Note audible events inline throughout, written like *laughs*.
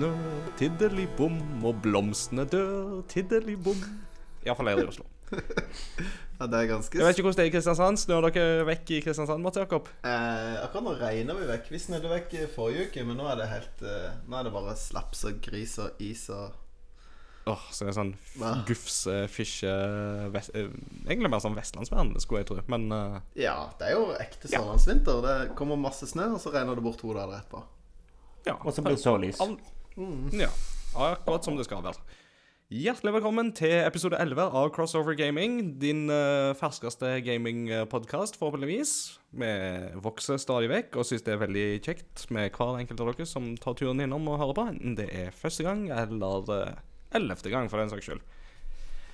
snø, tiddeli-bom, og blomstene dør, tiddeli-bom. Iallfall er det i Oslo. *laughs* Ja, det er ganske Jeg vet ikke hvordan det er i Kristiansand. Snør dere vekk i Kristiansand, Mats Jakob? eh, Akkurat nå regner vi vekk. Vi snødde vekk i forrige uke, men nå er det helt eh, Nå er det bare slaps og gris og is og Åh, så det er sånn gufse, fisje vest, eh, Egentlig mer sånn vestlandsvern, skulle jeg tro. Men uh, Ja, det er jo ekte Ja. Det kommer masse snø, og så regner det bort to dager etterpå. ja. Og så blir det sårlys. All, ja. Akkurat som det skal være. Hjertelig velkommen til episode 11 av Crossover Gaming. Din uh, ferskeste gamingpodkast, forhåpentligvis. Vi vokser stadig vekk og syns det er veldig kjekt med hver enkelt av dere som tar turen innom og hører på, enten det er første gang eller eh, ellevte gang, for den saks skyld.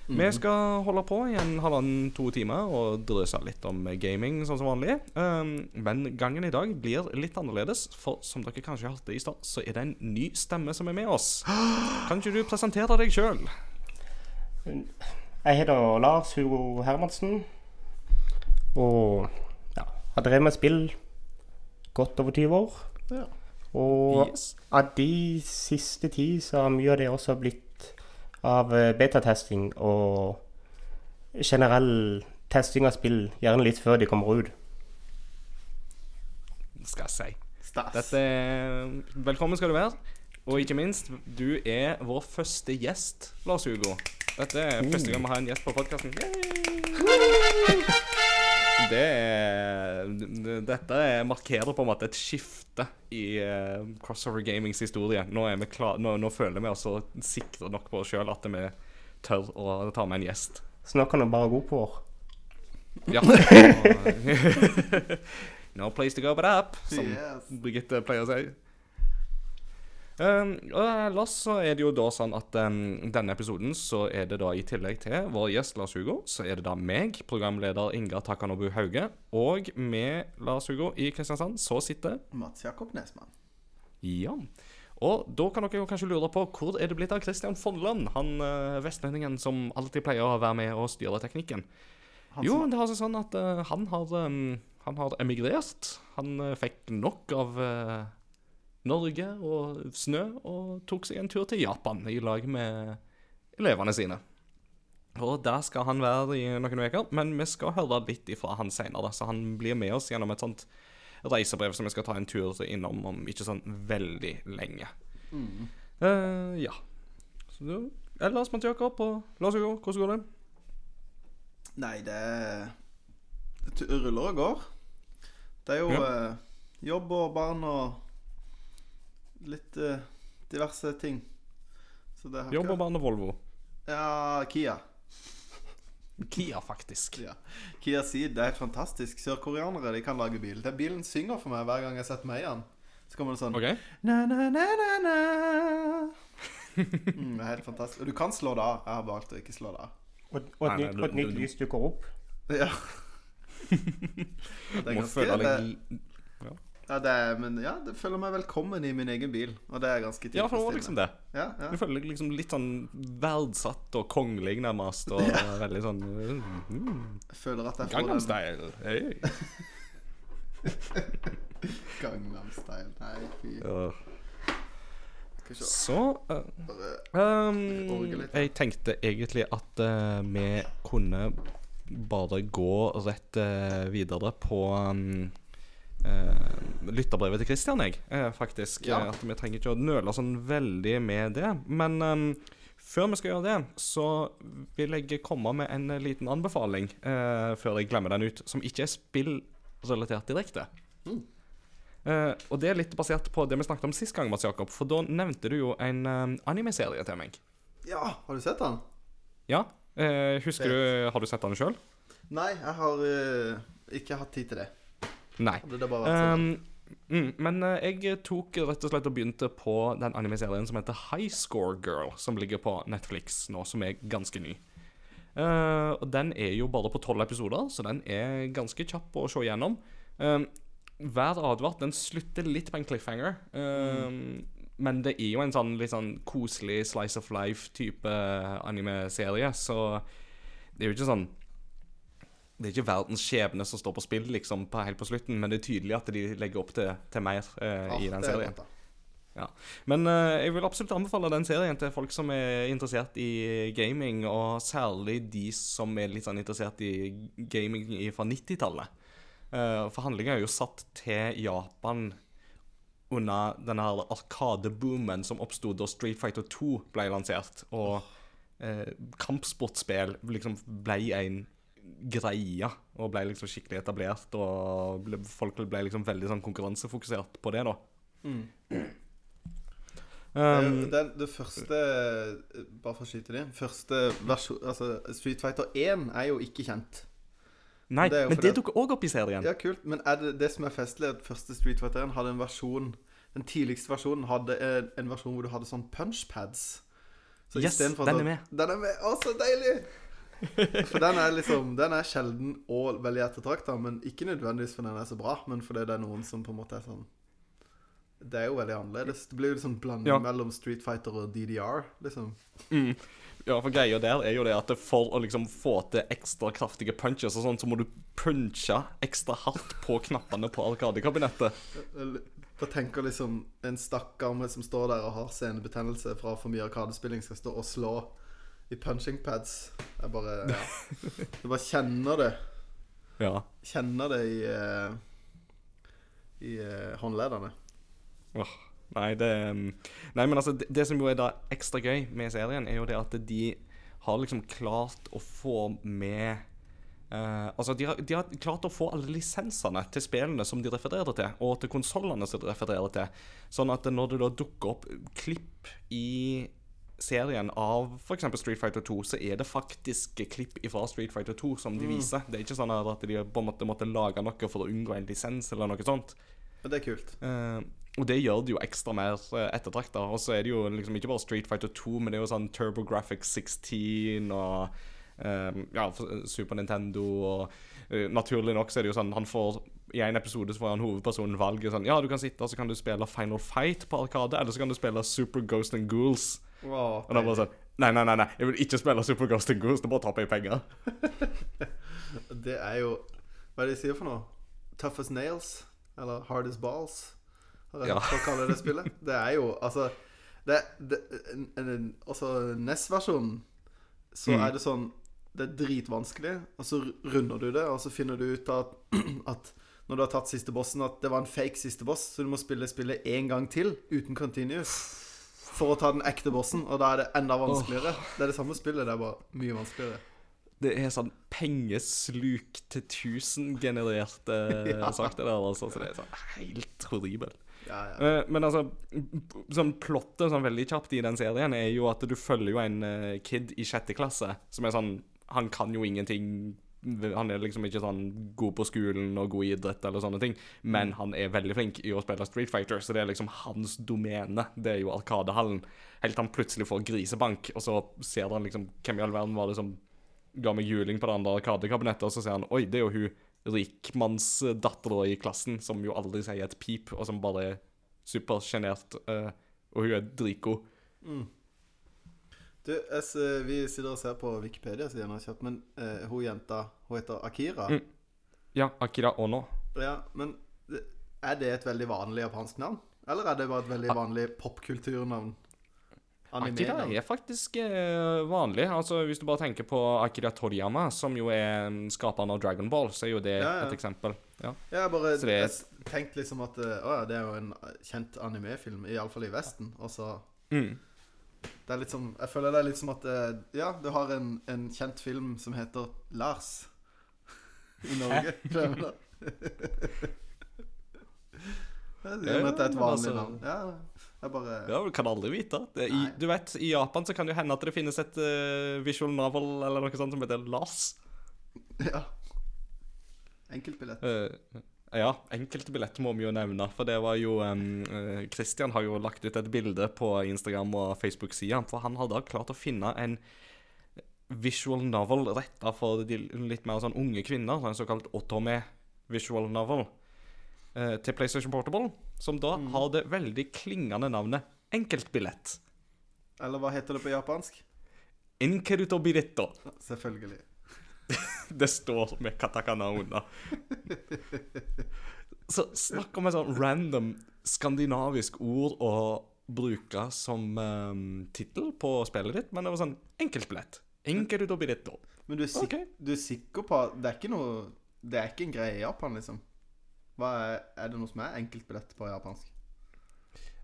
Vi skal holde på i en halvannen-to timer og drøse litt om gaming sånn som vanlig. Um, men gangen i dag blir litt annerledes, for som dere kanskje hørte i stad, så er det en ny stemme som er med oss. *gasps* Kan ikke du presentere deg sjøl? Jeg heter Lars Hugo Hermansen. Og ja, har drevet med spill godt over 20 år. Ja. Og Yes. av de siste ti så har mye av det også blitt av eh, betatesting og generell testing av spill, gjerne litt før de kommer ut. Skal jeg si. Stas. Dette Velkommen skal du være. Og ikke minst, du er vår første gjest, Lars Hugo. Dette er første gang vi har en gjest på podkasten. Det er Dette er, markerer på en måte et skifte i uh, crossover gamings historie. Nå, er vi klar, nå, nå føler vi oss så sikre nok på oss sjøl at vi tør å ta med en gjest. Så nå kan du bare gå på år. Ja. *laughs* no *laughs* place to go but up, som Yes. Birgitte pleier å si. Um, ellers så er det jo da sånn at um, denne episoden så er det da i tillegg til vår gjest Lars Hugo, så er det da meg, programleder Inga Takanobu Hauge, og med Lars Hugo i Kristiansand så sitter Mats Jakob Nesmann. Ja. Og da kan dere jo kanskje lure på hvor er det blitt av Christian Fonland, han uh, vestlendingen som alltid pleier å være med og styre teknikken. Han Jo, det har seg sånn at uh, han, har, um, han har emigrert. Han uh, fikk nok av eh, Norge og snø, og tok seg en tur til Japan i lag med elevene sine. Og der skal han være i noen uker, men vi skal høre litt ifra han senere. Så han blir med oss gjennom et sånt reisebrev som vi skal ta en tur innom om ikke sånn veldig lenge. Eh, ja. Så, du- ellers, Mats Jakob og Lars Hugo, hvordan går det? Nei, det Det ruller og går. Det er jo Ja. eh, jobb og barn og litt uh, diverse ting. Så det har Jobb og ikke barn og Volvo. Ja, Kia. *laughs* Kia, faktisk. Ja. Kia Ceed, det er helt fantastisk. Sørkoreanere de kan lage bil. Den bilen synger for meg hver gang jeg setter meg i den. Så kommer det sånn OK? na, na, na, na, na. mm, Det er helt fantastisk. Og du kan slå det av. Jeg har valgt å ikke slå det av. Og, og, et Nei, nytt, du- og et nytt du- lys dukker opp. Ja. *laughs* det er Må ganske føle det, deg ja, det er, Men ja, det føler meg velkommen i min egen bil. Og det er ganske Ja, for det var liksom det. Ja, ja. Du føler deg liksom litt sånn verdsatt og kongelig, nærmest. Og *laughs* veldig sånn mm, Jeg føler at jeg får Gangnam Style. Hey. *laughs* Gangnam Style. Nei, fy. Ja. Så uh, um. Jeg tenkte egentlig at uh, vi kunne bare gå rett uh, videre på um, uh, lytterbrevet til Christian, jeg, eh, faktisk. Ja. Eh, At vi trenger ikke å nøle sånn veldig med det. Men um, før vi skal gjøre det, så vil jeg komme med en eh, liten anbefaling eh, før jeg glemmer den ut, som ikke er spillrelatert direkte. Mm. Uh, og det er litt basert på det vi snakket om sist gang, Mats Jakob. For da nevnte du jo en uh, anime-serie til meg. Ja, har du sett den? Ja. Uh, husker du Har du sett den sjøl? Nei, jeg har eh, ikke hatt tid til det. Nei. Sånn. Um, mm, men eh, jeg tok rett og slett og begynte på den anime-serien som heter High Score Girl, som ligger på Netflix nå, som er ganske ny. Uh, og Den er jo bare på tolv episoder, så den er ganske kjapp å se gjennom. Um, Vær advart, den slutter litt på en cliffhanger. Um, Men det er jo en sånn litt sånn koselig slice of life-type anime-serie, så det er jo ikke sånn det er ikke verdens skjebne som står på spill liksom på, helt på slutten, men det er tydelig at de legger opp til, til mer eh, Ah, i den er serien. Ja. Men eh, jeg vil absolutt anbefale den serien til folk som er interessert i gaming, og særlig de som er litt sånn interessert i gaming fra 90-tallet. Eh, for handlinga er jo satt til Japan under denne arkadeboomen som oppsto da Street Fighter 2 ble lansert. Og eh, kampsportspill liksom ble en greie, og ble liksom skikkelig etablert. Og ble, folk ble liksom veldig sånn konkurransefokusert på det, da. Det, er Um, det, det første Bare for å skyte det Første versjon Altså, Street Fighter 1 er jo ikke kjent. nei, det men det dukker òg opp i serien. Ja, kult. Men er det det som er festlig, at første Street Fighter 1 hadde en versjon Den tidligste versjonen hadde en, en versjon hvor du hadde sånn punchpads. Så Yes, den er med. Den er med! Å, så deilig! For den er liksom Den er sjelden og veldig ettertrakta, men ikke nødvendigvis fordi den er så bra, men fordi det er noen som på en måte er sånn Det er jo veldig annerledes. Det blir jo liksom blanding Ja. mellom Street Fighter og DDR, liksom. Mm. Ja, for greia der er jo det at for å liksom få til ekstra kraftige punches og sånn, så må du punche ekstra hardt på knappene på arkadekabinettet. Eller- tenker liksom en stakkar som står der og har senebetennelse fra for mye arkadespilling, skal stå og slå i punching pads. Jeg bare *laughs* ja. Du bare kjenner det. Ja. Kjenner det i eh, I eh, håndleddene. Oh, nei, det Nei, men altså, det, det som jo er da ekstra gøy med serien, er jo det at de har liksom klart å få med Uh, altså, de har, de har klart å få alle lisensene til spillene som de refererer til, og til konsollene som de refererer til. Sånn at når det da dukker opp klipp i serien av f.eks. Street Fighter 2, så er det faktiske klipp fra Street Fighter 2 som de viser. Det er ikke sånn at de på en måte måtte lage noe for å unngå en lisens eller noe sånt. Men det er kult. Uh, og det gjør det jo ekstra mer uh, ettertrakta. Og så er det jo liksom ikke bare Street Fighter 2, men det er jo sånn TurboGrafx 16 og eh, ja, Super Nintendo og uh, Naturlig nok så er det jo sånn Han får I en episode så får han hovedpersonen valget sånn Ja, du kan sitte og så kan du spille Final Fight på Arkade, eller så kan du spille Super Ghost and Ghouls. Wow, Og da bare sånn Nei, nei, nei, nei, jeg vil ikke spille Super Ghost and Ghouls, det bare tapper jeg penger. *laughs* Det er jo Hva er det de sier for noe? Tough as nails? Eller hard as balls? Jeg Ja. folk det spillet. Det er jo Altså det, det, Også NES-versjonen, så Mm. er det sånn Det er dritvanskelig, og så runder du det, og så finner du ut at, *clears throat* at når du har tatt siste bossen, at det var en fake siste boss, så du må spille spillet én gang til uten continuous for å ta den ekte bossen, og da er det enda vanskeligere. Det er det samme spillet, det er bare mye vanskeligere. Det er sånn pengesluk til 1000-genererte *laughs* Ja. saker der, altså. Så det er sånn helt horribelt. Ja, ja. Eh, men altså, sånn plottet sånn veldig kjapt i den serien er jo at du følger jo en eh, kid i sjette klasse som er sånn Han kan jo ingenting. Han er liksom ikke sånn god på skolen og god i idrett eller sånne ting, men han er veldig flink i å spille Street Fighter, så det er liksom hans domene. Det er jo Arkadehallen. Helt til han plutselig får grisebank, og så ser han liksom Hvem i all verden var det som ga meg juling på det andre Arkadekabinettet, og så ser han Oi, det er jo hun rikmannsdattera i klassen som jo aldri sier et pip, og som bare er supersjenert. eh, og hun er dritgod. Du, jeg, vi sitter og ser på Wikipedia-siden, har kjapt, men uh, hun jenta Hun heter Akira. Mm. Ja, Akira Ono. Ja, men er det et veldig vanlig japansk navn? Eller er det bare et veldig vanlig popkulturnavn? Akira er faktisk eh, vanlig. Altså, Hvis du bare tenker på Akira Toriyama, som jo er mm, skaperen av Dragon Ball, så er jo det Ja, ja. et eksempel. Ja. Ja, jeg bare Så det jeg tenkte liksom at eh, Å ja, det er jo en kjent animefilm, iallfall i Vesten. Og så Mm. Det er litt som Jeg føler det er litt som at eh, Ja, du har en, en kjent film som heter Lars *laughs* i Norge. Prøver, du? Jeg sier det er et vanlig altså- navn. Ja, jeg bare Ja, Du kan aldri vite. Det, i, du vet, I Japan så kan det hende at det finnes et uh, visual novel eller noe sånt som heter Lars. *laughs* Ja. Enkeltbillett. Eh, ja, enkeltbillett må vi jo nevne. For det var jo eh, Christian har jo lagt ut et bilde på Instagram og Facebook-sida. For han har da klart å finne en visual novel retta for de litt mer sånn unge kvinner. En såkalt otome visual novel. eh, til PlayStation Portable. Som da har det veldig klingende navnet Enkeltbillett. Eller hva heter det på japansk? Inkeruto biretto. Selvfølgelig. Det står med katakana unna. Så snakk om et sånn random skandinavisk ord å bruke som um, tittel på spillet ditt, men det var sånn enkeltbillett. Enkeltbillett. Men du er, sik okay. du er sikker på at det er ikke noe Det er ikke en greie i Japan, liksom? Hva er, er det noe som er enkeltbillett på japansk?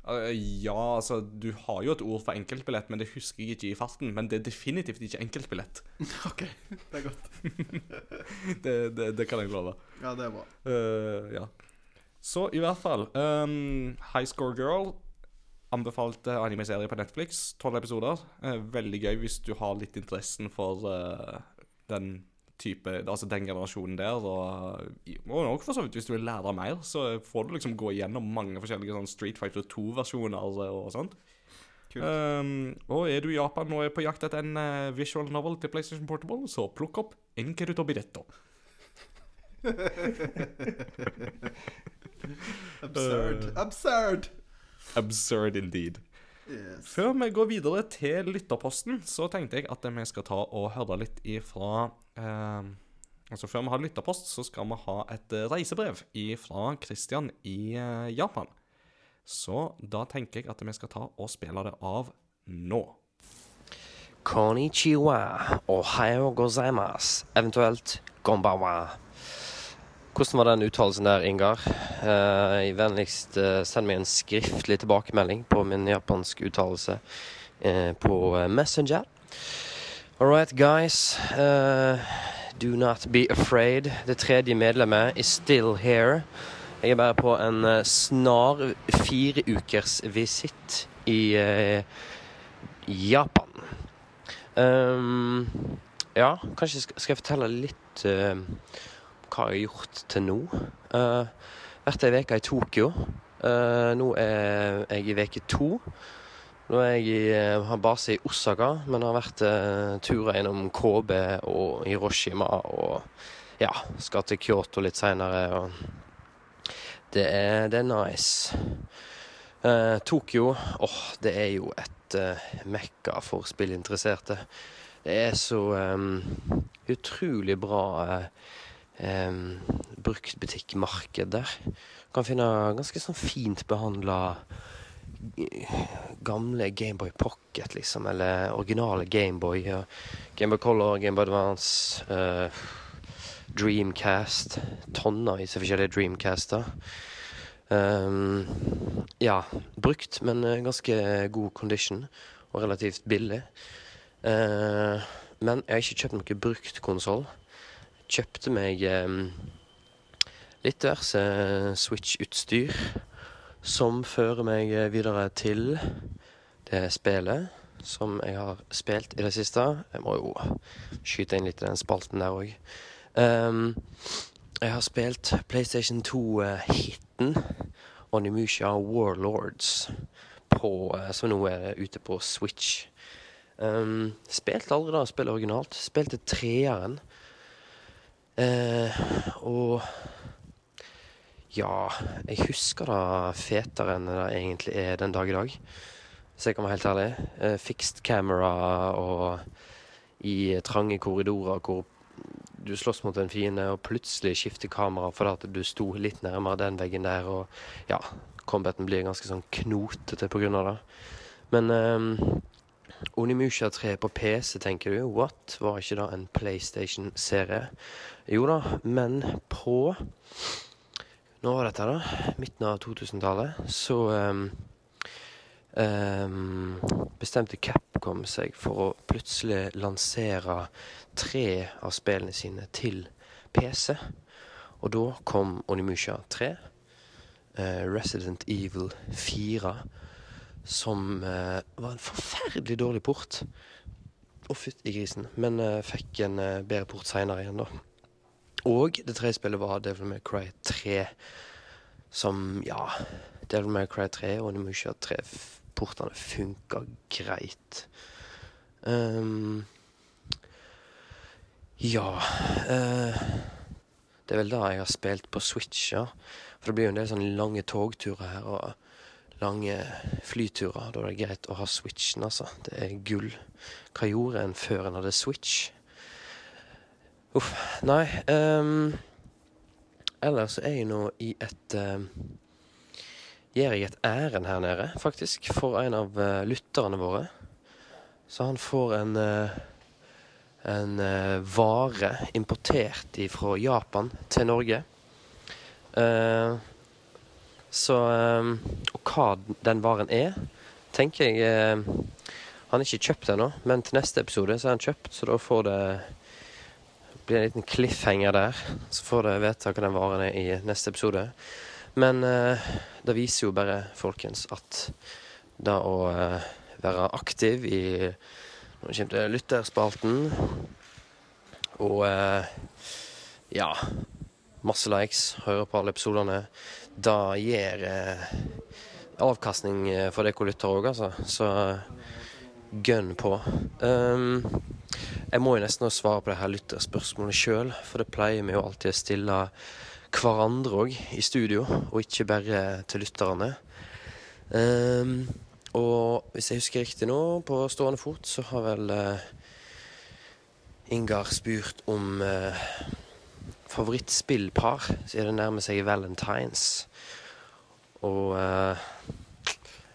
Uh, ja, altså, du har jo et ord for enkeltbillett, men det husker jeg ikke i farten. Men det er definitivt ikke enkeltbillett. *laughs* OK, det er godt. *laughs* Det, det, det kan jeg love. Ja, det er bra. Uh, ja. Så i hvert fall um, High Score Girl anbefalte anime-serie på Netflix. Tolv episoder. Uh, veldig gøy hvis du har litt interessen for uh, den type Altså den generasjonen der. Og, og for så vidt hvis du vil lære mer, så får du liksom gå igjennom mange forskjellige sånn Street Fighter 2-versjoner og sånt. Kult. Um, og er du i Japan og er på jakt etter en uh, visual novel til PlayStation Portable, så plukk opp Inkeruto Biretto. *laughs* Absurd. Uh, Absurd! Absurd indeed. Yes. Før vi går videre til lytterposten, så tenkte jeg at vi skal ta og høre litt ifra eh, Altså Før vi har lytterpost, så skal vi ha et reisebrev fra Christian i eh, Japan. Så da tenker jeg at vi skal ta og spille det av nå. Konnichiwa, ohayo gozaimasu, eventuelt gombawa. Hvordan var den uttalelsen der, Ingar? Eh, vennligst eh, send meg en skriftlig tilbakemelding på min japanske uttalelse eh, på eh, Messenger. All right, guys. Uh, do not be afraid. Det tredje medlemmet is still here. Jeg er bare på en eh, snar fireukersvisitt ukers i uh, Japan. Um, ja, kanskje skal jeg fortelle litt eh, hva jeg har gjort til nå. Uh, vært ei uke i Tokyo. Uh, nå er jeg i uke to. Nå er jeg i, eh, har base i Osaka, men har vært uh, turer innom KB og Hiroshima og ja, skal til Kyoto litt seinere. Det det er nice. Eh, Tokyo, åh, det er jo et eh, mekka for spillinteresserte. Det er så em, utrolig bra uh, bruktbutikkmarked der. Kan finne ganske sånn fint behandla gamle Gameboy Pocket, liksom, eller originale Gameboy. Gameboy Color, Gameboy Advance, eh, Dreamcast. Tonnevis av forskjellige Dreamcaster. Um, ja, brukt, men eh, ganske god condition, og relativt billig. Uh, men jeg har ikke kjøpt noen brukt konsoll. Kjøpte meg um, litt diverse Switch-utstyr som fører meg eh, videre til det spillet som jeg har spilt i det siste. Jeg må jo skyte inn litt i den spalten der òg. jeg har spilt PlayStation 2-hiten Onimusha Warlords, på, eh, som nå er ute på Switch. Um, spilte aldri da spillet originalt. Spilte treeren. Eh, og ja, jeg husker det fetere enn det egentlig er den dag i dag. Hvis jeg kan være helt ærlig. Eh, fixed camera og i trange korridorer hvor du slåss mot en fiende, og plutselig skifter kamera fordi at du sto litt nærmere den veggen der, og ja, combaten blir ganske sånn knotete av det. Men eh, Onimusha 3 på PC, tenker du? What? Var ikke det en PlayStation-serie? Jo da, men på Nå var dette, da. Midten av 2000-tallet. Så um, um, bestemte Capcom seg for å plutselig lansere tre av spillene sine til PC. Og da kom Onimusha 3, uh, Resident Evil 4, som eh, var en forferdelig dårlig port. Å, fytti grisen. Men eh, fikk en eh, bedre port seinere igjen, da. Og det tredje spillet var Devil May Cry 3. Som, ja Devil May Cry 3 og Nemusha 3-portene funka greit. Um, ja eh, Det er vel da jeg har spilt på Switch, ja. For det blir jo en del sånne lange togturer her, og lange flyturer. Da er det greit å ha Switchen, altså. Det er gull. Hva gjorde en før en hadde Switch? Uff. Nei. Um, ellers er jeg nå i et eh, Gjør jeg et ærend her nede, faktisk, for en av uh, lytterne våre. Så han får en uh, en uh, vare importert fra Japan til Norge. Eh, så eh, Og hva den varen er, tenker jeg eh, Han er ikke kjøpt ennå, men til neste episode så er han kjøpt, så da får det blir en liten cliffhanger der. Så får dere vite hva den varen er i neste episode. Men eh, det viser jo bare, folkens, at det å eh, være aktiv i Nå kommer til lytterspalten og eh, ja Masse likes, hører på alle episodene. Det gir eh, avkastning eh, for dere lyttere òg, altså. Så gønn på. Um, jeg må jo nesten svare på det her lytterspørsmålet sjøl, for det pleier vi jo alltid å stille hverandre òg i studio, og ikke bare til lytterne. Um, og hvis jeg husker riktig nå, på stående fot, så har vel uh, Ingar spurt om uh, favorittspillpar, siden det nærmer seg Valentines. Og uh,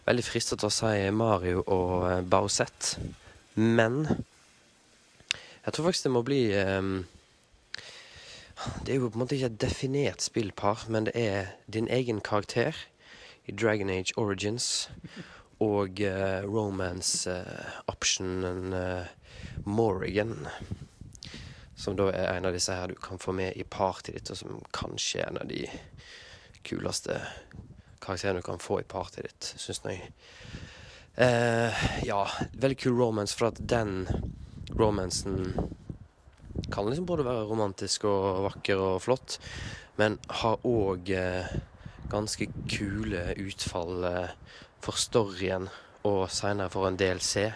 veldig fristet å si Mario og uh, Bowsett, men jeg tror faktisk det må bli um, Det er jo på en måte ikke et definert spillpar, men det er din egen karakter i Dragon Age Origins og uh, romance uh, optionen uh, Morrigan. Som da er en av disse her du kan få med i partyet ditt, og som kanskje er en av de kuleste karakterene du kan få i partyet ditt, syns jeg. ja, veldig kul romance, for at den romansen kan liksom både være romantisk og vakker og flott, men har òg eh, ganske kule utfall eh, for storyen og seinere for en DLC.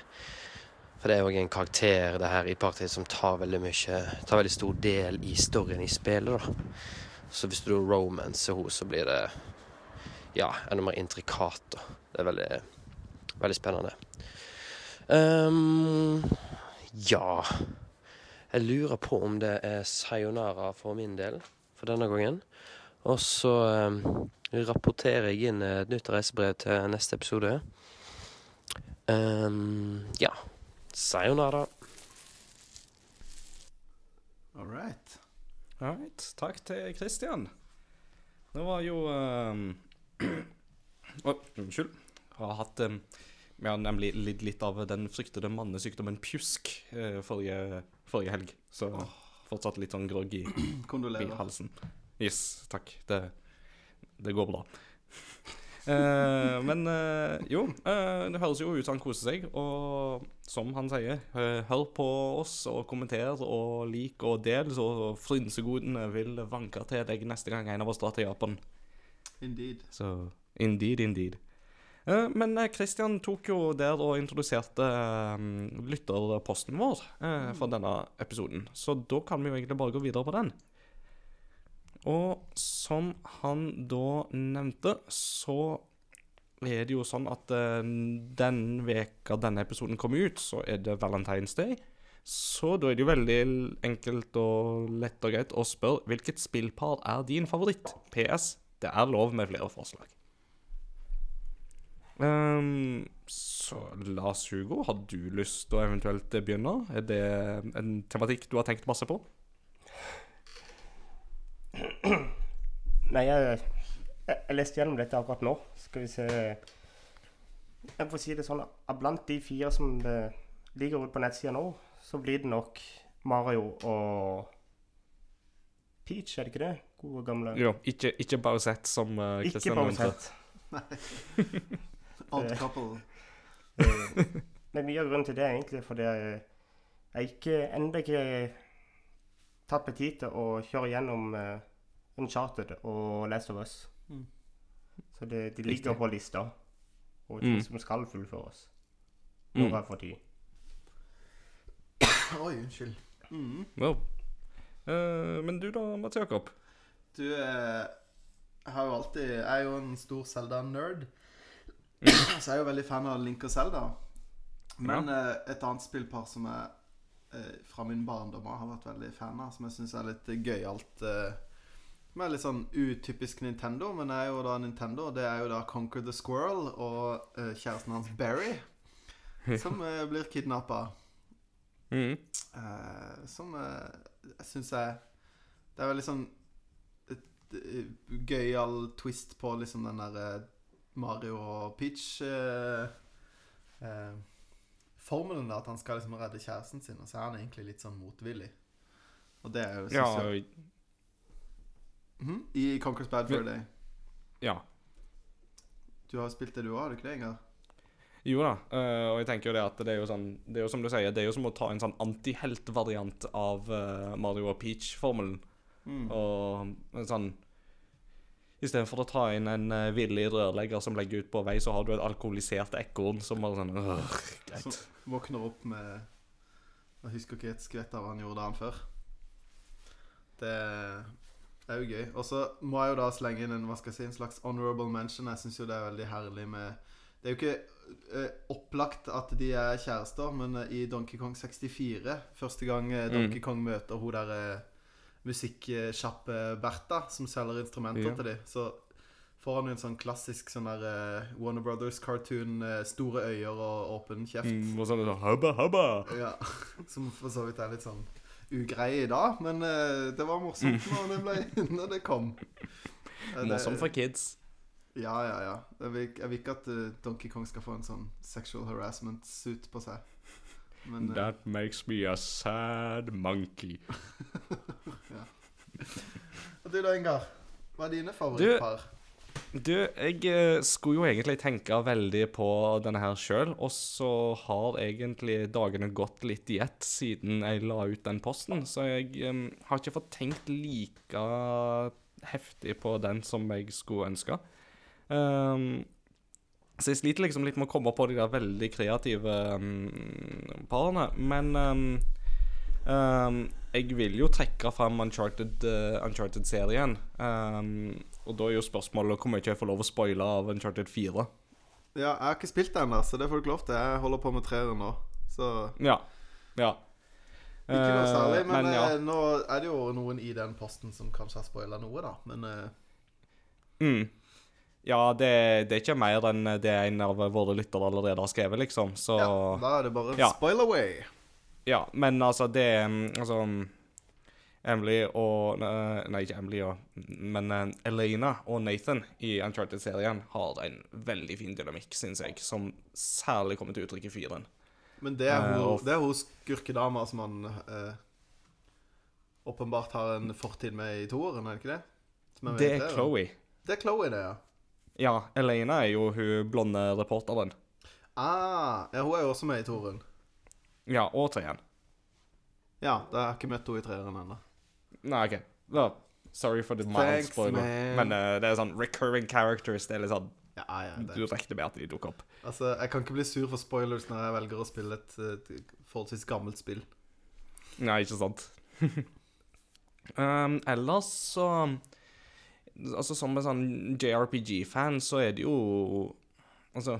For det er òg en karakter det her i partiet som tar veldig mye Tar veldig stor del i storyen i spillet, da. Så hvis du romancer henne, så blir det ja, enda mer intrikat. Da. Det er veldig, veldig spennende. Um, ja Jeg lurer på om det er sayonara for min del for denne gangen. Og så um, rapporterer jeg inn et nytt reisebrev til neste episode. Um, ja. Sayonara. All right. All right. Takk til Christian. Det var jo *clears throat* um, Å, Unnskyld. Har hatt um, Vi har nemlig lidd litt av den fryktede mannesykdommen pjusk uh, forrige, forrige helg. Så fortsatt litt sånn groggy *clears throat* i Kondolerer. halsen. Yes, takk. Det, det går bra. Eh, men eh, jo, eh, det høres jo ut som han koser seg. Og som han sier, hør på oss og kommenter og lik og del, så frynsegodene vil vanke til deg neste gang en av oss drar til Japan. Indeed. Så indeed, indeed. Men Christian tok jo der og introduserte lytterposten vår for denne episoden. Så da kan vi jo egentlig bare gå videre på den. Og som han da nevnte, så er det jo sånn at uh, den veka denne episoden kommer ut, så er det Valentine's Day. Så da er det jo veldig enkelt og lett og greit å spørre hvilket spillpar er din favoritt? PS. Det er lov med flere forslag. Um, så Lars Hugo, har du lyst til å eventuelt begynne? Er det en tematikk du har tenkt masse på? *clears throat* Nei, jeg, jeg, jeg leste gjennom dette akkurat nå. Skal vi se Jeg får si det sånn at blant de fire som ligger ute på nettsida nå, så blir det nok Mario og Peach, er det ikke det? Gode, gamle Jo, ikke, ikke Bowsett, som uh, Ikke Christian nevnte. Odd couple. *laughs* Eh, Men mye av grunnen til det er egentlig fordi jeg, jeg ikke, ennå ikke tatt meg tid til å kjøre gjennom uh, Uncharted og Last of Us. Mm. Så det, de ligger på lista, og Mm. de som skal fullføres. Når Mm. jeg får tid. Oi, unnskyld. Mm. Wow. Uh, men du da, Mats Jakob? Du uh, har jo alltid Jeg er jo en stor Zelda-nerd. Så jeg er jo veldig fan av Link og Zelda. Men eh, et annet spillpar som jeg eh, fra min barndom har vært veldig fan av, som jeg syns er litt gøyalt, eh, Er litt sånn utypisk Nintendo, men er jo da Nintendo. Det er jo da Conquer the Squirrel og uh, kjæresten hans Barry, *laughs* som uh, blir kidnappa. Mm. Uh, som jeg syns er Det er veldig sånn gøyal twist på liksom den der Mario og Peach Formelen da, at han skal liksom redde kjæresten sin, og så er han egentlig litt sånn motvillig. Og det er jo Ja, synes jeg, I Conquer's Bad Fur Day. ja. Du har spilt det du òg, har du ikke det, Inger? Jo da, uh, og jeg tenker jo det at det er jo sånn Det er jo som du sier, det er jo som å ta en sånn antiheltvariant av uh, Mario og Peach-formelen. Mm. Og en sånn Istedenfor å ta inn en uh, villig rørlegger som legger ut på vei, så har du et alkoholisert ekorn som bare sånn Greit. Våkner opp med Jeg husker ikke et skvett av hva han gjorde dagen før. Det er jo gøy. Og så må jeg jo da slenge inn en, hva skal jeg si, en slags honorable mention. Jeg syns jo det er veldig herlig med Det er jo ikke eh, opplagt at de er kjærester, men eh, i Donkey Kong 64, første gang eh, Donkey Mm. Kong møter hun der eh, musikksjappe Bertha, som selger instrumenter Ja. til dem, så får han jo en sånn klassisk sånn der eh, Warner Brothers-cartoon, eh, store øyer og åpen kjeft. Mm, og sånn sånn, Hubba, hubba. Ja, *laughs* Som for så vidt er litt sånn ugreie i dag, men uh, det var morsomt når det, ble, *laughs* når det kom. Uh, Morsomt for kids. Ja, ja, ja. Jeg vil, jeg vil ikke at uh, Donkey Kong skal få en sånn sexual harassment-suit på seg. Men eh, That makes me a sad monkey. *laughs* Og du da, Ingar? Hva er dine favorittpar? Du, jeg eh, skulle jo egentlig tenke veldig på denne her sjøl, og så har egentlig dagene gått litt i ett siden jeg la ut den posten, så jeg um, har ikke fått tenkt like heftig på den som jeg skulle ønske. Um, så jeg sliter liksom litt med å komme på de der veldig kreative um, parene, men em, jeg vil jo trekke fram Uncharted, eh, Uncharted-serien. Og da er jo spørsmålet hvor mye jeg får lov å spoile av Uncharted 4. Ja, jeg har ikke spilt det ennå, så det får du ikke lov til. Jeg holder på med treeren nå, så Ja. Ja. Ikke noe Eh, særlig. Men, ja. eh, nå er det jo noen i den posten som kanskje har spoila noe, da. Men eh, Mm. Ja, det, det er ikke mer enn det en av våre lyttere allerede har skrevet, liksom. Så ja, da er det bare Ja. spoil away. Ja, men altså, det mm, Altså Emily og eh, Nei, ikke Emily, og, men eh, Elena og Nathan i Uncharted-serien har en veldig fin dynamikk, syns jeg, som særlig kommer til uttrykk i fyren. Men det er Eh, hun, uh, er hun skurkedama som han eh, åpenbart har en fortid med i toeren, er det ikke det? Som Det er Chloe. Det er Chloe, det, ja. Ja, Elena er jo hun blonde reporteren. Ah, ja, hun er jo også med i toeren. Ja, og treeren. Ja, da har jeg ikke møtt henne i treeren ennå. Nei, OK. Da, sorry for the mild Thanks, spoiler. man. Men uh, det er sånn recurring characters. Det er litt sånn Ja, ja, Du det. regner med at de dukker opp. Altså, jeg kan ikke bli sur for spoilers når jeg velger å spille et, et forholdsvis gammelt spill. Nei, ikke sant. *laughs* um, ellers så Altså Som en sånn JRPG-fan så er det jo Altså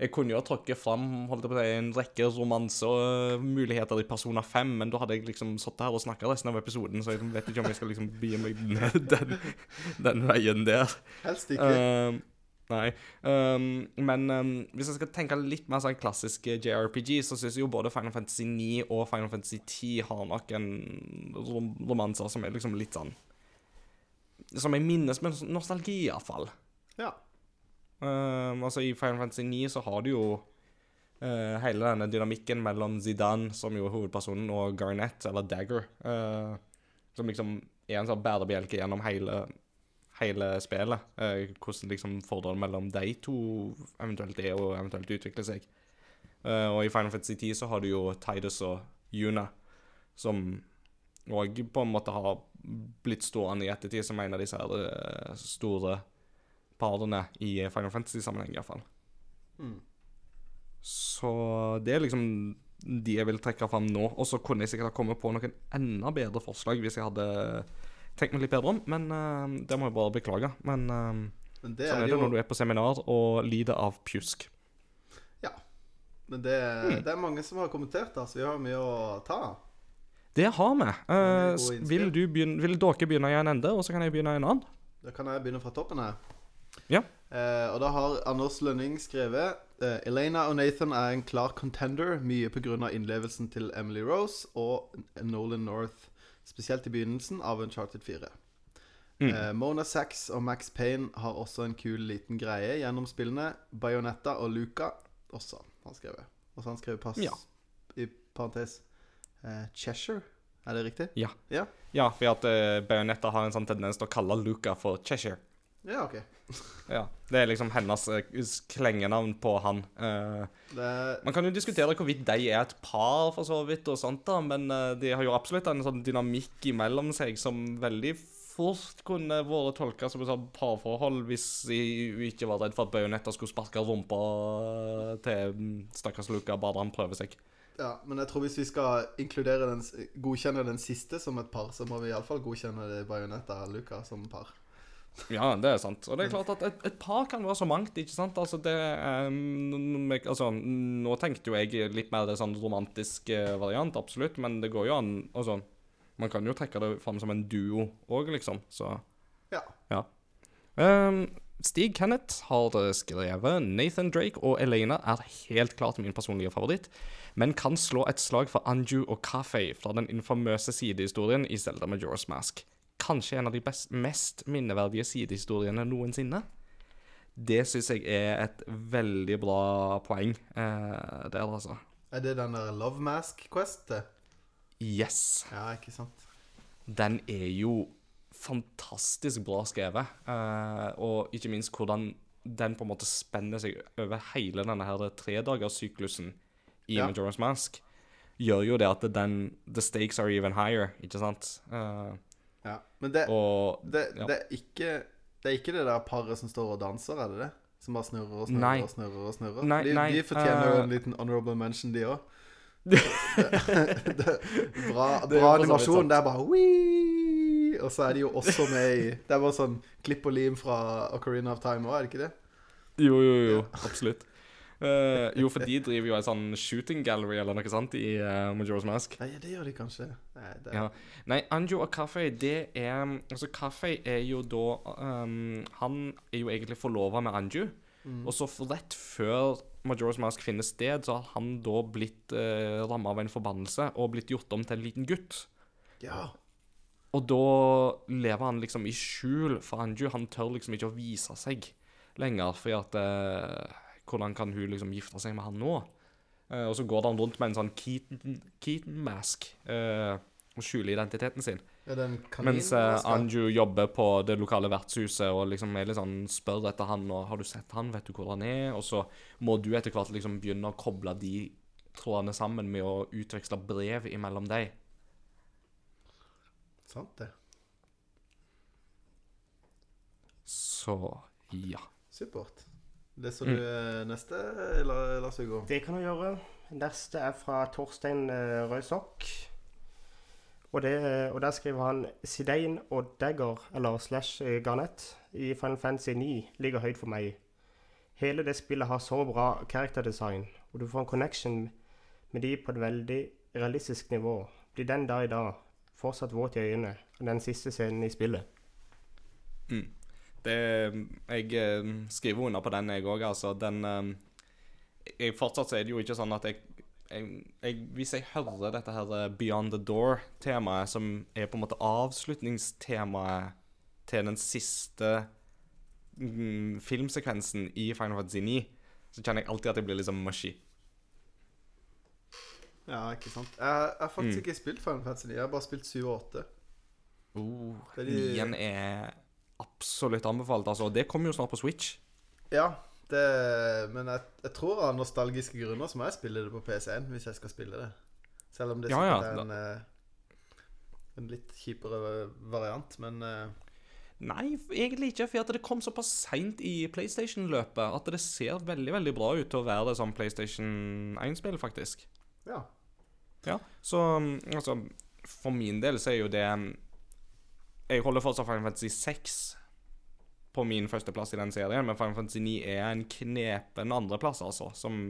Jeg kunne jo ha trukket fram holdt jeg på å si, en rekke romansemuligheter i Persona 5, men da hadde jeg liksom sittet her og snakka resten av episoden, så jeg vet ikke om jeg skal liksom begi meg ned *laughs* den, den veien der. Helst ikke. Um, nei. Um, men um, hvis jeg skal tenke litt mer sånn klassisk JRPG, så syns jeg jo både Final Fantasy 9 og Final Fantasy 10 har nok en rom romanser som er liksom litt sånn Som jeg minnes med nostalgi, iallfall. Ja. Um, altså I Final Fantasy 9 så har du jo uh, hele denne dynamikken mellom Zidane, som jo er hovedpersonen, og Garnett, eller Dagger, uh, som liksom er en sånn bærebjelke gjennom hele, hele spillet. Uh, hvordan liksom forholdet mellom de to eventuelt er, og eventuelt utvikler seg. Og i Final Fantasy 10 så har du jo Tidus og Yuna, som òg på en måte har blitt stående i ettertid som en av disse store parene i Final Fantasy-sammenheng, iallfall. Mm. Så det er liksom de jeg vil trekke fram nå. Og så kunne jeg sikkert ha kommet på noen enda bedre forslag hvis jeg hadde tenkt meg litt bedre om, men uh, det må jeg bare beklage. Men uh, Men det sånn er det jo... når du er på seminar og lider av pjusk. Ja. Men det, det er mange som har kommentert, da, så vi har mye å ta av. Det har vi. Innspill. vil, du begynne, vil dere begynne i en ende, og så kan jeg begynne i en annen? Da kan jeg begynne fra toppen her. Ja. Eh, og da har Anders Lønning skrevet eh, Elena og Nathan er en klar contender, mye pga. innlevelsen til Emily Rose og Nolan North. Spesielt i begynnelsen av Uncharted 4. Mm. Eh, Mona Sachs og Max Payne har også en kul liten greie gjennom spillene. Bayonetta og Luca også, har han skrevet. Og så har han skrevet pass Ja. i parentes eh, Cheshire. Er det riktig? Ja. Ja, Ja, for at uh, Bayonetta har en sånn tendens til å kalle Luca for Cheshire. Ja ok. Ja, Det er liksom hennes eh, klengenavn på han. Eh, Det man kan jo diskutere hvorvidt de er et par, for så vidt, og sånt da, men eh, de har jo absolutt en sånn dynamikk imellom seg som veldig fort kunne vært tolka som et sånt parforhold hvis de ikke var redd for at Bajonetta skulle sparke rumpa til mm, stakkars Luca bare han prøver seg. Ja, men jeg tror hvis vi skal inkludere den, godkjenne den siste som et par, så må vi iallfall godkjenne Bajonetta og Luca som par. Ja, det er sant. Og det er klart at et, et par kan være så mangt, ikke sant? Altså, det n- altså, Nå tenkte jo jeg litt mer det sånn romantisk eh, variant, absolutt, men det går jo an Altså, man kan jo trekke det fram som en duo òg, liksom, så Ja. ja. Um, Stig Kenneth har eh, skrevet Nathan Drake og Elena er helt klart min personlige favoritt, men kan slå et slag for Anju og Kafei fra den infamøse sidehistorien i Zelda Majora's Mask. Kanskje en av de best, mest minneverdige sidehistoriene noensinne. Det syns jeg er et veldig bra poeng eh, der, altså. Er det den der Love Mask Quest? det? Yes. Ja, ikke sant? Den er jo fantastisk bra skrevet. eh, og ikke minst hvordan den på en måte spenner seg over hele denne her tredagerssyklusen i Ja. Majora's Mask. Gjør jo det at den The stakes are even higher, ikke sant? Eh, Ja. Men det, og det, ja. det, er ikke, det er ikke det der paret som står og danser, er det det? Som bare snurrer og snurrer Nei. og snurrer og snurrer? Nei, de, nei, de fortjener jo uh, en liten honorable mention, de òg. *laughs* bra bra animasjon. Det er bare Wii! Og så er de jo også med i Det er bare sånn klipp og lim fra Ocarina of Time òg, er det ikke det? Jo, jo, jo. Absolutt. Eh, jo, for de driver jo en sånn shooting gallery eller noe sånt i uh, Majora's Mask. Nei, det gjør de kanskje. Nei, det, Ja. Nei, Anjo og Kaffe, det er Altså, Kaffe er jo da um, Han er jo egentlig forlova med Anju. Mm. Og så rett før Majora's Mask finner sted, så har han da blitt uh, ramma av en forbannelse og blitt gjort om til en liten gutt. ja. Og da lever han liksom i skjul for Anju. Han tør liksom ikke å vise seg lenger, fordi at eh, Hvordan kan hun liksom gifte seg med han nå? Uh, og så går han rundt med en sånn Keaton- Keaton-mask eh, og skjuler identiteten sin. Kanin? Mens uh, Anju jobber på det lokale vertshuset og liksom er litt sånn spør etter han og 'Har du sett han? Vet du hvor han er?' Og så må du etter hvert liksom begynne å koble de trådene sammen med å utveksle brev imellom deg. Sant, det. Så ja. Supert. Leser Mm. du mm. neste, eller Lars Hugo? Det kan du gjøre. Neste er fra Torstein uh, Røysokk. Og, det, og der skriver han Sidein og Dagger, eller slash eh, Garnett, i Final Fantasy 9 ligger høyt for meg. Hele det spillet har så bra karakterdesign, og du får en connection med de på et veldig realistisk nivå. Blir den dag i dag fortsatt våt i øynene av den siste scenen i spillet. Mm. Det, jeg eh, skriver under på den, jeg òg. Altså, den eh, jeg, Fortsatt så er det jo ikke sånn at jeg, jeg, Hvis jeg hører dette her eh, Beyond the Door-temaet, som er på en måte avslutningstemaet til den siste mm, filmsekvensen i Final Fantasy 9, så kjenner jeg alltid at jeg blir liksom mushy. Ja, ikke sant. Jeg, jeg har faktisk Mm. ikke spilt Final Fantasy 9. Jeg har bare spilt 7 og 8. Oh, Det er de- Nien er absolutt anbefalt. Altså. Det kommer jo snart på Switch. Ja, det, men jeg, jeg tror av nostalgiske grunner så må jeg spille det på PC1 hvis jeg skal spille det. Selv om det Ja, ja, er en, da... en litt kjipere variant, men eh, Nei, egentlig ikke, for det kom såpass seint i PlayStation-løpet at det ser veldig veldig bra ut til å være det som PlayStation 1-spill, faktisk. ja. Ja, Så um, altså, for min del så er jo det um, Jeg holder fortsatt Final Fantasy 6 på min førsteplass i den serien, men Final Fantasy 9 er en knepen andreplass, altså, som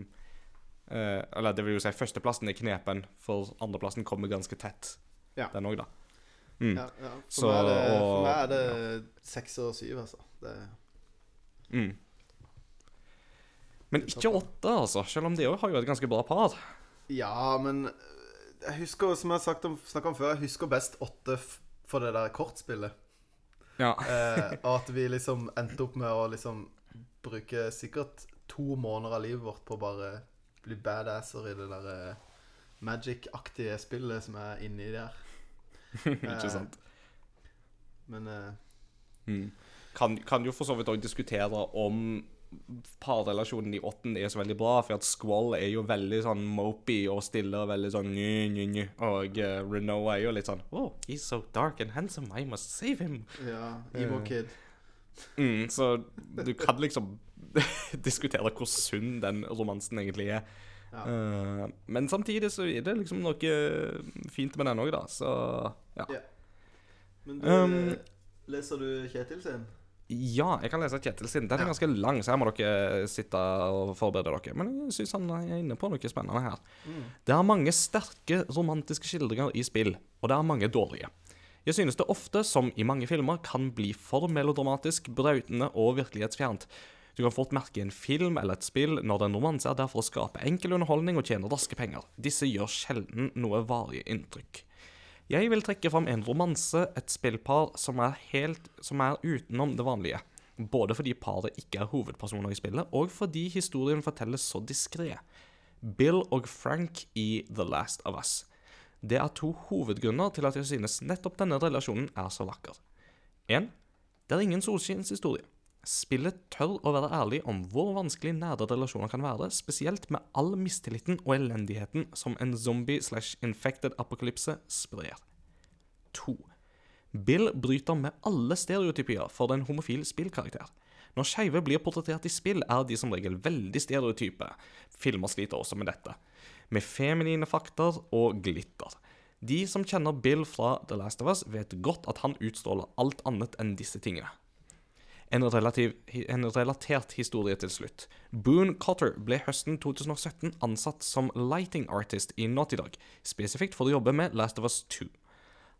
eh, Eller det vil jo si, førsteplassen er knepen, for andreplassen kommer ganske tett Ja. Den òg, da. Mm. Ja, ja. For, Så, meg det, for meg er det seks og syv, altså. Det, Mm. Men ikke åtte, altså. Selv om de òg har jo et ganske bra par. ja, men øh, jeg husker, som jeg har snakka om, før, jeg husker best åtte for det der kortspillet. Ja. *laughs* Eh, og at vi liksom endte opp med å liksom bruke sikkert to måneder av livet vårt på å bare bli badasser i det der eh, magic-aktige spillet som er inni der. *laughs* ikke sant? Men eh, Mm. Kan, kan jo for så vidt òg diskutere om parrelasjonen i åtten er så veldig bra, for at Squall er jo veldig sånn mopey og stille og veldig sånn nye, nye, nye. Og uh, Renault er jo litt sånn Oh, he's so dark and handsome, I must save him. ja, evil uh, Kid. Mm, så du kan liksom *laughs* diskutere hvor sunn den romansen egentlig er. Ja. Uh, men samtidig så er det liksom noe fint med den òg, da. Så ja. Ja. Men du, Um, leser du Kjetil sin? Ja, jeg kan lese Kjetil sin. Den er ganske lang, så her må dere sitte og forberede dere. Men jeg syns han er inne på noe spennende her. Mm. Det er mange sterke romantiske skildringer i spill, og det er mange dårlige. Jeg synes det ofte, som i mange filmer, kan bli for melodramatisk, brautende og virkelighetsfjernt. Du kan fort merke en film eller et spill når den romanse er der for å skape enkel underholdning og tjene raske penger. Disse gjør sjelden noe varig inntrykk. Jeg vil trekke fram en romanse, et spillpar, som er helt som er utenom det vanlige. Både fordi paret ikke er hovedpersoner i spillet, og fordi historien fortelles så diskré. Bill og Frank i The Last of Us. Det er to hovedgrunner til at jeg synes nettopp denne relasjonen er så vakker. 1. Det er ingen solskinnshistorie. Spillet tør å være ærlig om hvor vanskelig nære relasjoner kan være, spesielt med all mistilliten og elendigheten som en zombie-slash-infected apokalypse sprer. 2. Bill bryter med alle stereotypier for en homofil spillkarakter. Når skeive blir portrettert i spill, er de som regel veldig stereotype. Filmer sliter også med dette. Med feminine fakter og glitter. De som kjenner Bill fra The Last of Us, vet godt at han utstråler alt annet enn disse tingene. En, relativ, en relatert historie til slutt. Boone Cotter ble høsten 2017 ansatt som lighting artist i Naughty Dog, spesifikt for å jobbe med Last of Us 2.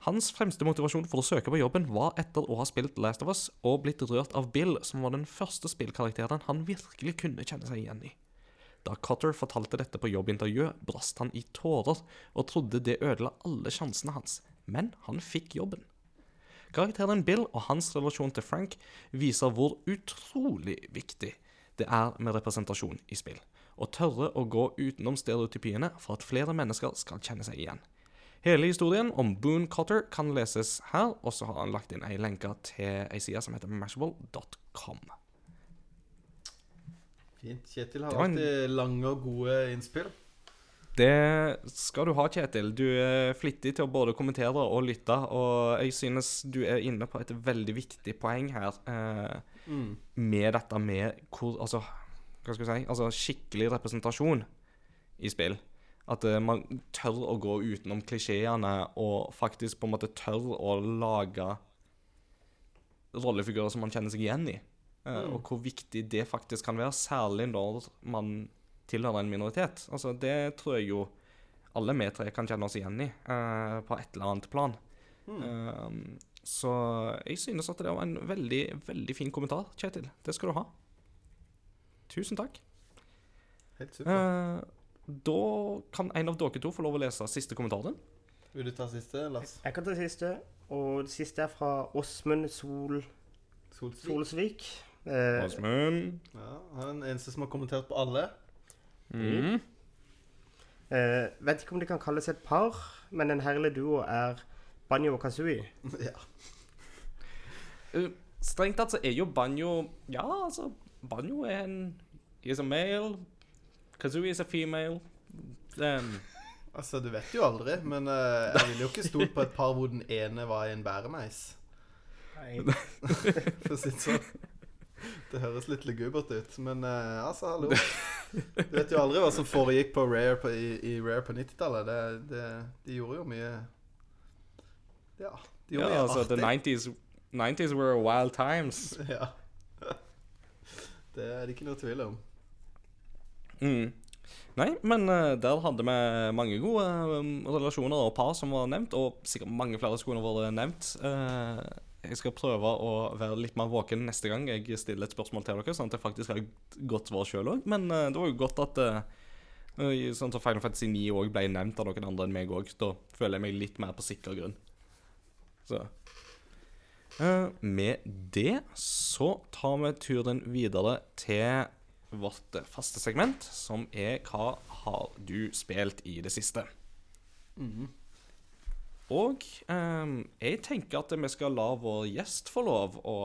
Hans fremste motivasjon for å søke på jobben var etter å ha spilt Last of Us og blitt rørt av Bill, som var den første spillkarakteren han virkelig kunne kjenne seg igjen i. Da Cotter fortalte dette på jobbintervjuet, brast han i tårer og trodde det ødela alle sjansene hans, men han fikk jobben. Karakteren Bill og hans relasjon til Frank viser hvor utrolig viktig det er med representasjon i spill, og tørre å gå utenom stereotypiene for at flere mennesker skal kjenne seg igjen. Hele historien om Boone Cotter kan leses her, og så har han lagt inn ei lenke til ei side som heter mashable.com. Fint. Kjetil har vært alltid lange og gode innspill. Det skal du ha, Kjetil. Du er flittig til å både kommentere og lytte, og jeg synes du er inne på et veldig viktig poeng her eh, Mm. med dette med hvor Altså, hva skal vi si? Altså skikkelig representasjon i spill. At eh, man tør å gå utenom klisjeene og faktisk på en måte tør å lage rollefigurer som man kjenner seg igjen i. Eh, Og hvor viktig det faktisk kan være, særlig når man tilhører en minoritet. Altså, det tror jeg jo alle vi tre kan kjenne oss igjen i, eh, på et eller annet plan. Eh, så jeg synes at det var en veldig, veldig fin kommentar, Kjetil. Det skal du ha. Tusen takk. Helt super. Eh, da kan en av dere to få lov å lese siste kommentaren. Vil du ta siste, Lars? Jeg kan ta siste, og det siste er fra Åsmund Sol Solsvik? Solsvik. Eh, Åsmund. Ja, han er den eneste som har kommentert på alle. Mm. Uh, vet ikke om det kan kalles et par, men en herlig duo er Banjo og Kazooie. *laughs* ja. Uh, Strengt tatt så er jo Banjo Ja, altså Banjo er en He's a male. Kazooie is a female. Um, *laughs* Altså, du vet jo aldri, men uh, jeg ville jo ikke stolt på et par hvor den ene var en bæremeis. *laughs* For å si det sånn. *laughs* Det høres litt legubert ut, men uh, altså, hallo. Du vet jo aldri hva som foregikk på Rare på, i, i Rare på 90-tallet. Det, det, de gjorde jo mye Ja, de ja, gjorde mye altså, the 90s, 90s were wild times. *laughs* Ja. Det er det ikke noe tvil om. Mm. Nei, men uh, der hadde vi mange gode um, relasjoner og par som var nevnt, og sikkert mange flere som kunne vært nevnt. Eh, jeg skal prøve å være litt mer våken neste gang jeg stiller et spørsmål til dere, sånn at jeg faktisk har et godt svar sjøl òg. Men uh, det var jo godt at eh, sånn som Final Fantasy 9 òg ble nevnt av noen andre enn meg òg. Da føler jeg meg litt mer på sikker grunn. Så uh, Med det så tar vi turen videre til vårt faste segment, som er Hva har du spilt i det siste? Og eh, jeg tenker at vi skal la vår gjest få lov å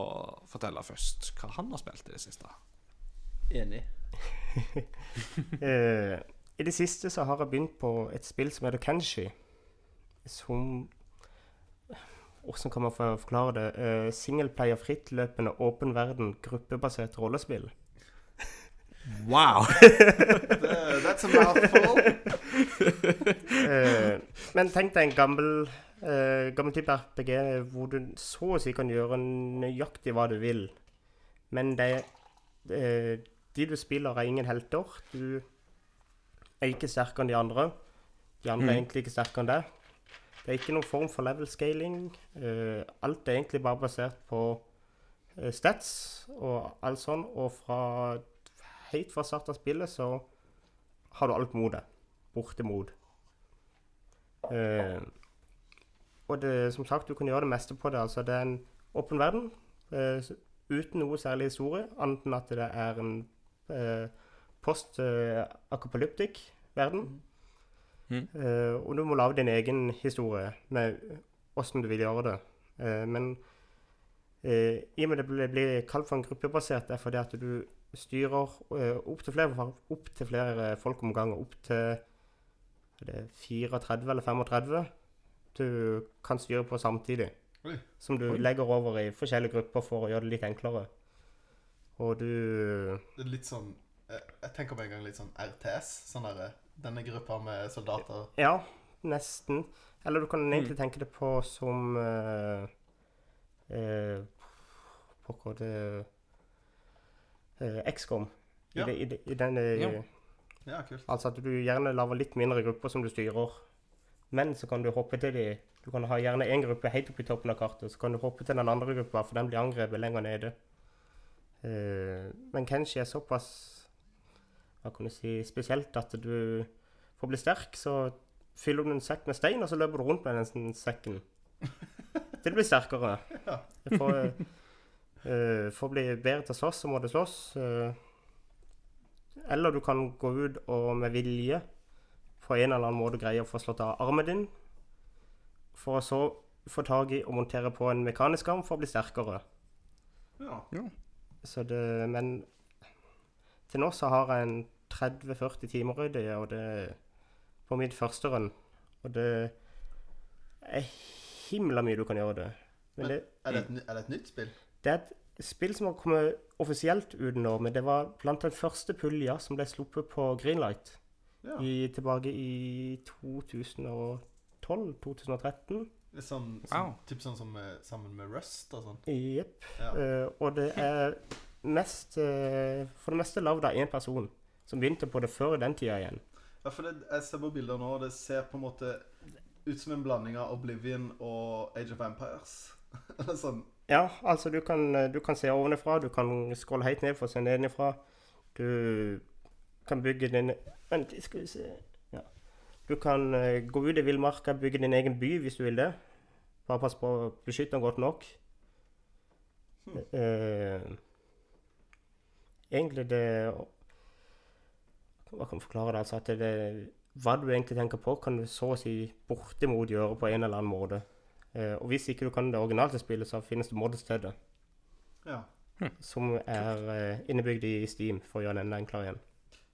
fortelle først hva han har spilt i det siste. Enig. *laughs* Eh, I det siste så har jeg begynt på et spill som heter Kenshi. Som Hvordan kan man få forklare det? Uh, Singleplayer, frittløpende, åpen verden, gruppebasert rollespill. Wow! *laughs* That's a mouthful. *laughs* Eh, men tenk deg en gammel, uh, gammel type RPG hvor du så å si kan gjøre nøyaktig hva du vil. Men det, uh, de du spiller, er ingen helter. Du er ikke sterkere enn de andre. De andre er Mhm. egentlig ikke sterkere enn deg. Det er ikke noen form for level scaling. Alt er egentlig bare basert på stats og alt sånn. Og fra helt fra start av spillet så har du alt mot deg. Bortimot. Eh, og det, som sagt, du kan gjøre det meste på det. Altså, det er en åpen verden eh, uten noe særlig historie, annet enn at det er en eh, post-akopalyptisk verden. Mm. Eh, og du må lage din egen historie med åssen du vil gjøre det. Eh, men eh, i og med det blir, blir kalt for en gruppebasert, det er fordi at du styrer opp til flere, opp til flere folk om gangen. Opp til er det 34 eller 35 du kan styre på samtidig. Oi. Som du Oi. legger over i forskjellige grupper for å gjøre det litt enklere. Og du Det er litt sånn Jeg, tenker på en gang litt sånn RTS. Sånn derre Denne gruppa med soldater. Ja, nesten. Eller du kan egentlig tenke det på som uh, uh, Pokker det uh, XCOM. I, Ja. i, det, i den, eh, Ja. Ja, kult. Altså at du gjerne lager litt mindre grupper som du styrer. Men så kan du hoppe til de Du kan ha gjerne én gruppe helt oppe i toppen av kartet. Så kan du hoppe til den andre gruppa, for den blir angrepet lenger nede. Uh, men Kenshi er såpass hva kan du si, spesielt at du For å bli sterk, så fyller du en sekk med stein, og så løper du rundt med den sekken. *laughs* Til du blir sterkere. Ja. For, uh, for å bli bedre til å slåss, så må du slåss. eh, eller du kan gå ut og med vilje på en eller annen måte greie å få slått av armen din, for å så få tak i og montere på en mekanisk arm for å bli sterkere. Ja. Så det, men til nå så har jeg en 30-40 timer i det, og det på mitt første run. Og det er himla mye du kan gjøre det. Men det, Er, det et, er det et nytt spill? det er et spill som har kommet offisielt ut nå, men det var blant den første pulja som ble sluppet på Greenlight Ja. i, tilbake i 2012-2013. Det er sånn, Wow. sånn, typ sånn som med, sammen med Rust og sånn. Jepp. Ja. Uh, og det er mest uh, For det meste lagd av én person, som begynte på det før den tida igjen. ja, for det, jeg ser på bilder nå, og det ser på en måte ut som en blanding av Oblivion og Age of Empires. *laughs* Eller sånn. Ja, altså du kan, du kan se ovenfra, du kan skrolle helt ned for å se nedenfra. Du kan bygge din Vent, skal vi se ja. Du kan eh, gå ut i villmarka, bygge din egen by hvis du vil det. Bare pass på å beskytte den godt nok. Eh, egentlig det Hva kan jeg forklare det? Altså at det, hva du egentlig tenker på, kan du så å si bortimot gjøre på en eller annen måte. Eh, og hvis ikke du kan det originale spillet, så finnes det mods til det. Ja. Som er eh, innebygd i Steam, for å gjøre den enda enklere igjen.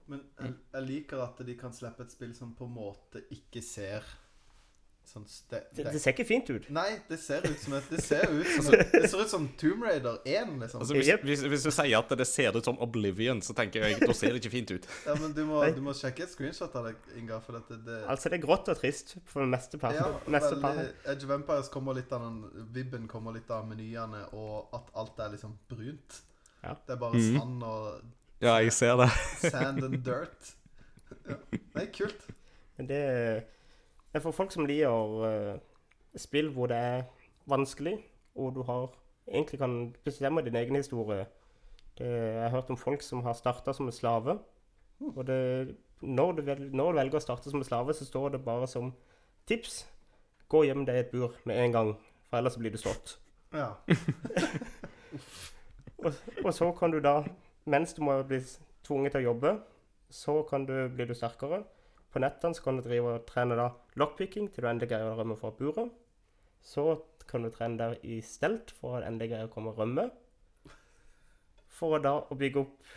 Men jeg, jeg liker at de kan slippe et spill som på en måte ikke ser sånn ste, Det, det ser ikke fint ut. Nei, det ser ut som et Det ser ut *laughs* som, det ser ut som Tomb Raider 1, liksom. Altså, hvis, hvis, hvis du sier at det ser ut som Oblivion, så tenker jeg da ser det ikke fint ut. *laughs* Ja, men du må, du må sjekke et screenshot av det, Inga, for dette det Altså, det er grått og trist for det meste par ja, meste veldig, of Empires kommer litt av den Vibben kommer litt av menyene, og at alt er liksom brunt. Ja. Det er bare Mhm. sand og Ja, jeg ser det. sand and dirt. Det er kult. Men det er for folk som liker eh, spill hvor det er vanskelig, og du har egentlig kan bestemme din egen historie. Det, jeg har hørt om folk som har starta som en slave. Og det, når, du vel, når du velger å starte som en slave, så står det bare som tips gå hjem deg i et bur med en gang, for ellers blir du slått. Ja. *laughs* Og, og så kan du da, mens du må bli tvunget til å jobbe, så kan du, blir du sterkere. På nettene så kan du drive og trene da lockpicking til du endelig greier å rømme fra buret. Så kan du trene der i stelt for å endelig greie å komme og rømme. For å da å bygge opp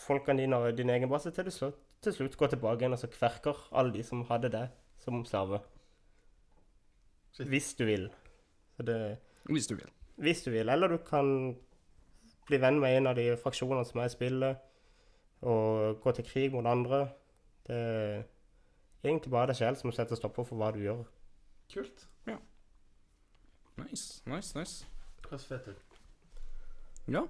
folkene dine og din egen base til du slutt, til slutt går tilbake igjen og så kverker alle de som hadde det som slave. Shit. Hvis du vil. Så det Hvis du vil. hvis du vil. Eller du kan bli venn med en av de fraksjonene som er i spillet, og gå til krig mot andre. Det egentlig bare deg selv som setter stopper for hva du gjør. Kult. Nice, nice, nice. Høres fett ut. Ja.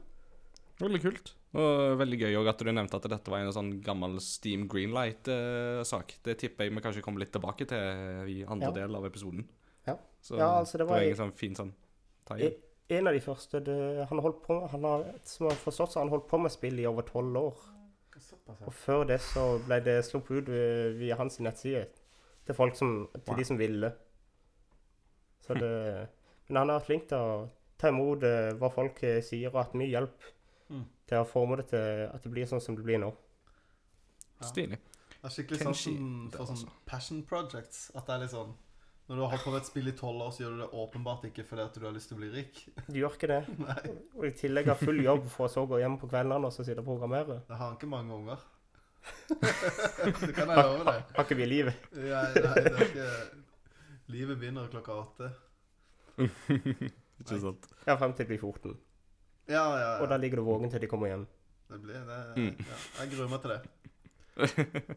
Veldig kult. Og veldig gøy òg at du nevnte at dette var en sånn gammel Steam Greenlight-sak. det tipper jeg vi kanskje kommer litt tilbake til i andre Ja. del av episoden. Ja. Så Ja, altså, det var en sånn fin sånn tie En av de første det, han holdt på, han har, Som har forstått, så har han holdt på med spill i over tolv år. Og før det så ble det sluppet ut via hans nettside til folk som, til Wow. de som ville. Så det, *laughs* men han har vært flink til å ta imot eh, hva folk eh, sier, og hatt mye hjelp Mm. til å forme det til at det blir sånn som det blir nå. Ja. Stilig. Det er skikkelig Kenshi, sånn for sånn passion projects. At det er litt sånn Når du har holdt på med et spill i tolv år, så gjør du det åpenbart ikke fordi at du har lyst til å bli rik. Du gjør ikke det. *laughs* Nei, Og i tillegg har full jobb for å så gå hjem på kveldene og så sitte og programmere. det har ikke mange unger. *laughs* det kan jeg love deg. Har ikke vi livet. nei, nei, det er ikke Livet begynner klokka åtte. Ikke sant? Ja, frem til de blir 14. Ja, ja, Og da ligger du våken til de kommer hjem. Det blir det. Mm. Ja, jeg gruer meg til det. *laughs*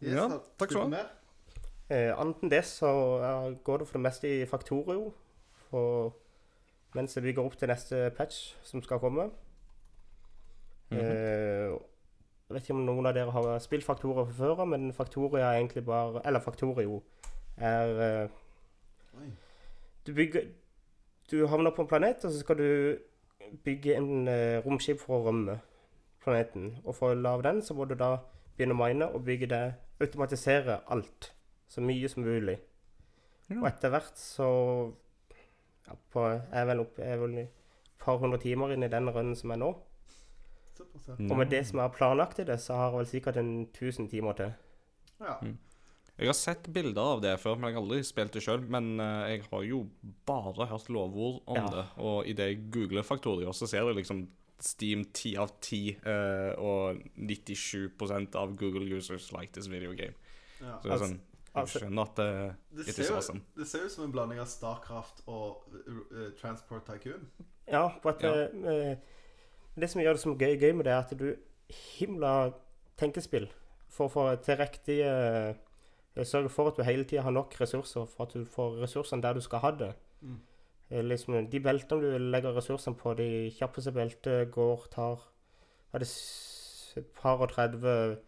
Yes, Ja, takk skal du ha. Eh, annet enn det så eh, går det for det meste i faktorio For mens vi bygger opp til neste patch som skal komme. Mhm. eh, jeg vet ikke om noen av dere har spilt faktorer fra før, men faktoria er egentlig bare Eller faktorio er eh, Du bygger Du havner på en planet, og så skal du bygge en eh, romskip for å rømme planeten. Og for å lage den, så må du da begynne å mine og bygge det Automatisere alt. Så mye som mulig. Ja. Og etter hvert så ja, på, Jeg er vel jeg er vel et par hundre timer inn i den runden som er nå. Og med det som jeg har planlagt i det, så har jeg vel sikkert en 1000 timer til. ja. Jeg har sett bilder av det før, men jeg har aldri spilt det sjøl. Men eh, jeg har jo bare hørt lovord om Ja. det. Og idet jeg googler Faktorier, så ser du liksom Steam 10 av 10, eh, og 97% av Google users like this video game. ja. Så det er sånn altså- skjønner at det, Det ser, is jo, awesome. det ser ut som en blanding av Starcraft og uh, Transport Tycoon. Ja, på at Ja. Uh, Det som gjør det som gøy, gøy med det, er at du himla tenkespill for å få til riktig Sørge for at du hele tida har nok ressurser, for at du får ressursene der du skal ha det. Mm. Liksom, de beltene du legger ressursene på, de kjappeste beltet går, tar det et par og 30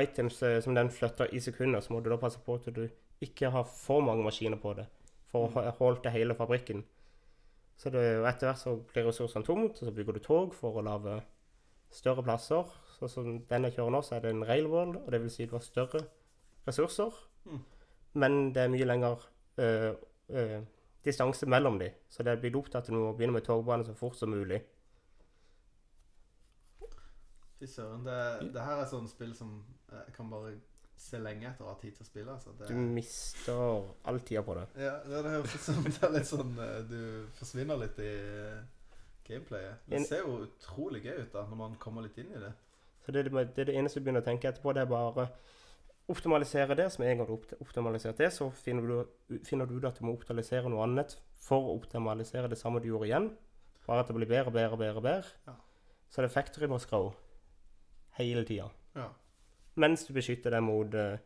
items eh, som den flytter i sekunder, så må du da passe på at du ikke har for mange maskiner på det, for å holde hele fabrikken. Så det, etter hvert så blir ressursene tomt, og så bygger du tog for å lage større plasser. Så som den jeg kjører nå, så er det en railwall, og det vil si du har større ressurser. Mm. Men det er mye lengre øh, øh, distanse mellom dem, så det opp til at du må begynne med togbane så fort som mulig. Fy søren. Det, det her er sånn spill som jeg kan bare se lenge etter å ha tid til å spille. Altså. Det, Du mister all tida på det. ja, det, det høres ut som *laughs* det er litt sånn eh, Du forsvinner litt i eh, gameplayet. Det ser jo utrolig gøy ut da når man kommer litt inn i det. Så det, det, det det eneste du begynner å tenke etterpå, det er bare optimalisere det. Som en gang du har optimalisert det, så finner du, finner du at du må optimalisere noe annet for å optimalisere det samme du gjorde igjen. Bare at det blir bedre, bedre, bedre, bedre. Ja. Så det er factory must grow hele tida. Ja. Mens du beskytter deg mot eh,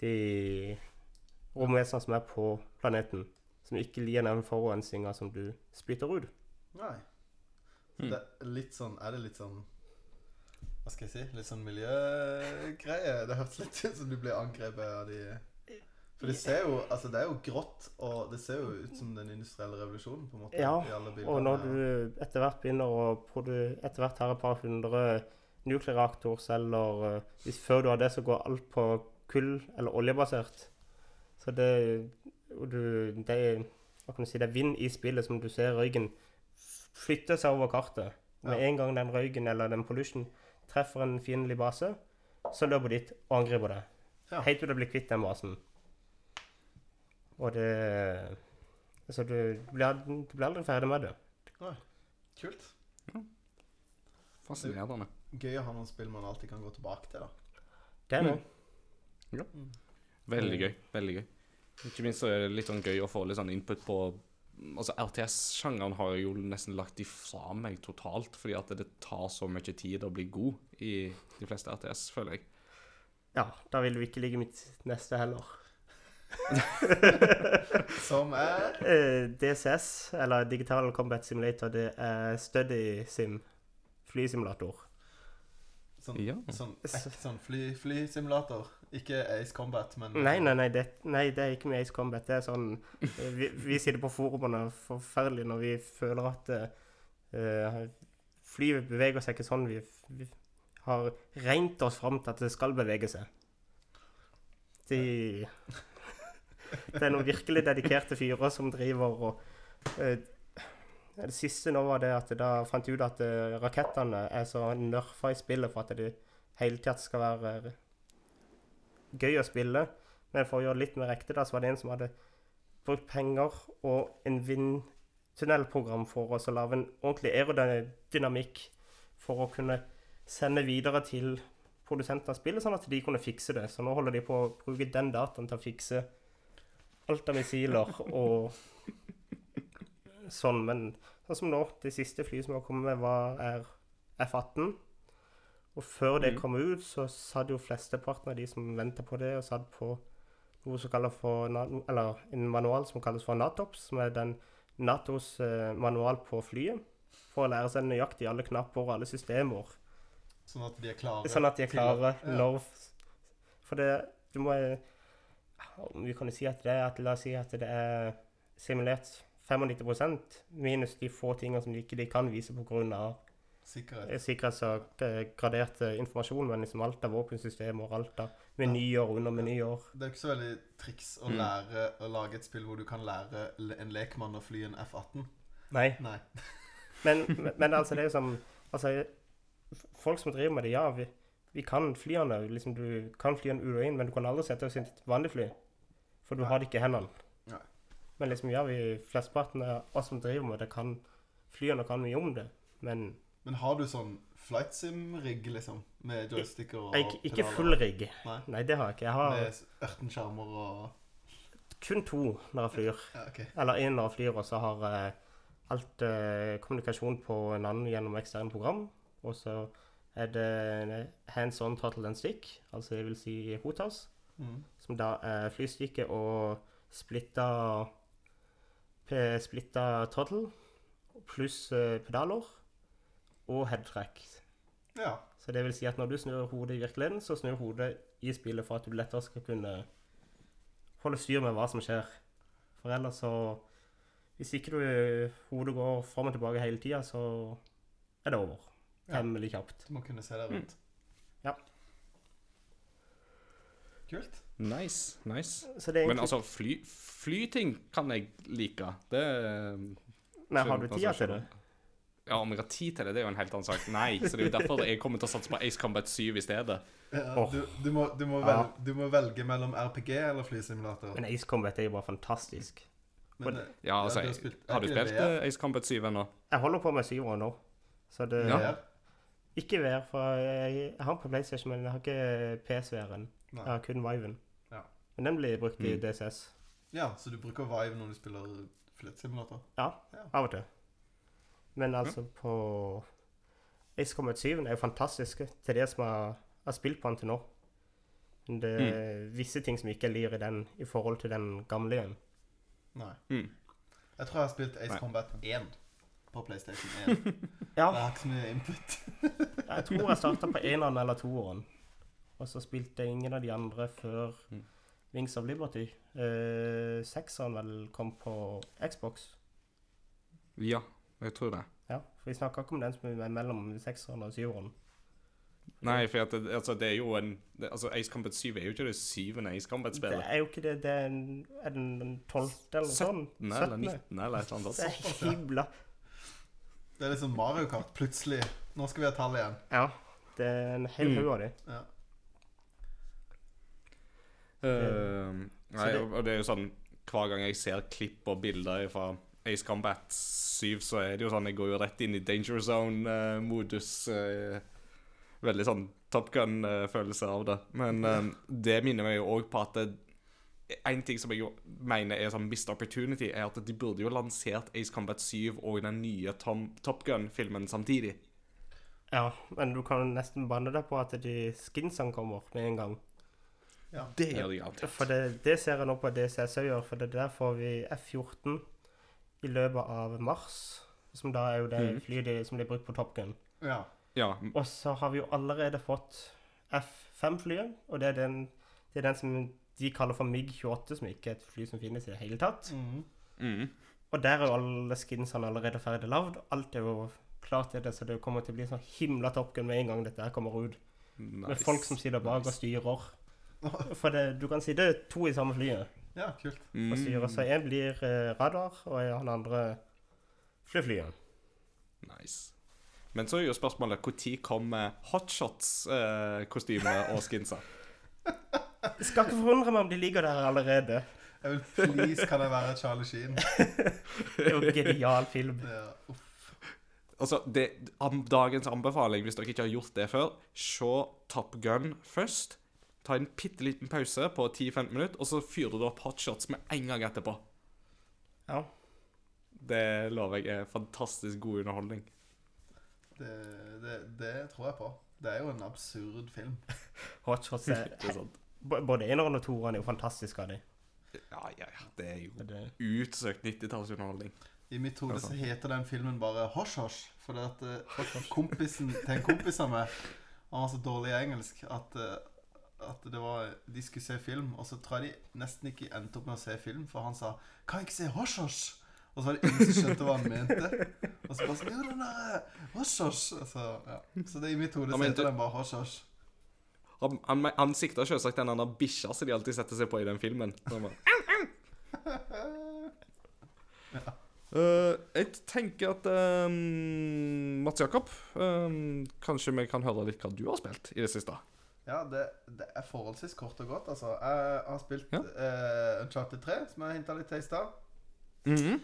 de romvesenene som er på planeten. Som ikke lider den forurensninga som du spytter ut. Nei. Så Mm. det er litt sånn Er det litt sånn Hva skal jeg si? Litt sånn miljøgreie. Det hørtes litt ut som du ble angrepet av de For det ser jo Altså, det er jo grått, og det ser jo ut som den industrielle revolusjonen, på en måte. Ja, i alle bildene. Og når du etter hvert begynner å produ- etter hvert har et par hundre nuklearreaktorceller eh, hvis Før du har det, så går alt på kull- eller oljebasert. Så det og du, det, er- hva kan du si, det er vind i spillet som du ser røyken flytte seg over kartet. Med Ja. en gang den røyken eller den pollution treffer en fiendtlig base, så løper de dit og angriper det. Ja. Helt til du blir kvitt den basen. Og det Så du, du, blir, du blir aldri ferdig med det. Kult. Fascinerende. Gøy å ha noen spill man alltid kan gå tilbake til, da. Det er det. Veldig gøy. Veldig gøy. Ikke minst er det litt sånn gøy å få litt sånn input på Altså RTS-sjangeren har jo nesten lagt ifra meg totalt, fordi at det tar så mye tid å bli god i de fleste RTS, føler jeg. Ja, da vil du ikke ligge mitt neste heller. *laughs* Som er Eh, DCS, eller Digital Combat Simulator, det er study sim. Flysimulator. Sånn, Ja. sånn, sånn fly, flysimulator. Ikke Ace Combat, men Nei, nei, nei det, nei, det er ikke med Ace Combat. Det er sånn Vi, vi sitter på forumene forferdelig når vi føler at uh, flyet beveger seg ikke sånn. Vi, vi har regnet oss fram til at det skal bevege seg. De *laughs* Det er noen virkelig dedikerte fyrer som driver og eh, Det siste nå var det at da fant jeg ut at eh, rakettene er så nerfa i spillet for at det hele tatt skal være eh, gøy å spille. Men for å gjøre det litt mer ekte, da, så var det en som hadde brukt penger og en vindtunnelprogram for oss å lage en ordentlig aerodynamikk for å kunne sende videre til produsenten av spillet, sånn at de kunne fikse det. Så nå holder de på å bruke den dataen til å fikse alt av missiler og sånn. Men sånn som nå, det siste flyet som har kommet med, var, er F-18. Og før det Mhm. kom ut, så satt jo flesteparten av de som venta på det, og satt på noe som kalles for Eller en manual som kalles for Natops, som er den Natos eh, manual på flyet. For å lære seg nøyaktig alle knapper og alle systemer. sånn at de er klare. Sånn at de er til Ja. når For det Du må eh, Vi kan jo si at det er at La oss si at det er simulert 95% minus de få tingene som de ikke de kan vise pga. Sikkerhet. sikkerhets- og eh, gradert eh, informasjon, men liksom alt av våpensystemer og alt av menyer og undermenyer. Det er jo ikke så veldig triks å Mm. lære å lage et spill hvor du kan lære en lekmann å fly en F-18. Nei. Nei. *laughs* Men, men, altså, det er jo som Altså, folk som driver med det, ja, vi, vi kan flyene. Liksom, du kan fly en og inn, men du kan aldri sette oss i et vanlig fly. For du Nei. har det ikke i hendene. Men liksom, ja, vi flesteparten av oss som driver med det, kan flyene kan mye om det. Men Men har du sånn flight sim-rigg, liksom? Med joysticker og ikke, ikke pedaler? full rigg. Nei. Nei, det har jeg ikke. Jeg har Med 18 skjermer og kun to når jeg flyr. Ja, okay. Eller én når jeg flyr, og så har jeg alt eh, kommunikasjon på en annen gjennom eksterne program. Og så er det hands on throttle and stick, altså det vil si HOTAS, Mm. som da er flystikke og splitta Splitta throttle pluss eh, pedaler og headtrack. Ja. Så det vil si at når du snur hodet i virkeligheten, så snur hodet i spillet for at du lettere skal kunne holde styr med hva som skjer. For ellers så Hvis ikke du hodet går fram og tilbake hele tida, så er det over. Ja. Temmelig kjapt. Du må kunne se deg rundt. Ja. Kult. Nice. nice. Så det er Men altså, fly, flyting kan jeg like. Det Men har du tida altså, til det? Ja, om jeg har tid til det, det er jo en helt annen sak. Nei, så det er jo derfor jeg kommer til å satse på Ace Combat 7 i stedet. Ja, du, du, må, du, må Ja. du må velge mellom RPG eller flysimulator. Men Ace Combat er jo bare fantastisk. Men, det, Ja, altså, du har spilt- Har du spilt VR? eh, Ace Combat 7 ennå? Jeg holder på med 7 nå. Så det Ja. Ikke VR, for jeg, jeg har den på PlayStation, men jeg har ikke PSVR-en. Jeg har kun Viven. Ja. Men den blir brukt i Mm. DCS. Ja, så du bruker Vive når du spiller flyttsimulator? Ja, Ja. av og til. Men altså på Ace Combat 7 er jo fantastisk til det som jeg har spilt på den til nå. Men det er visse ting som ikke lir i den i forhold til den gamle igjen. Nei. Mm. Jeg tror jeg har spilt Ace Nei. Combat 1. på PlayStation 1. *laughs* Ja, Jeg har ikke så mye input. jeg tror jeg starta på eneren eller toeren. Og så spilte jeg ingen av de andre før Mm. Wings of Liberty. Eh, sekseren vel kom på Xbox. Ja, jeg tror det. Ja, for vi snakker ikke om den som er mellom sekseren og syveren. Nei, for at det, altså, det er jo en det, Altså, Ace Combat 7 er jo ikke det syvende Ace Combat-spillet. Det er jo ikke det. Det er, en, er den den tolvte eller noe sånt? 17. eller 19. eller et eller annet. Det er himla Det er liksom Mario Kart. Plutselig. Nå skal vi ha tall igjen. Ja. Det er en hel Mm. haug av dem. Ja. Eh, nei, det- og det er jo sånn Hver gang jeg ser klipp og bilder fra Ace Combat 7, så er det jo sånn Jeg går jo rett inn i danger zone-modus. eh, veldig sånn Top Gun-følelse av det. Men eh, det minner meg jo òg på at det, en ting som jeg jo mener er sånn missed opportunity, er at de burde jo lansert Ace Combat 7 og den nye Tom, Top Gun-filmen samtidig. Ja, men du kan nesten banne deg på at de skinsene kommer med en gang. Ja. Det gjør de alltid. For det, det ser jeg nå på DCS òg gjør, for det der får vi F-14 i løpet av mars. Som da er jo det Mhm. flyet de, som blir brukt på Top Gun. ja. Ja, Og så har vi jo allerede fått F5-flyet, og det er, den, det er den som de kaller for MiG-28, som ikke er et fly som finnes i det hele tatt. Mm. mm. Og der er jo alle skinsene allerede ferdig lagd. Alt er jo klart til det, så det kommer til å bli sånn himla Top Gun med en gang dette her kommer ut. Med folk som sitter bak og styrer. *laughs* For det, du kan sitte to i samme flyet ja, kult. Mm. og styre. Så én blir eh, radar, og han andre flyr flyet. Nice. Men så er jo spørsmålet når kommer hotshots-kostymene og skinsa? *laughs* Skal ikke forundre meg om de ligger der allerede. Jeg vil please kan jeg være Charlie Sheen. *laughs* Det er jo en genial film. Ja, uff. Altså, det, am, Dagens anbefaling, hvis dere ikke har gjort det før, se Top Gun først. Ta en bitte liten pause på 10-15 minutter, og så fyrer du opp hotshots med en gang etterpå. Ja. Det lover jeg er fantastisk god underholdning. Det, det, det tror jeg på. Det er jo en absurd film. *laughs* Hotshots er er sant. Både eneren og toeren er jo fantastiske av de. Ja, ja, ja. Det er jo Det, utsøkt 90-tallsunderholdning. I mitt hode så heter den filmen bare Hosh Hosh. For det at eh, kompisen til en kompis av meg Han var så dårlig i engelsk at, eh, at det var de skulle se film, og så tror jeg de nesten ikke endte opp med å se film, for han sa 'Kan jeg ikke se Hosh Hosh?' Og så var det ingen som skjønte hva han mente. Og så bare sånn 'Jo, den der Hosh Hosh'. Så, ja. så det i mitt hode heter den bare Hosh Hosh. Han, han, han sikta selvsagt den der bikkja som de alltid setter seg på i den filmen. Bare, *laughs* *laughs* Eh, jeg tenker at um, Mats Jakob um, Kanskje vi kan høre litt hva du har spilt i det siste? Ja, det, det er forholdsvis kort og godt, altså. Jeg har spilt Ja. uh, Uncharted 3, som jeg hinta litt til i stad. Mhm.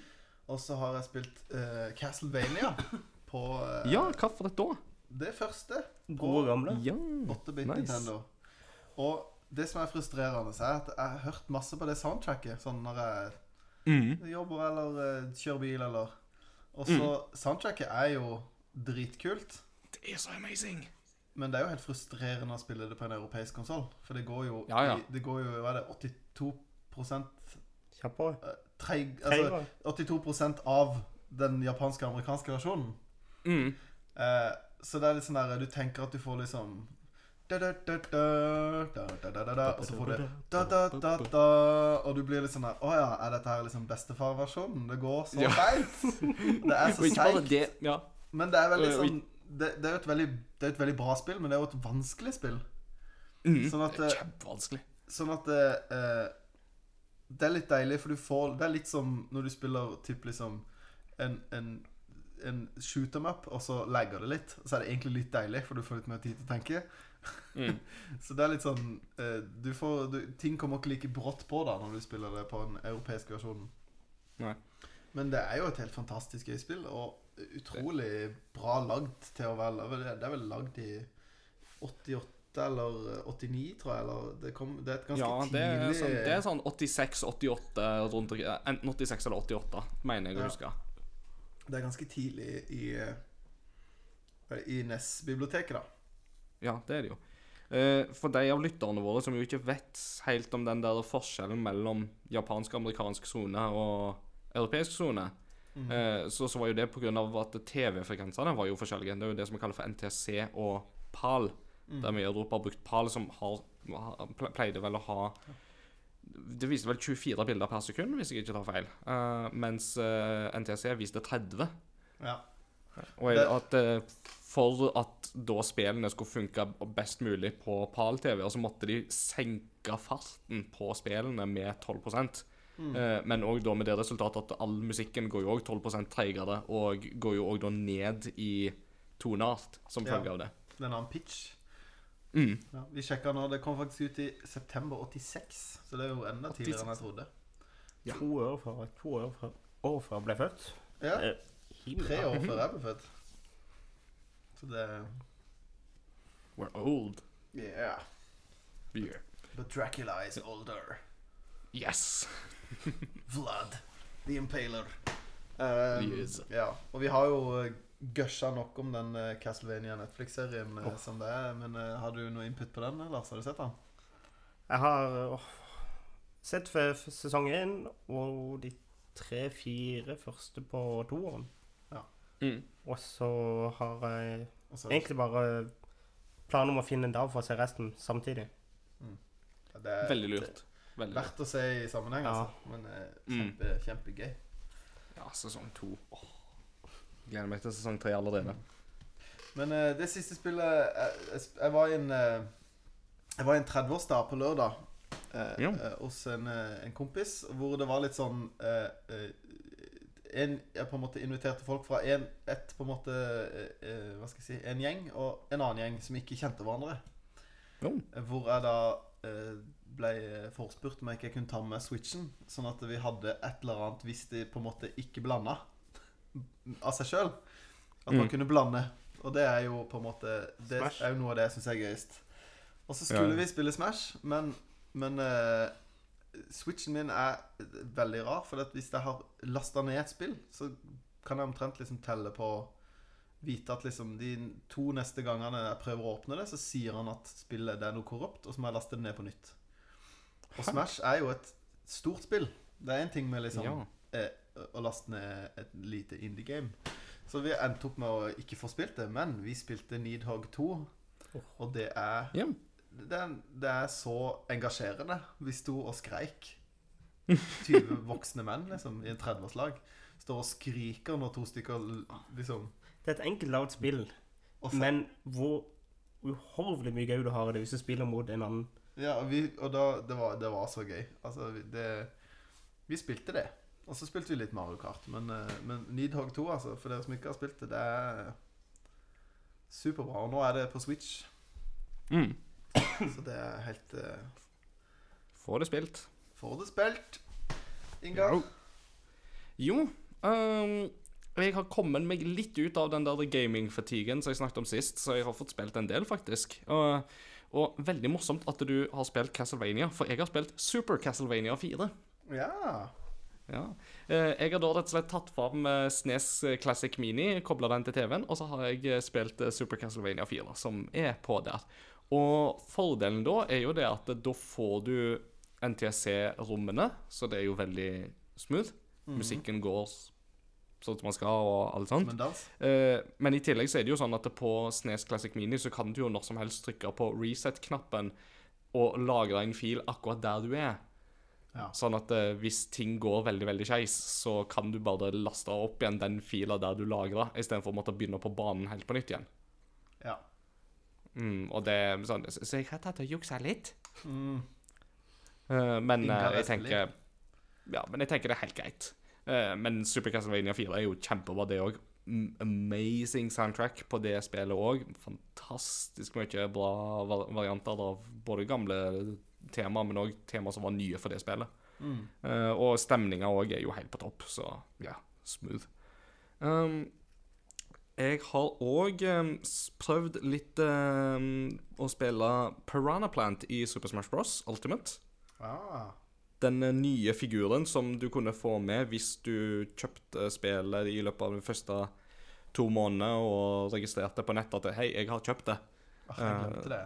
Og så har jeg spilt uh, Castlevania *laughs* på uh, Ja, hva for et da? det første. gode gamle. Ja. 8-bit Nice. Nintendo. Og det som er frustrerende, er at jeg har hørt masse på det soundtracket. Sånn når jeg mm. jobber eller uh, kjører bil eller Og så Mm. Soundtracket er jo dritkult. Det er så amazing. Men det er jo helt frustrerende å spille det på en europeisk konsoll. For det går jo, ja, ja. I, det går jo hva er det, 82 Kjappere. Altså, 82 av den japanske og amerikanske versjonen. Mm. Eh, så det er litt sånn der Du tenker at du får liksom da, da, da, Og så får du Og du blir litt sånn der Å ja, er dette her liksom bestefarversjonen? Det går så feil. Ja. det er så seigt. Men det er veldig sånn det, det er jo et veldig Det er et veldig bra spill, men det er jo et vanskelig spill. Mm, Sånn at det er eh, kjempevanskelig. Sånn at det, eh, det er litt deilig, for du får Det er litt som når du spiller typ liksom en, en, en shoot them up, og så lagger det litt. Så er det egentlig litt deilig, for du får litt mer tid til å tenke. Mm. *laughs* Så det er litt sånn eh, du får, du, Ting kommer ikke like brått på da når du spiller det på den europeiske versjonen. Nei. Men det er jo et helt fantastisk gøy spill, og utrolig bra lagd til å være Det er vel lagd i 88 eller 89, tror jeg. Eller det, kom, det er et ganske Ja, det er, tidlig sånn, det er sånn 86-88 rundt. Enten 86 eller 88, mener jeg å Ja. huske. Det er ganske tidlig i eh, I NES-biblioteket, da. Ja, det er det jo. Eh, For de av lytterne våre som jo ikke vet helt om den der forskjellen mellom japansk og amerikansk sone og europeisk sone, Eh, så, så var jo det pga. at TV-frekvensene var jo forskjellige. Det er jo det som vi kaller for NTC og PAL. Der vi i Europa har brukt PAL, som har, har pleide vel å ha Det viste vel 24 bilder per sekund, hvis jeg ikke tar feil. Eh, mens eh, NTC viste 30. Ja. Og jeg, at eh, for at da spillene skulle funke best mulig på PAL-TV, så måtte de senke farten på spillene med 12 eh, Men òg da med det resultatet at all musikken går jo òg 12% treigere, og går jo òg da ned i toneart som Ja. følge av det. Det er en annen pitch. Mm. Ja, vi sjekka nå. Det kom faktisk ut i september 86, så det er jo enda tidligere enn jeg trodde. Ja. To år før, to år før, år før jeg ble født. Ja. Tre år før jeg ble født. Så det We're old. Yeah. Yeah. But Dracula is older. Yes. *laughs* Vlad the Impaler. Um, Yes. Ja, og vi har jo uh, gusha nok om den uh, Castlevania Netflix-serien oh. som det er. Men uh, har du noe input på den, Lars? Har du sett den? Jeg har oh, sett sesong én og de tre-fire første på toeren. Mm. Og så har jeg så- egentlig bare planer om å finne en dag for å se resten samtidig. Ja, det er Veldig lurt. Veldig verdt å se i sammenheng, Ja. altså. Men uh, Mm. kjempe, kjempegøy. Ja, sesong to. Åh. Gleder meg til sesong tre allerede. Men eh, det siste spillet Jeg, jeg, jeg var i en uh, Jeg var i en 30-årsdag på lørdag eh, Ja. eh, hos en, uh, en kompis, hvor det var litt sånn eh, en, Jeg på en måte inviterte folk fra en, et på en måte eh, Hva skal jeg si En gjeng og en annen gjeng som ikke kjente hverandre. Jo. Hvor jeg da uh, ble forespurt om jeg ikke kunne ta med Switchen, sånn at vi hadde et eller annet hvis de på en måte ikke blanda av seg sjøl. At man Mm. kunne blande. Og det er jo på en måte Det Smash. er jo noe av det jeg syns er gøyest. Og så skulle ja. vi spille Smash, men, men uh, Switchen min er veldig rar. For at hvis jeg har lasta ned et spill, så kan jeg omtrent liksom telle på Vite at liksom de to neste gangene jeg prøver å åpne det, så sier han at spillet det er noe korrupt, og så må jeg laste det ned på nytt. Og Smash er jo et stort spill. Det er en ting med liksom Ja. eh, å laste ned et lite indie-game. Så vi endte opp med å ikke få spilt det, men vi spilte Needhog 2. Og det er, Ja. det er Det er så engasjerende. Vi sto og skreik. 20 *laughs* voksne menn liksom i en 30-årslag. Står og skriker når to stykker liksom Det er et enkelt lavt spill, men hvor uhorvelig mye gøy du har i det hvis du spiller mot en annen. Ja, og, vi, og da, det, var, det var så gøy. Altså, det Vi spilte det. Og så spilte vi litt Mario Kart. Men, eh, men Needhog 2, altså, for dere som ikke har spilt det, det er superbra. Og nå er det på Switch, Mm. så det er helt uh, Få det spilt. Får det spilt. Ingar? Jo, Um, jeg har kommet meg litt ut av den der gaming-fatigen som jeg snakket om sist, så jeg har fått spilt en del, faktisk. Og, og veldig morsomt at du har spilt Castlevania, for jeg har spilt Super Castlevania 4. Ja. Ja. Eh, Jeg har da rett og slett tatt fram eh, SNES Classic Mini, kobla den til TV-en, og så har jeg eh, spilt eh, Super Castlevania 4, som er på der. Og fordelen da er jo det at eh, da får du NTSC-rommene, så det er jo veldig smooth. Musikken går sånn som man skal, og alt sånt. Men, en? Eh, men i tillegg så er det jo sånn at på SNES Classic Mini så kan du jo når som helst trykke på reset-knappen og lagre en fil akkurat der du er. Ja. Sånn at eh, hvis ting går veldig veldig skeis, så kan du bare laste opp igjen den fila der du lagra, istedenfor å måtte begynne på banen helt på nytt igjen. Ja. Mm, og det sånn Så jeg har tatt og juksa litt. Mm. Eh, men eh, jeg tenker Ja, men jeg tenker det er helt greit. Eh, men Super Castlevania 4 er jo kjempebra, det òg. Amazing soundtrack på det spillet òg. Fantastisk mye bra varianter av både gamle temaer, men òg temaer som var nye for det spillet. Mm. Uh, og stemninga òg er jo helt på topp, så ja, smooth. Um, jeg har òg um, prøvd litt um, å spille Piranha Plant i Super Smash Bros. Ultimate. Ah. Den eh, nye figuren som du kunne få med hvis du kjøpte spillet i løpet av de første to månedene og registrerte på nettet at 'Hei, jeg har kjøpt det'. Åh, jeg glemte det.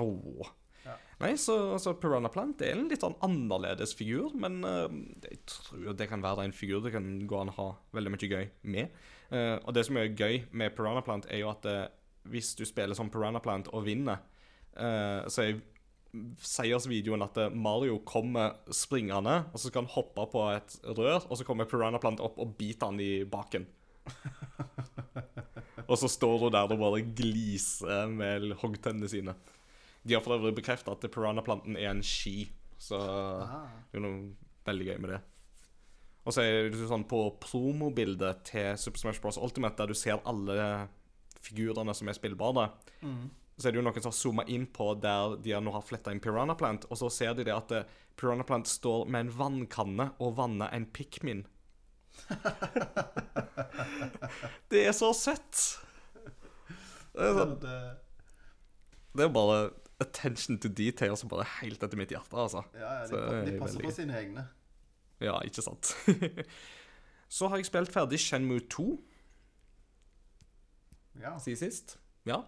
Åh. Ja. Nei, så, altså, Piranha Plant er en litt sånn annerledes figur, men uh, jeg tror det kan være en figur det kan gå an å ha veldig mye gøy med. Uh, og det som er gøy med Piranha Plant, er jo at uh, hvis du spiller som Piranha Plant og vinner, eh, så er seiersvideoen at eh, Mario kommer springende, og så skal han hoppe på et rør, og så kommer Piranha Plant opp og biter han i baken. *laughs* og så står hun der og bare gliser med hoggtennene sine. De har for øvrig bekrefta at Piranha-planten er en ski, så Ah. det er noe veldig gøy med det. Og så er det sånn på promobildet til Super Smash Bros. Ultimate, der du ser alle figurene som er spillbare, Mm. Så er det jo noen som har zooma inn på der de nå har fletta inn Piranha Plant, og så ser de det at eh, Piranha Plant står med en vannkanne og vanner en Pikmin. *laughs* det er så søtt! Det er, sånn, Det, det er bare attention to detail som bare er helt etter mitt hjerte, altså. ja, ja, de, de passer veldig på sine egne. Ja, ikke sant? *laughs* så har jeg spilt ferdig Shenmue 2 Ja. siden sist. Ja.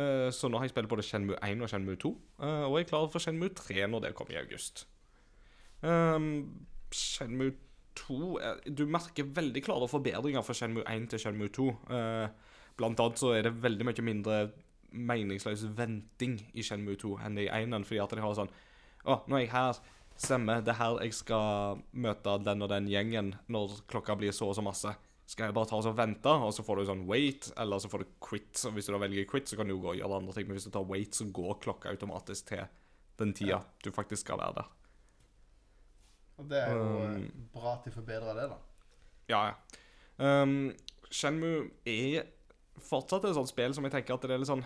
Eh, Så nå har jeg spilt både Shenmue 1 og Shenmue 2. eh, Og jeg er klar for Shenmue 3 når det kommer i august. Um, Shenmue 2 eh, Du merker veldig klare forbedringer fra Shenmue 1 til Shenmue 2. Eh, Blant annet så er det veldig mye mindre meningsløs venting i Shenmue 2 enn i 1, fordi at de har sånn Å, nå er jeg her. Stemmer. Det er her jeg skal møte den og den gjengen når klokka blir så og så masse. Skal jeg bare ta oss og vente, og så får du sånn wait, eller så får du quit. Og hvis du da velger quit, så kan du jo gå og gjøre andre ting, men hvis du tar wait, så går klokka automatisk til den tida Ja. du faktisk skal være der. Og det er jo eh, Um, bra at de forbedrer det, da. Ja, ja. Um, Shenmue er fortsatt et sånt spill som jeg tenker at det er litt sånn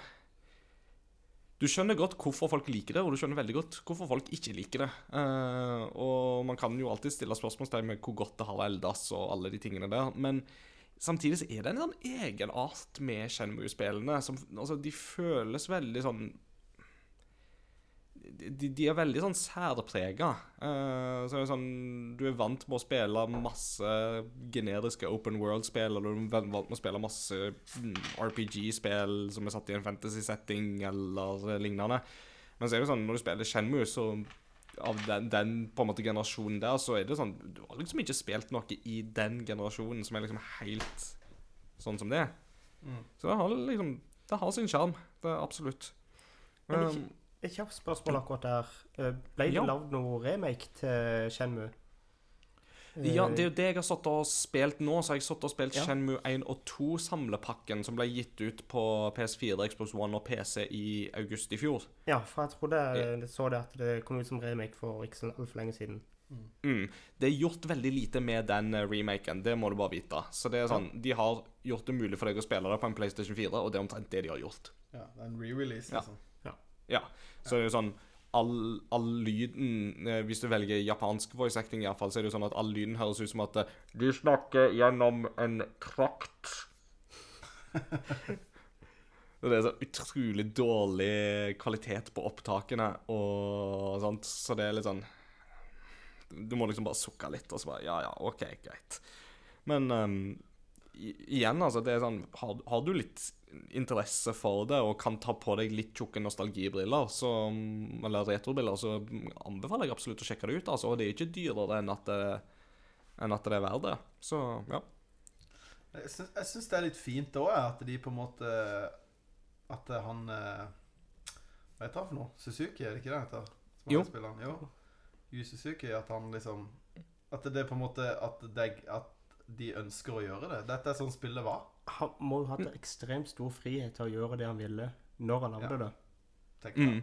Du skjønner godt hvorfor folk liker det, og du skjønner veldig godt hvorfor folk ikke liker det. Uh, og man kan jo alltid stille spørsmålstegn med hvor godt det har eldes og alle de tingene der, men samtidig så er det en sånn egenart med Shenmue-spillene Altså, de føles veldig sånn de, de er veldig sånn særprega. Uh, så er det sånn Du er vant med å spille masse generiske open world-spill, eller du er vant med å spille masse mm, RPG-spill som er satt i en fantasy-setting, eller lignende. Men så er det sånn, når du spiller Shenmue, så av den, den på en måte generasjonen der, så er det sånn Du har liksom ikke spilt noe i den generasjonen som er liksom helt sånn som det. Mm. Så det har liksom Det har sin sjarm. Det er absolutt. Men ikke- Um, Et kjapt spørsmål akkurat der. Eh, Ble det Ja. lagd noe remake til Shenmue? Ja, Eh, det er jo det jeg har satt og spilt nå. Så har jeg satt og spilt Ja. Shenmue 1 og 2-samlepakken, som ble gitt ut på PS4, Xbox One og PC i august i fjor. Ja, for jeg trodde jeg så det at det kom ut som remake for ikke så altfor lenge siden. Mm. Det er gjort veldig lite med den eh, remaken, det må du bare vite. Så det er sånn, De har gjort det mulig for deg å spille det på en PlayStation 4, og det er omtrent det de har gjort. Ja, det er en re-release, Ja. liksom. Ja, Så er det jo sånn All, all lyden eh, Hvis du velger japansk voice acting, i hvert fall, så er det jo sånn at all lyden høres ut som at eh, du snakker gjennom en trakt. *laughs* Og det er så utrolig dårlig kvalitet på opptakene og sånt, så det er litt sånn Du må liksom bare sukke litt, og så bare Ja, ja, OK, greit. Men i, igjen, altså, det er sånn har, har du litt interesse for det og kan ta på deg litt tjukke nostalgibriller, så, eller retrobriller, så anbefaler jeg absolutt å sjekke det ut. Altså, og det er ikke dyrere enn at det, enn at det er verdt det. Så ja. Jeg syns, det er litt fint òg, at de på en måte At han eh, Hva heter han for noe? Suzuki, er det ikke det han heter? Er Jo. Jo. Yu Suzuki. At han liksom At det er på en måte At, det, at de ønsker å gjøre det. Dette er sånn spillet var, Han må jo ha hatt ekstremt stor frihet til å gjøre det han ville, når han lagde Ja. det. tenker jeg. Mm.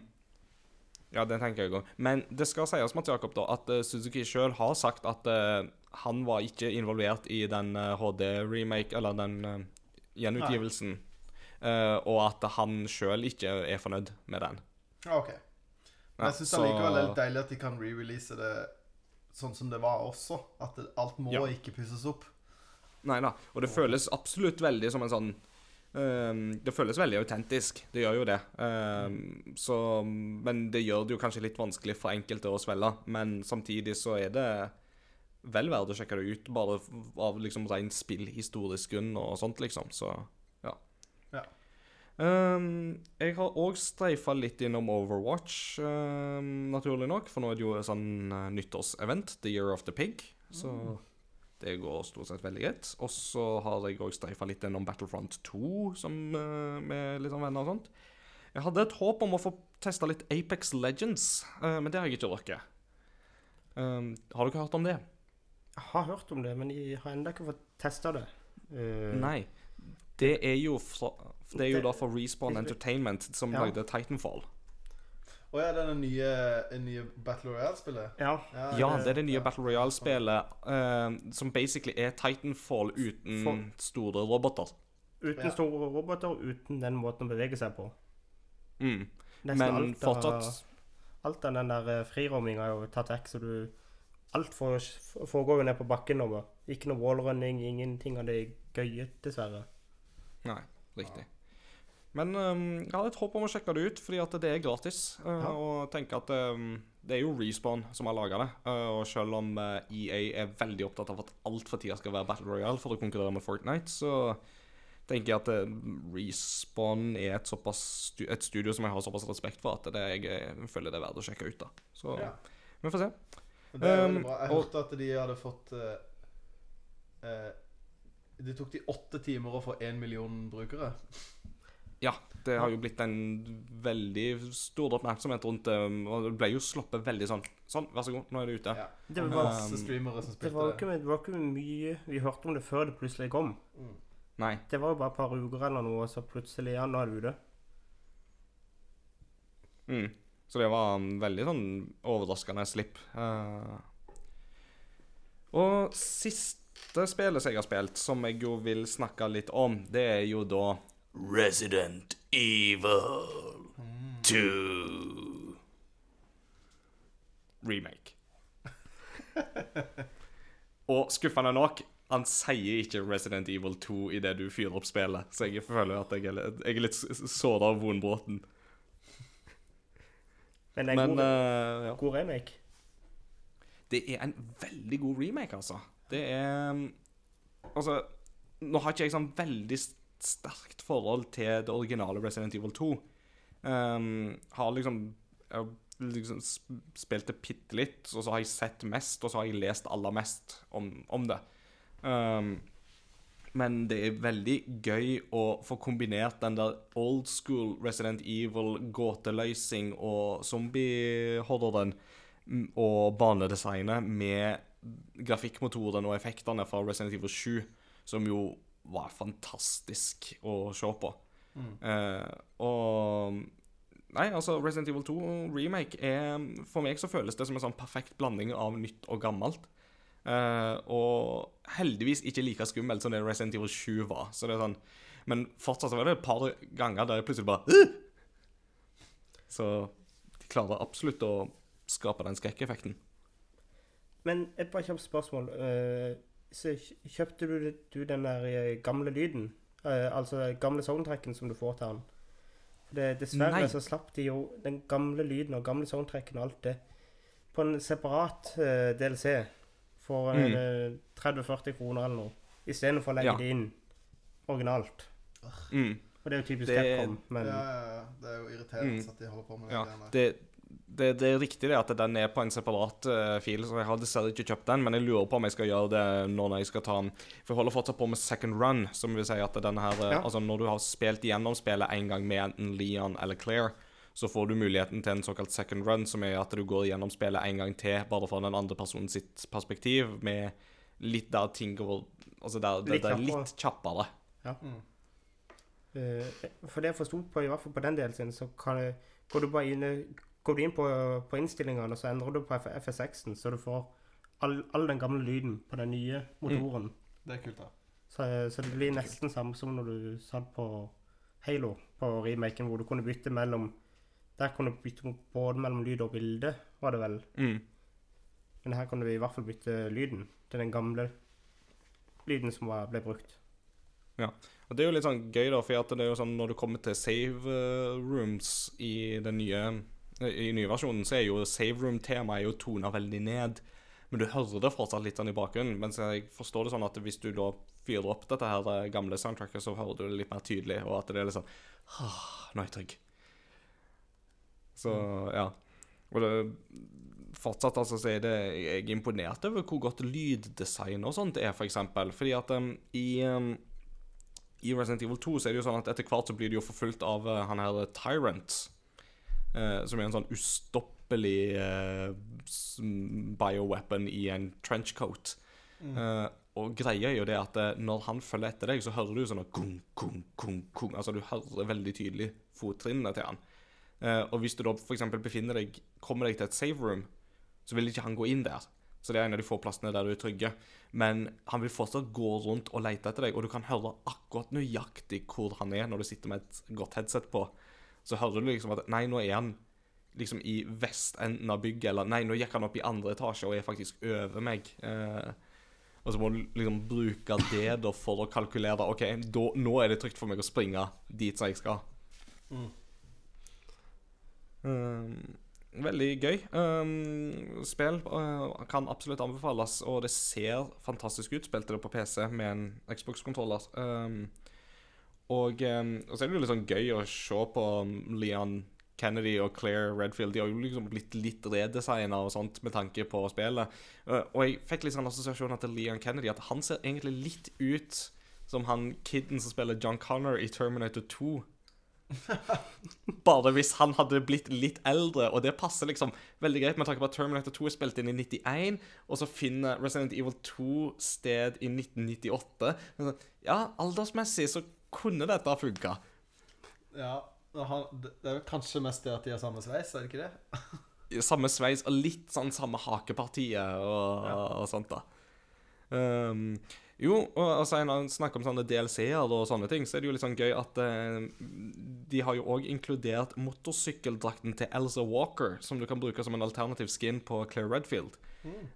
Ja, det tenker jeg òg. Men det skal sies, Mats Jakob, da, at eh, Suzuki sjøl har sagt at uh, han var ikke involvert i den uh, HD-remake, eller den uh, gjenutgivelsen. Eh, og at han sjøl ikke er fornøyd med den. Ok. Men jeg syns så- allikevel det er litt deilig at de kan re-release det sånn som det var også. At alt må Ja. ikke pusses opp. Nei da. Og det føles absolutt veldig som en sånn um, Det føles veldig autentisk. Det gjør jo det. Ehm, så Men det gjør det jo kanskje litt vanskelig for enkelte å svelge. Men samtidig så er det vel verdt å sjekke det ut, bare av liksom ren spillhistorisk grunn og sånt, liksom. Så ja. Ja. Um, jeg har òg streifa litt innom Overwatch, um, naturlig nok. For nå er det jo et sånn uh, nyttårsevent, The Year of the Pig. Så det går stort sett veldig greit. Og så har jeg òg streifa litt gjennom Battlefront 2 som, uh, med litt sånn venner og sånt. Jeg hadde et håp om å få testa litt Apex Legends, uh, men det har jeg ikke rukket. Um, har dere hørt om det? Jeg har hørt om det, men jeg har ennå ikke fått testa det. Uh, Nei. Det er jo, fra, det er jo Det- da for Respawn Entertainment, som Ja. lagde Titanfall. Å ja, det er det nye, nye Battle Royale-spillet? Ja. Ja, det er det nye ja. Battle Royale-spillet uh, som basically er Titanfall uten For- store roboter. Uten Ja. store roboter, uten den måten å bevege seg på. Mm. Men alt av- fortsatt Alt av den der eh, er jo tatt vekk, så du Alt foregår jo ned på bakken nå. Ikke noe wallrunning, ingenting av det gøye, dessverre. Nei, riktig. Men um, jeg hadde et håp om å sjekke det ut, fordi at det er gratis. Uh, Ja. Og tenker at um, det er jo Respawn som har laga det. Uh, og selv om uh, EA er veldig opptatt av at alt for tida skal være Battle Royale for å konkurrere med Fortnite, så tenker jeg at eh, Respawn er et, stu et studio som jeg har såpass respekt for at det, jeg eh, føler det er verdt å sjekke ut. da Så Ja. vi får se. Det er Um, veldig bra. Jeg hørte at de hadde fått eh, Det tok de åtte timer å få én million brukere. Ja, det har jo blitt en veldig stor oppmerksomhet rundt det. Og det ble jo sluppet veldig sånn Sånn, vær så god, nå er det ute. Ja. Det var, masse streamere som det spilte var det. ikke, det var ikke mye vi hørte om det før det plutselig kom. Mm. Nei. Det var jo bare et par uker eller noe, og så plutselig ja, nå er det ute. Mm. Så det var en veldig sånn overraskende slipp. Uh. og siste spillet som jeg har spilt, som jeg jo vil snakke litt om, det er jo da Resident Evil 2 Remake. *laughs* Og skuffende nok, han sier ikke Resident Evil 2 idet du fyrer opp spillet, så jeg føler at jeg er, litt- jeg er litt såra av vonbroten. Men det er en Men god, ja. god remake. Det er en veldig god remake, altså. Det er Altså, nå har ikke jeg sånn veldig sterkt forhold til det originale Resident Evil 2. Um, har liksom liksom spilt det bitte litt, og så har jeg sett mest, og så har jeg lest aller mest om, om det. Um, men det er veldig gøy å få kombinert den der old school Resident Evil, gåteløsing og zombie horroren og banedesignet med grafikkmotoren og effektene fra Resident Evil 7, som jo var fantastisk å se på. Eh, og Nei, altså, Resident Evil 2 remake er For meg så føles det som en sånn perfekt blanding av nytt og gammelt. Uh, og heldigvis ikke like skummelt som det Resident Evil 7 var. Så det er sånn Men fortsatt så var det et par ganger der jeg plutselig bare «Åh!» Så de klarer absolutt å skape den skrekkeffekten. Men et bare kjappe spørsmål. Eh, så kjøpte du, du den der eh, gamle lyden? Eh, altså gamle soundtracken som du får til den? Det, dessverre Nei. så slapp de jo den gamle lyden og gamle soundtracken og alt det på en separat eh, DLC for Mm. eh, 30-40 kroner eller noe. Istedenfor å legge Ja. det inn originalt. Mm. Og det er jo typisk Det- Capcom, men Ja, ja, ja. Det er jo irriterende Mm. at de holder på med det Ja, det, det, det er riktig det at den er på en separat uh, fil, så jeg har dessverre ikke kjøpt den, men jeg lurer på om jeg skal gjøre det nå når jeg skal ta den. For jeg holder fortsatt på med second run, som vil si at denne her eh, Ja. Altså når du har spilt gjennom spillet en gang med enten Leon eller Claire, så får du muligheten til en såkalt second run, som er at du går gjennom spillet en gang til, bare fra den andre personen sitt perspektiv, med litt der ting går Altså der, der, Litt det er litt kjappere. Mm. Uh, For det jeg forsto på, i hvert fall på den delen sin, så kan går du bare inn, går du inn på, på innstillingene, så endrer du på F- FS6-en, så du får all, all den gamle lyden på den nye motoren. Det er kult, da. Så, så det blir nesten samme som når du satt på Halo, på remaken, hvor du kunne bytte mellom Der kunne du bytte både mellom lyd og bilde, var det vel. Mm. Men her kunne vi i hvert fall bytte lyden til den gamle lyden som var, ble brukt. Ja. Og det er jo litt sånn gøy, da, for at det er jo sånn når du kommer til save eh, rooms i den nye I nye versjonen, så er jo save room-temaet tona veldig ned. Men du hører det fortsatt litt sånn i bakgrunnen. Mens jeg forstår det sånn at hvis du da fyrer opp dette her eh, gamle soundtracket, så hører du det litt mer tydelig, og at det er litt sånn ah, Nå er jeg trygg. Så ja. Og det fortsatt altså, så er det Jeg er imponert over hvor godt lyddesign og sånt er, for eksempel. Fordi at um, i um, i Resident Evil 2 så er det jo sånn at etter hvert så blir det jo forfulgt av uh, han her Tyrant. Eh, som er en sånn ustoppelig uh, bioweapon i en trenchcoat. Uh, og greia er jo det at når han følger etter deg, så hører du sånn kung, kung, kung, kung. Altså du hører veldig tydelig fottrinnene til han. Uh, og hvis du da f.eks. befinner deg Kommer deg til et save room, så vil ikke han gå inn der. Så det er en av de få plassene der du er trygge. Men han vil fortsatt gå rundt og lete etter deg, og du kan høre akkurat nøyaktig hvor han er når du sitter med et godt headset på. Så hører du liksom at Nei, nå er han liksom i vestenden av bygget, eller Nei, nå gikk han opp i andre etasje og er faktisk over meg. Eh, og så må du liksom bruke det da for å kalkulere OK, da, nå er det trygt for meg å springe dit som jeg skal. Um, veldig gøy. Um, spill uh, kan absolutt anbefales, og det ser fantastisk ut. Spilte det på PC med en Xbox-kontroller. Um, og, um, og så er det jo litt sånn gøy å se på Leon Kennedy og Claire Redfield. De har jo liksom blitt litt redesigna og sånt med tanke på spillet. Uh, og jeg fikk litt sånn assosiasjoner til Leon Kennedy, at han ser egentlig litt ut som han kiden som spiller John Connor i Terminator 2. *laughs* Bare hvis han hadde blitt litt eldre, og det passer liksom veldig greit med tanke på at Terminator 2 er spilt inn i 91, og så finner Resident Evil 2 sted i 1998. Ja, aldersmessig så kunne dette ha funka. Ja, han, det er jo kanskje mest det at de har samme sveis, er det ikke det? *laughs* Samme sveis og litt sånn samme hakepartiet og, og sånt, da. Um, jo, og altså, når man snakker om sånne DLC-er og sånne ting, så er det jo litt sånn gøy at eh, de har jo òg inkludert motorsykkeldrakten til Elsa Walker, som du kan bruke som en alternativ skin på Claire Redfield.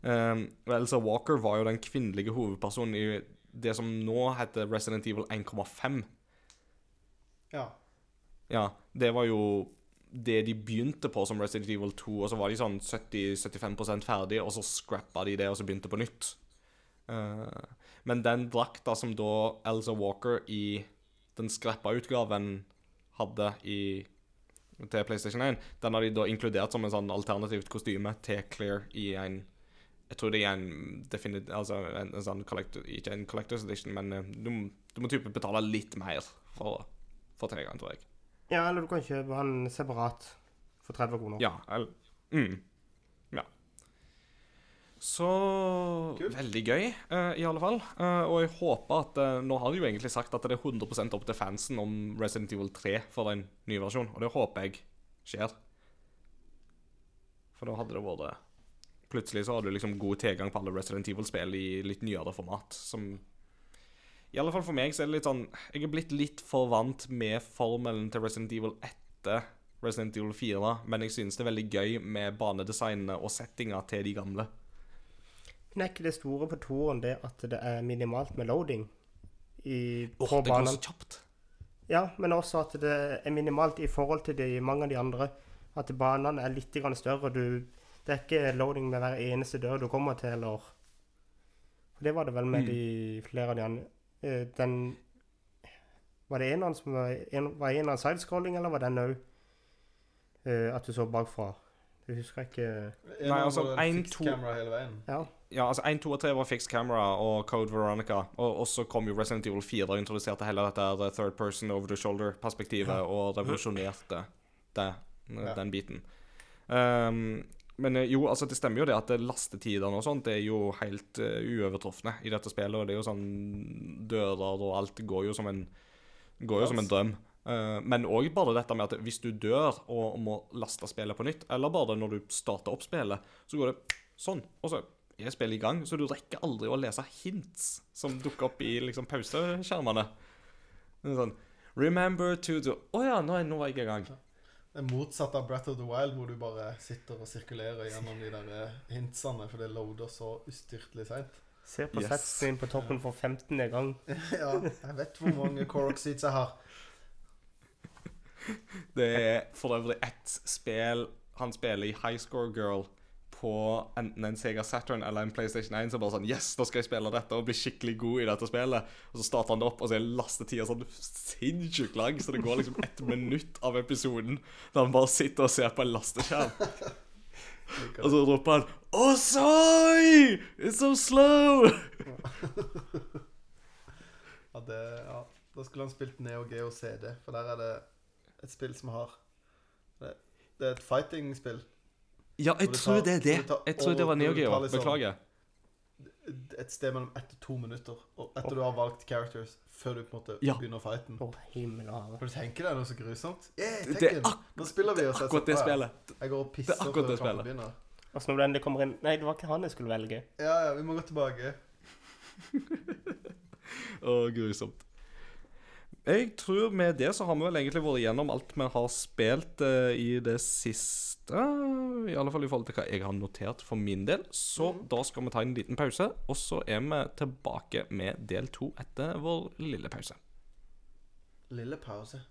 Um, Elsa Walker var jo den kvinnelige hovedpersonen i det som nå heter Resident Evil 1,5. Ja. Ja, det var jo det de begynte på som Resident Evil 2, og så var de sånn 70-75% ferdig, og så scrappa de det, og så begynte på nytt. Uh, men den drakta som da Elsa Walker i den scrappa utgaven hadde i, til PlayStation 1, den har de da inkludert som en sånn alternativt kostyme til Clear i en Jeg tror det er en definit, altså en, en sånn collector, Ikke en Collectors Edition, men eh, du, må- du må type betale litt mer for, for tilgang, tror jeg. Ja, eller du kan kjøpe han separat for 30 kroner. Ja. Eller, mm. Ja. Så cool. Veldig gøy, uh, i alle fall. Uh, og jeg håper at uh, Nå har de jo egentlig sagt at det er 100% opp til fansen om Resident Evil 3 for en ny versjon, og det håper jeg skjer. For da hadde det vært Plutselig så har du liksom god tilgang på alle Resident Evil-spill i litt nyere format, som I alle fall for meg så er det litt sånn Jeg er blitt litt for vant med formelen til Resident Evil etter Resident Evil 4, da, men jeg synes det er veldig gøy med banedesignene og settinga til de gamle. Men er ikke det store på toren det at det er minimalt med loading i, Åh, på det går så kjapt. Ja, men også at det er minimalt i forhold til de, mange av de andre. At banene er litt grann større. Du, det er ikke loading med hver eneste dør du kommer til, eller For Det var det vel med Mm. de flere av de andre. Eh, Den Var det en av dem som var en, var en av sidescrolling, eller var den òg at du så bakfra? Du husker ikke Nei, altså, var en, fixed to- camera hele veien. Ja. Ja, altså 1, 2 og 3 var fixed camera og Code Veronica. Og, og så kom jo Resident Evil 4 og introduserte hele dette third person over the shoulder-perspektivet og revolusjonerte det, Ja. den biten. Um, men eh, jo, altså det stemmer jo det at eh, lastetidene og sånt det er jo helt uh, uovertrufne i dette spillet. Og det er jo sånn Dører og alt går jo som en Går jo som en drøm. Uh, men òg bare dette med at hvis du dør og må laste spillet på nytt, eller bare når du starter opp spillet, så går det sånn, og så er spillet i gang. Så du rekker aldri å lese hints som dukker opp i liksom pauseskjermene. Er Sånn Remember to do Å ja, nå, nå var jeg i gang. Det er motsatt av Breath of the Wild, hvor du bare sitter og sirkulerer gjennom de der eh, hintsene, for det loader så ustyrtelig seint. Se på Yes. setsen på toppen for 15. gang. *laughs* ja, jeg vet hvor mange Corox seats jeg har. Det er for øvrig ett spill han spiller i High Score Girl på enten en Sega Saturn eller en PlayStation 1, så bare sånn Yes, da skal jeg spille dette og bli skikkelig god i dette spillet. Og så starter han det opp, og så er lastetida sånn sinnssykt lang, så det går liksom ett minutt av episoden der han bare sitter og ser på en lasteskjerm. *laughs* Og så roper han Oh, sorry! It's so slow! *laughs* Ja, det, ja. Da skulle han spilt Neo Geo CD, for der er det et spill som har Det, det er et fighting-spill. Ja, jeg det tror tar- det er det. det Jeg tror det var Neo Geo. liksom- Beklager. Et sted mellom ett og to minutter. Og etter du har valgt characters, før du på en måte Ja. begynner fighten. Hav. Kan du tenke deg noe så grusomt? Yeah, Det er ak- Nå spiller vi oss Akkurat det spillet. Jeg går og pisser Det er akkurat det før kampen spillet. begynner. Og så når du endelig kommer inn Nei, det var ikke han jeg skulle velge. Ja, ja, vi må gå tilbake. *laughs* Å, grusomt. Jeg tror med det så har vi vel egentlig vært igjennom alt vi har spilt uh, i det siste. I alle fall i forhold til hva jeg har notert for min del. Så da skal vi ta en liten pause, og så er vi tilbake med del to etter vår lille pause. Lille pause.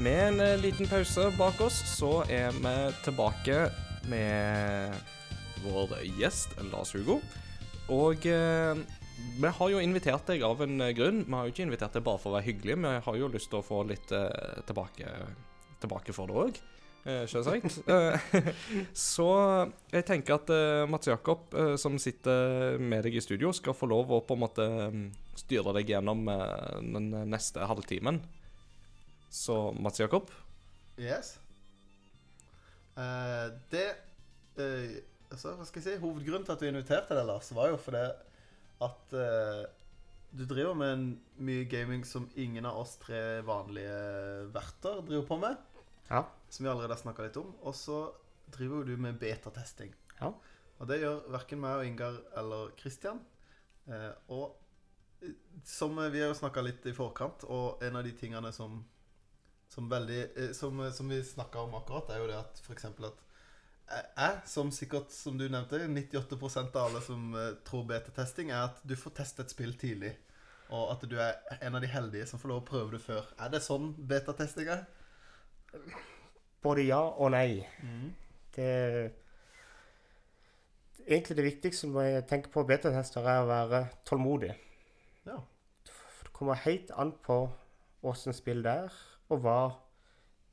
Med en eh, liten pause bak oss, så er vi tilbake med vår gjest Lars Hugo. Og eh, vi har jo invitert deg av en grunn. Vi har jo ikke invitert deg bare for å være hyggelig, vi har jo lyst til å få litt eh, tilbake, tilbake for det òg. Eh, Selvsagt. *laughs* Eh, *laughs* så jeg tenker at eh, Mats Jakob, som sitter med deg i studio, skal få lov å på en måte mm, styre deg gjennom den neste halvtimen. Så Mats Jakob? Yes. Uh, det uh, altså, Hva skal jeg si? Hovedgrunnen til at du inviterte deg, Lars, var jo fordi at uh, du driver med en mye gaming som ingen av oss tre vanlige verter driver på med. Ja. Som vi allerede har snakka litt om. Og så driver jo du med betatesting. Ja. Og det gjør verken meg og Ingar eller Christian. Eh, og som vi har jo snakka litt i forkant, og en av de tingene som som, veldig, eh, som, som vi snakka om akkurat, er jo det at f.eks. at jeg- jeg, som sikkert, som du nevnte, 98% av alle som tror betatesting, er at du får teste et spill tidlig. Og at du er en av de heldige som får lov å prøve det før. Er det sånn betatesting er? Både ja og nei. Det Egentlig det viktigste når jeg tenker på betatester, er å være tålmodig. Ja. Det kommer helt an på åssen spill det er, og hva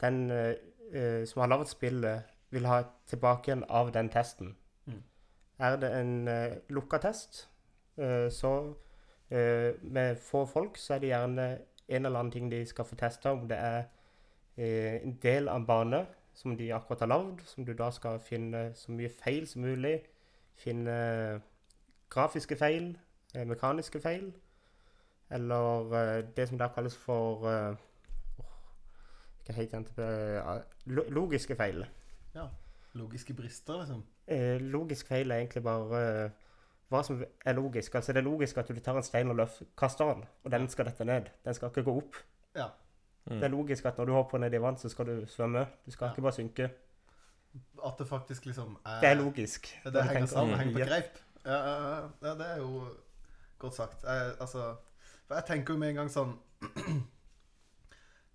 den eh, eh, som har lagd spillet, vil ha tilbake igjen av den testen. Mm. Er det en uh, lukka test, eh, så Eh, med få folk så er det gjerne en eller annen ting de skal få testa, om det er eh, en del av en bane som de akkurat har lagd, som du da skal finne så mye feil som mulig. Finne grafiske feil, eh, mekaniske feil, eller eh, det som da kalles for eh, Hva heter? Eh, logiske feil. Logiske brister, liksom. Eh, logisk feil er egentlig bare eh, hva som er logisk. Altså Det er logisk at du tar en stein og løf, kaster den, og den skal dette ned. Den skal ikke gå opp. Ja. Det er logisk at når du hopper ned i vann, så skal du svømme. Du skal Ja. ikke bare synke. At det faktisk liksom er Det er logisk. Det, det henger sammen, henger på greip. Ja, ja, ja, ja, det er jo godt sagt. Jeg, altså, for jeg tenker jo med en gang sånn *clears throat*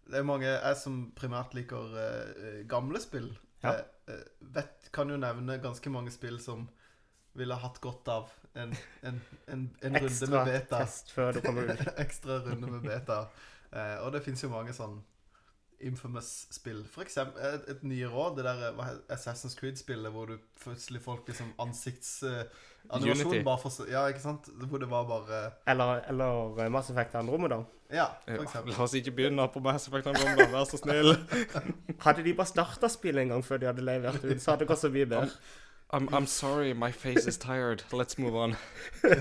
Det er mange jeg som primært liker uh, gamle spill. Ja. Jeg, uh, vet, kan jo nevne ganske mange spill som ville hatt godt av en, en, en, en runde med beta. test før du kommer ut. *laughs* Ekstra runde med beta. Uh, og det fins jo mange sånn infamous-spill. For eksempel et, et nye råd, det der hva Assassin's Creed-spillet hvor du plutselig folk liksom ansiktsanimasjon uh, bare for Ja, ikke sant? Hvor det var bare Eller, eller eh, Mass Effect Andromeda. Ja, Ja, for eksempel. la oss ikke begynne på Mass Effect Andromeda, vær så snill. *laughs* Hadde de bare starta spillet en gang før de hadde levert ut, så hadde det gått så mye bedre. I'm, I'm sorry, my face is tired. Let's move on. *laughs*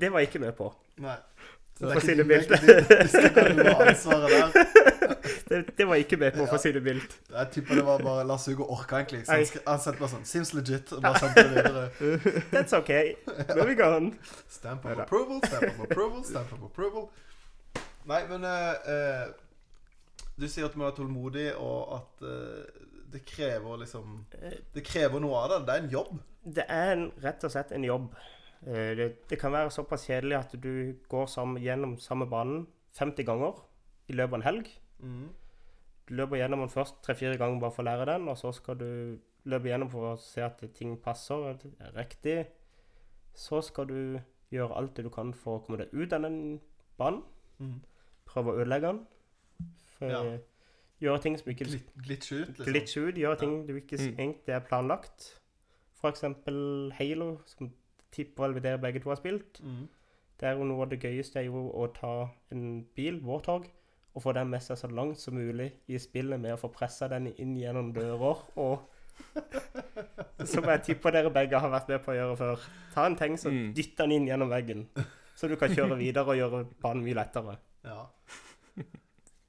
Det var jeg ikke med på. Nei. Så Det er ikke ikke det det ikke det skal ikke du ha ansvaret der. *laughs* *laughs* Det, det var ikke med på, for å si det mildt. Jeg tipper det var bare Lars Hugo orka egentlig. Så han, han sendte bare sånn Seems legit. Og bare sendte det videre. *laughs* That's where Moving on. Stamp of approval, stamp of approval, stamp of approval. Nei, men eh, Du sier at du må være tålmodig, og at uh, det krever liksom Det krever noe av det. Det er en jobb. Det er en, rett og slett en jobb. Det, det kan være såpass kjedelig at du går sammen, gjennom samme banen 50 ganger i løpet av en helg. Mhm. Du løper gjennom den først tre-fire ganger bare for å lære den, og så skal du løpe gjennom for å se at ting passer at det er riktig. Så skal du gjøre alt det du kan for å komme deg ut av den banen. Mm. Prøve å ødelegge den. For, Ja. Gjøre ting som ikke Glit, glitch ut, liksom. glitch ut. Gjøre ting du ikke Mm. egentlig er planlagt. For eksempel Halo, som tipper vel dere begge to har spilt. Mm. Det er jo noe av det gøyeste er jo å ta en bil, Warthog, og få den med seg så langt som mulig i spillet med å få pressa den inn gjennom dører og *laughs* Som jeg tipper dere begge har vært med på å gjøre før. Ta en tanks så Mm. dytt den inn gjennom veggen. Så du kan kjøre videre og gjøre banen mye lettere. Ja.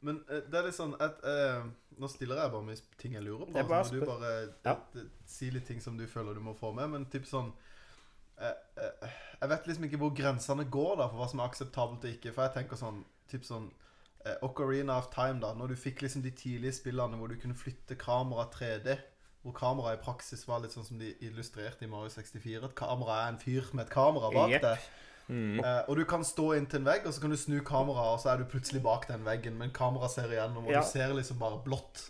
Men eh, det er litt sånn at uh, Nå stiller jeg bare mye ting jeg lurer på. Er bare så må du bare Ja. eh, si litt ting som du føler du må få med. Men typ sånn uh, uh, Jeg vet liksom ikke hvor grensene går da for hva som er akseptabelt og ikke. For jeg tenker sånn typ sånn Ocarina of Time, da. Når du fikk liksom de tidlige spillene hvor du kunne flytte kamera 3D. Hvor kameraet i praksis var litt sånn som de illustrerte i Mario 64. At kameraet er en fyr med et kamera bak yep. deg. Mm. Eh, og du kan stå inntil en vegg, og så kan du snu kameraet, og så er du plutselig bak den veggen, men kameraet ser igjennom, og Ja. du ser liksom bare blått.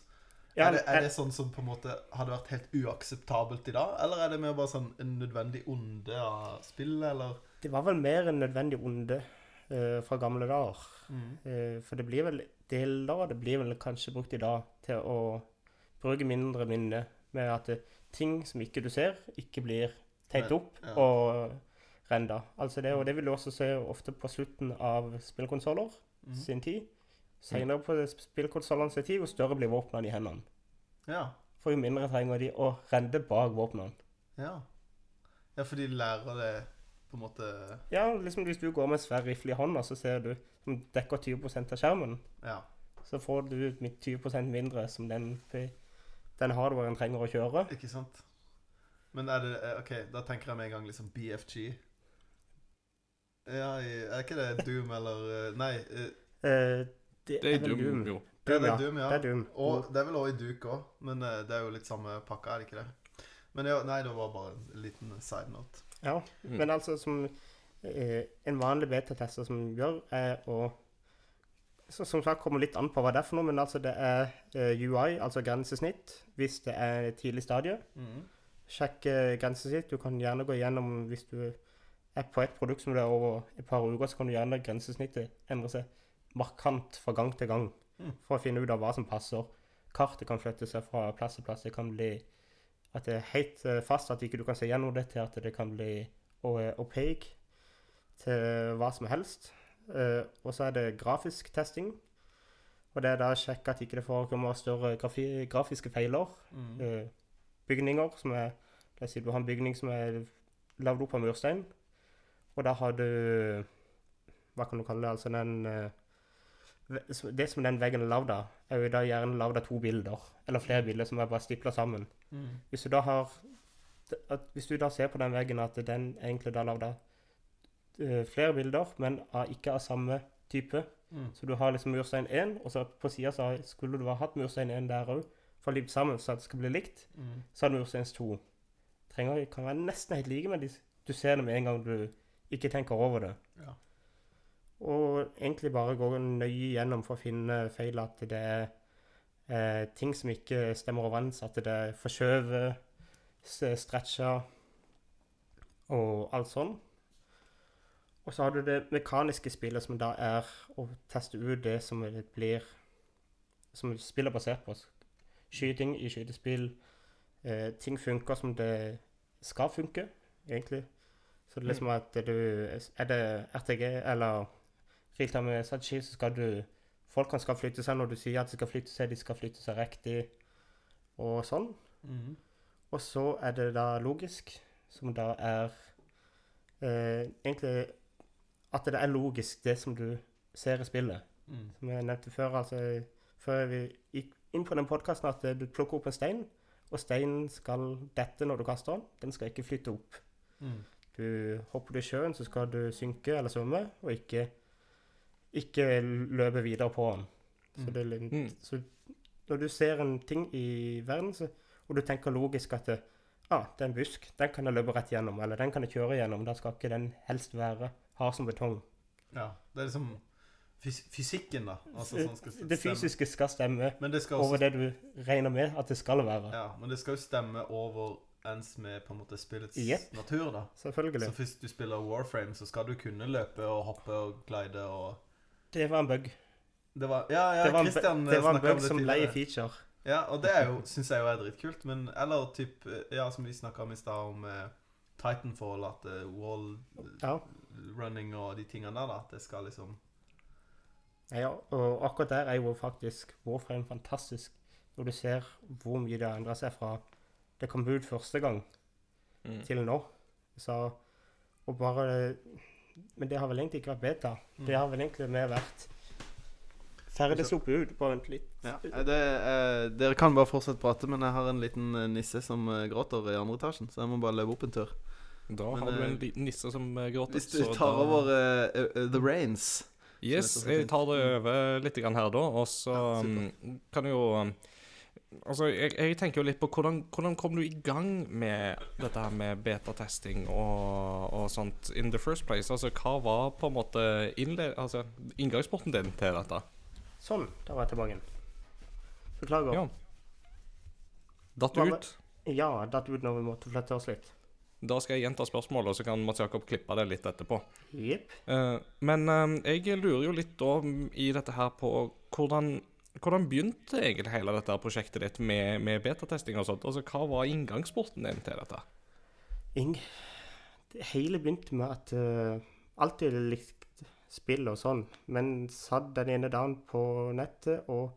Ja, er, det, er det sånn som på en måte hadde vært helt uakseptabelt i dag, eller er det mer bare sånn en nødvendig onde av spillet, eller? Det var vel mer en nødvendig onde eh, fra gamle dager. Eh, for det blir vel deler av det blir vel kanskje brukt i dag til å bruke mindre minne med at det, ting som ikke du ser, ikke blir tegnet opp ja. og renda. Altså det, og det vil du også se ofte på slutten av spillkonsoller mm. sin tid. Senere på spillkonsollene sin tid, jo større blir våpnene i hendene. Ja. For jo mindre trenger de å rende bak våpnene. Ja. Ja, for de lærer det på en måte Ja, liksom hvis du går med en svær rifle i hånda, så ser du som dekker 20% av skjermen. Ja. så får du med 20% mindre som den, den hardwaren trenger å kjøre. Ikke sant? Men er det eh, OK, da tenker jeg med en gang liksom BFG. Ja, er ikke det Doom eller eh, Nei. eh, Eh, Det er Doom, Doom, jo. Ja, det er. Doom, ja. Det er Doom. Og det er vel også i Duke òg, men det er jo litt samme pakka, er det ikke det? Men ja, nei, det var bare en liten side note. Ja, Mm. men altså som eh, en vanlig beta-tester som gjør, er å så, Som sagt kommer litt an på hva det er for noe, men altså det er eh, UI, altså grensesnitt, hvis det er et tidlig stadie. Sjekk eh, grensesnitt. Du kan gjerne gå igjennom hvis du er på et produkt som det er over et par uker, så kan du gjerne grensesnittet endre seg markant fra gang til gang Mm. for å finne ut av hva som passer. Kartet kan flytte seg fra plass til plass. Det kan bli at det er helt eh, fast, at ikke du kan se gjennom det, til at det kan bli eh, opaque. til hva som helst. Eh, og så er det grafisk testing. Og det er da å sjekke at ikke det forekommer større grafi grafiske feiler. Mm. Bygninger som er La oss si du har en bygning som er lagd opp av murstein, og da har du Hva kan du kalle det? Altså den Det som den veggen er lagd av, er jo da gjerne lagd av to bilder, eller flere bilder som er bare stipla sammen. Mm. Hvis du har Hvis du da ser på den veggen at den er egentlig da lagd av flere bilder, men er ikke av samme type, Mm. så du har liksom murstein 1, og så på sida så skulle du ha hatt murstein 1 der òg, for limt sammen så det skal bli likt. Mm. Så har du mursteins 2. Trenger, kan være nesten helt like, men de, du ser det med en gang du ikke tenker over det. Ja. Og egentlig bare gå nøye gjennom for å finne feil, at det er eh, ting som ikke stemmer overens, at det er forskjøvet, stretcha og alt sånn. Og så har du det mekaniske spillet, som da er å teste ut det som det blir Som spillet er basert på. Skyting i skytespill. Eh, ting funker som det skal funke, egentlig. Så det er liksom at du Er det RTG eller realtime strategi, så skal du Folkene skal flytte seg når du sier at de skal flytte seg, de skal flytte seg riktig og sånn. Mm. Og så er det da logisk, som da er eh, egentlig at det er logisk, det som du ser i spillet. Mm. Som jeg nevnte før, altså før vi gikk inn på den podkasten, at eh, du plukker opp en stein, og steinen skal dette når du kaster den. Den skal ikke flytte opp. Mm. Du hopper du i sjøen, så skal du synke eller svømme, og ikke, ikke løpe videre på den. Så, Mm. det Mm. så når du ser en ting i verden, så, og du tenker logisk at det, ah, det er en busk, den kan jeg løpe rett gjennom, eller den kan jeg kjøre gjennom, da skal ikke den helst være hard som betong. Ja. Det er liksom fys fysikken, da. Altså, sånn skal det fysiske skal stemme Men det skal over det du regner med at det skal være. Ja, men det skal jo stemme over ens med på en måte spillets yep. natur, da. Selvfølgelig. Så hvis du spiller Warframe, så skal du kunne løpe og hoppe og glide og Det var en bug. Det var Ja, ja, det var en, Christian bu- det var en bug som ble feature. Ja, og det er jo, syns jeg jo er dritkult. Men eller typ Ja, som vi snakka om i stad, om uh, Titanfall, at uh, wall Ja. running og de tingene der, da. At det skal liksom Ja, og akkurat der er jo faktisk Warframe fantastisk. Når du ser hvor mye det har endra seg fra det kom ut første gang Mm. til nå. Så, og bare Men det har vel egentlig ikke vært beta. Mm. Det har vel egentlig mer vært ferdig sluppet ut. Bare vent litt. Ja, det, eh, Dere kan bare fortsette prate, men jeg har en liten eh, nisse som eh, gråter i andre etasjen, så jeg må bare løpe opp en tur. Da Men, har du en eh, liten nisse som eh, gråter. Hvis du tar da- over eh, eh, The Rains Yes, jeg tar det over litt her, da. Og så Ja, um, kan du jo um, Altså, jeg, jeg tenker jo litt på hvordan, hvordan kom du i gang med dette her med betatesting og, og sånt in the first place? Altså, hva var på en måte altså, inngangsporten din til dette? Sånn, da var jeg tilbake. Beklager. Ja. Datt du ut? Ja, datt ut når vi måtte flytte oss litt. Da skal jeg gjenta spørsmålet, og så kan Mats Jakob klippe det litt etterpå. Yep. Uh, men uh, jeg lurer jo litt da i dette her på hvordan hvordan begynte egentlig hele dette prosjektet ditt med, med betatesting og sånt? Altså, Hva var inngangsporten din til dette? Ing det hele begynte med at uh, alltid likte spill og sånn, men satt den ene dagen på nettet og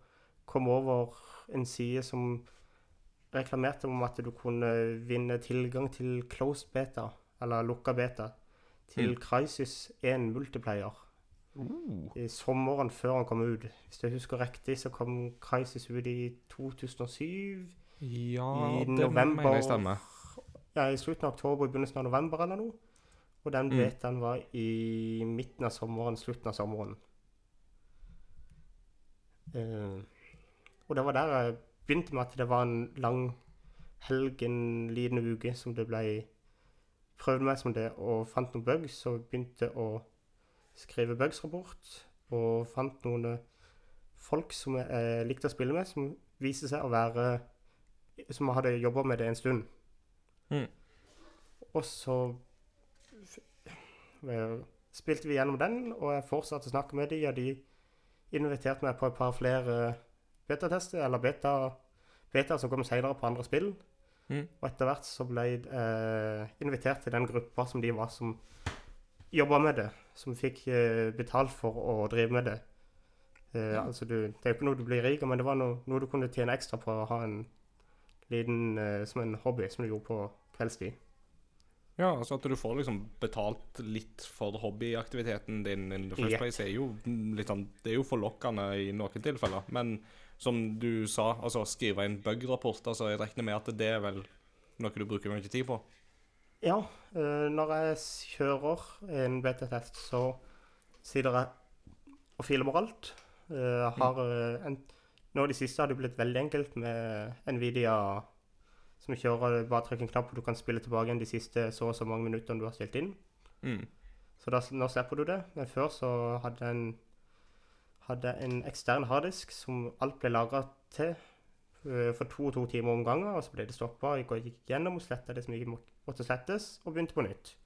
kom over en side som reklamerte om at du kunne vinne tilgang til closed beta, eller lukka beta, til Mm. Crisis 1 multiplayer. I sommeren før han kom ut. Hvis jeg husker riktig, så kom Crisis ut i 2007. Ja, I det mener jeg stemmer. Ja, i slutten av oktober, i begynnelsen av november eller noe. Og den Mm. var i midten av sommeren, slutten av sommeren. Uh, og det var der jeg begynte med at det var en lang helg, en liten uke, som det ble prøvd meg som det, og fant noen bugs, og begynte å skrive bugs-rapport, og fant noen eh, folk som jeg likte å spille med, som viste seg å være Som hadde jobba med det en stund. Mm. Og så spilte vi gjennom den, og jeg fortsatte å snakke med de, og de inviterte meg på et par flere betatester, eller beta, beta som kom senere på andre spill. Mm. Og etter hvert så ble jeg eh, invitert til den gruppa som de var som jobba med det, som fikk eh, betalt for å drive med det. Ja. altså du, det er jo ikke noe du blir rik av, men det var noe, noe du kunne tjene ekstra på å ha en liten eh, som en hobby som du gjorde på kveldstid. Ja, altså at du får liksom betalt litt for hobbyaktiviteten din in the first Jepp. place, er jo litt sånn Det er jo forlokkende i noen tilfeller. Men som du sa, altså skrive en bug-rapport, altså jeg regner med at det er vel noe du bruker mye tid på? Ja, eh, når jeg kjører en beta-test, så sitter jeg og med alt. Jeg har eh, en, Nå i det siste har det blitt veldig enkelt med Nvidia som kjører bare trykk en knapp og du kan spille tilbake igjen de siste så og så mange minuttene du har stilt inn. Mm. Så da, nå slipper du det. Men før så hadde jeg en, hadde en ekstern harddisk som alt ble lagra til eh, for to og to timer om gangen. Og så ble det stoppa. Jeg gikk gjennom og sletta det som ikke måtte slettes, og begynte på nytt.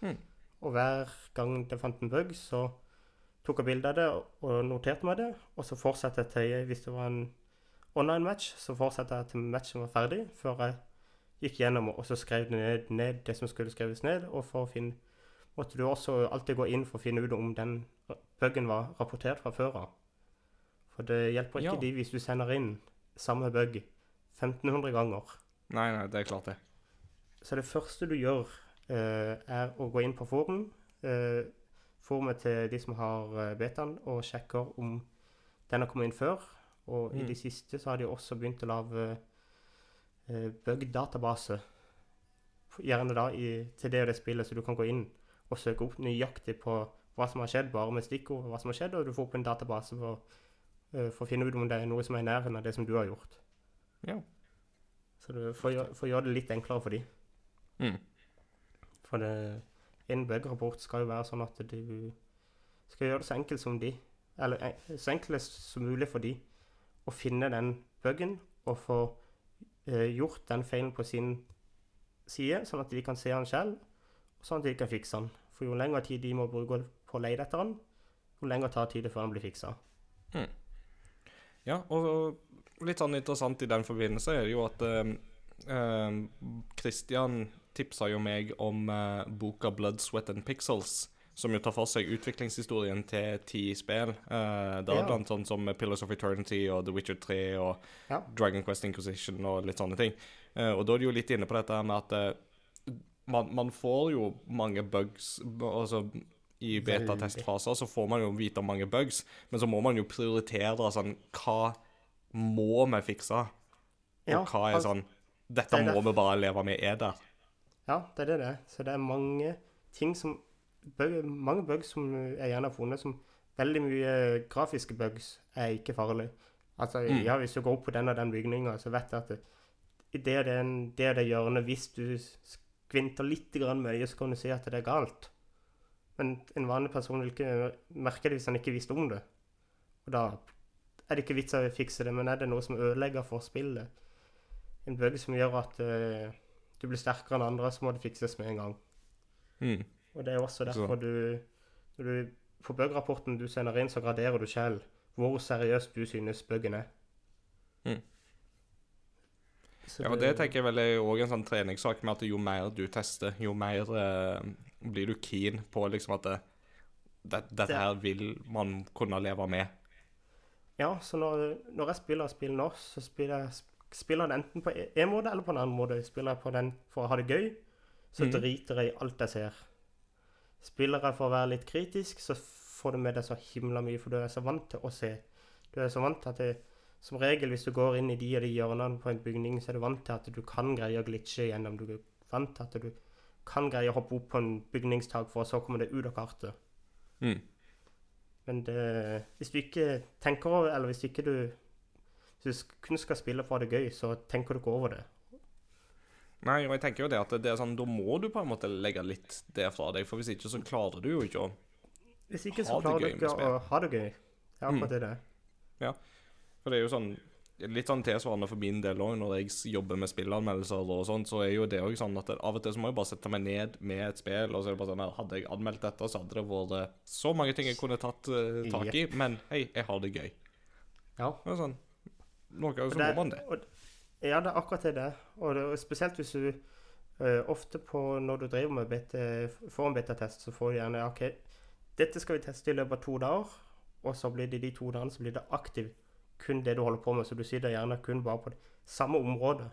Mm. Og hver gang jeg fant en bug, så tok jeg bilde av det og noterte meg det. Og så fortsatte jeg til hvis det var en online match, så fortsatte jeg til matchen var ferdig, før jeg gikk gjennom og så skrev ned, ned det som skulle skrives ned. Og for å finne måtte du også alltid gå inn for å finne ut om den bugen var rapportert fra før av. For det hjelper ikke Ja. de hvis du sender inn samme bug 1500 ganger. Nei, nei, det er klart det. Så det første du gjør, eh, er å gå inn på forum, eh, forumet til de som har eh, betaen, og sjekker om den har kommet inn før. Og i de siste så har de også begynt å lage eh, bug-database. Gjerne da i, til det og det spillet, så du kan gå inn og søke opp nøyaktig på hva som har skjedd, bare med stikkord hva som har skjedd, og du får opp en database eh, for å finne ut om det er noe som er i nærheten av det som du har gjort. Ja. Så du får, gjøre- det litt enklere for de. Mm. For det, en bug-rapport skal jo være sånn at du skal gjøre det så enkelt som de, eller så enklest som mulig for de å finne den bøggen og få uh, gjort den feilen på sin side, sånn at de kan se den selv, og sånn at de kan fikse den. For jo lengre tid de må bruke på å lete etter den, jo lengre tar tid det før den blir fiksa. Ja, og litt sånn interessant i den forbindelse er det jo at eh, eh, Christian tipsa jo meg om eh, boka 'Blood, Sweat and Pixels', som jo tar for seg utviklingshistorien til ti spill. Eh, er Ja. blant sånn som Pillars of Eternity og The Witcher 3 og Ja. Dragon Quest Inquisition og litt sånne ting. Eh, og da er du jo litt inne på dette med at eh, man, man får jo mange bugs Altså i betatestfaser så får man jo vite om mange bugs, men så må man jo prioritere sånn Hva må vi fikse? Og Ja, hva er altså- sånn Dette det er må vi bare leve med er der. Ja, det er det det. Så det er mange ting som bug, Mange bugs som jeg gjerne har funnet som Veldig mye grafiske bugs er ikke farlig. Altså, Mm. ja, hvis du går opp på den og den bygninga, så vet jeg at det, det, og det, det det hjørnet Hvis du skvinter litt grann øyet, så kan du si at det er galt. Men en vanlig person vil ikke merke det hvis han ikke visste om det. Og da er det ikke vits å fikse det, men er det noe som ødelegger for spillet, en bug som gjør at uh, du blir sterkere enn andre, så må det fikses med en gang. Mm. Og det er også derfor du Når du får bug-rapporten du sender inn, så graderer du selv hvor seriøst du synes buggen er. Mm. Ja, og det tenker jeg vel er òg en sånn treningssak med at jo mer du tester, jo mer eh, blir du keen på liksom at det, det, dette Det- her vil man kunne leve med. Ja, så når, når jeg spiller spill nå, så spiller jeg spiller det enten på en måte eller på en annen måte. Spiller jeg på den for å ha det gøy, så mm. driter jeg i alt jeg ser. Spiller jeg for å være litt kritisk, så får du med deg så himla mye, for du er så vant til å se. Du er så vant til at det, som regel hvis du går inn i de og de hjørnene på en bygning, så er du vant til at du kan greie å glitche gjennom. Du er vant til at du kan greie å hoppe opp på en bygningstak, for så kommer det ut av kartet. Mm. Men det, hvis du ikke tenker over Eller hvis ikke du Hvis du kun skal spille for ha det gøy, så tenker du ikke over det. Nei, og jeg tenker jo det at det er sånn, da må du på en måte legge litt det fra deg, for hvis ikke så klarer du jo ikke å Hvis ikke, så klarer gøy du ikke å ha det gøy. Det er akkurat mm. det Ja. For det er jo sånn Litt sånn tilsvarende for min del òg, når jeg jobber med spillanmeldelser og sånt, så er jo det òg sånn at av og til så må jeg bare sette meg ned med et spill, og så er det bare sånn at hadde jeg anmeldt dette, så hadde det vært så mange ting jeg kunne tatt uh, tak i, men hei, jeg har det gøy. Ja. Det er sånn Noe så må man det. og- ja, det er akkurat det. Og det, og spesielt hvis du uh, ofte på når du driver med beta, får en betatest, så får du gjerne OK, dette skal vi teste i løpet av to dager, og så blir det de to dagene så blir det aktiv kun det du holder på med. Så du sitter gjerne kun bare på det samme området,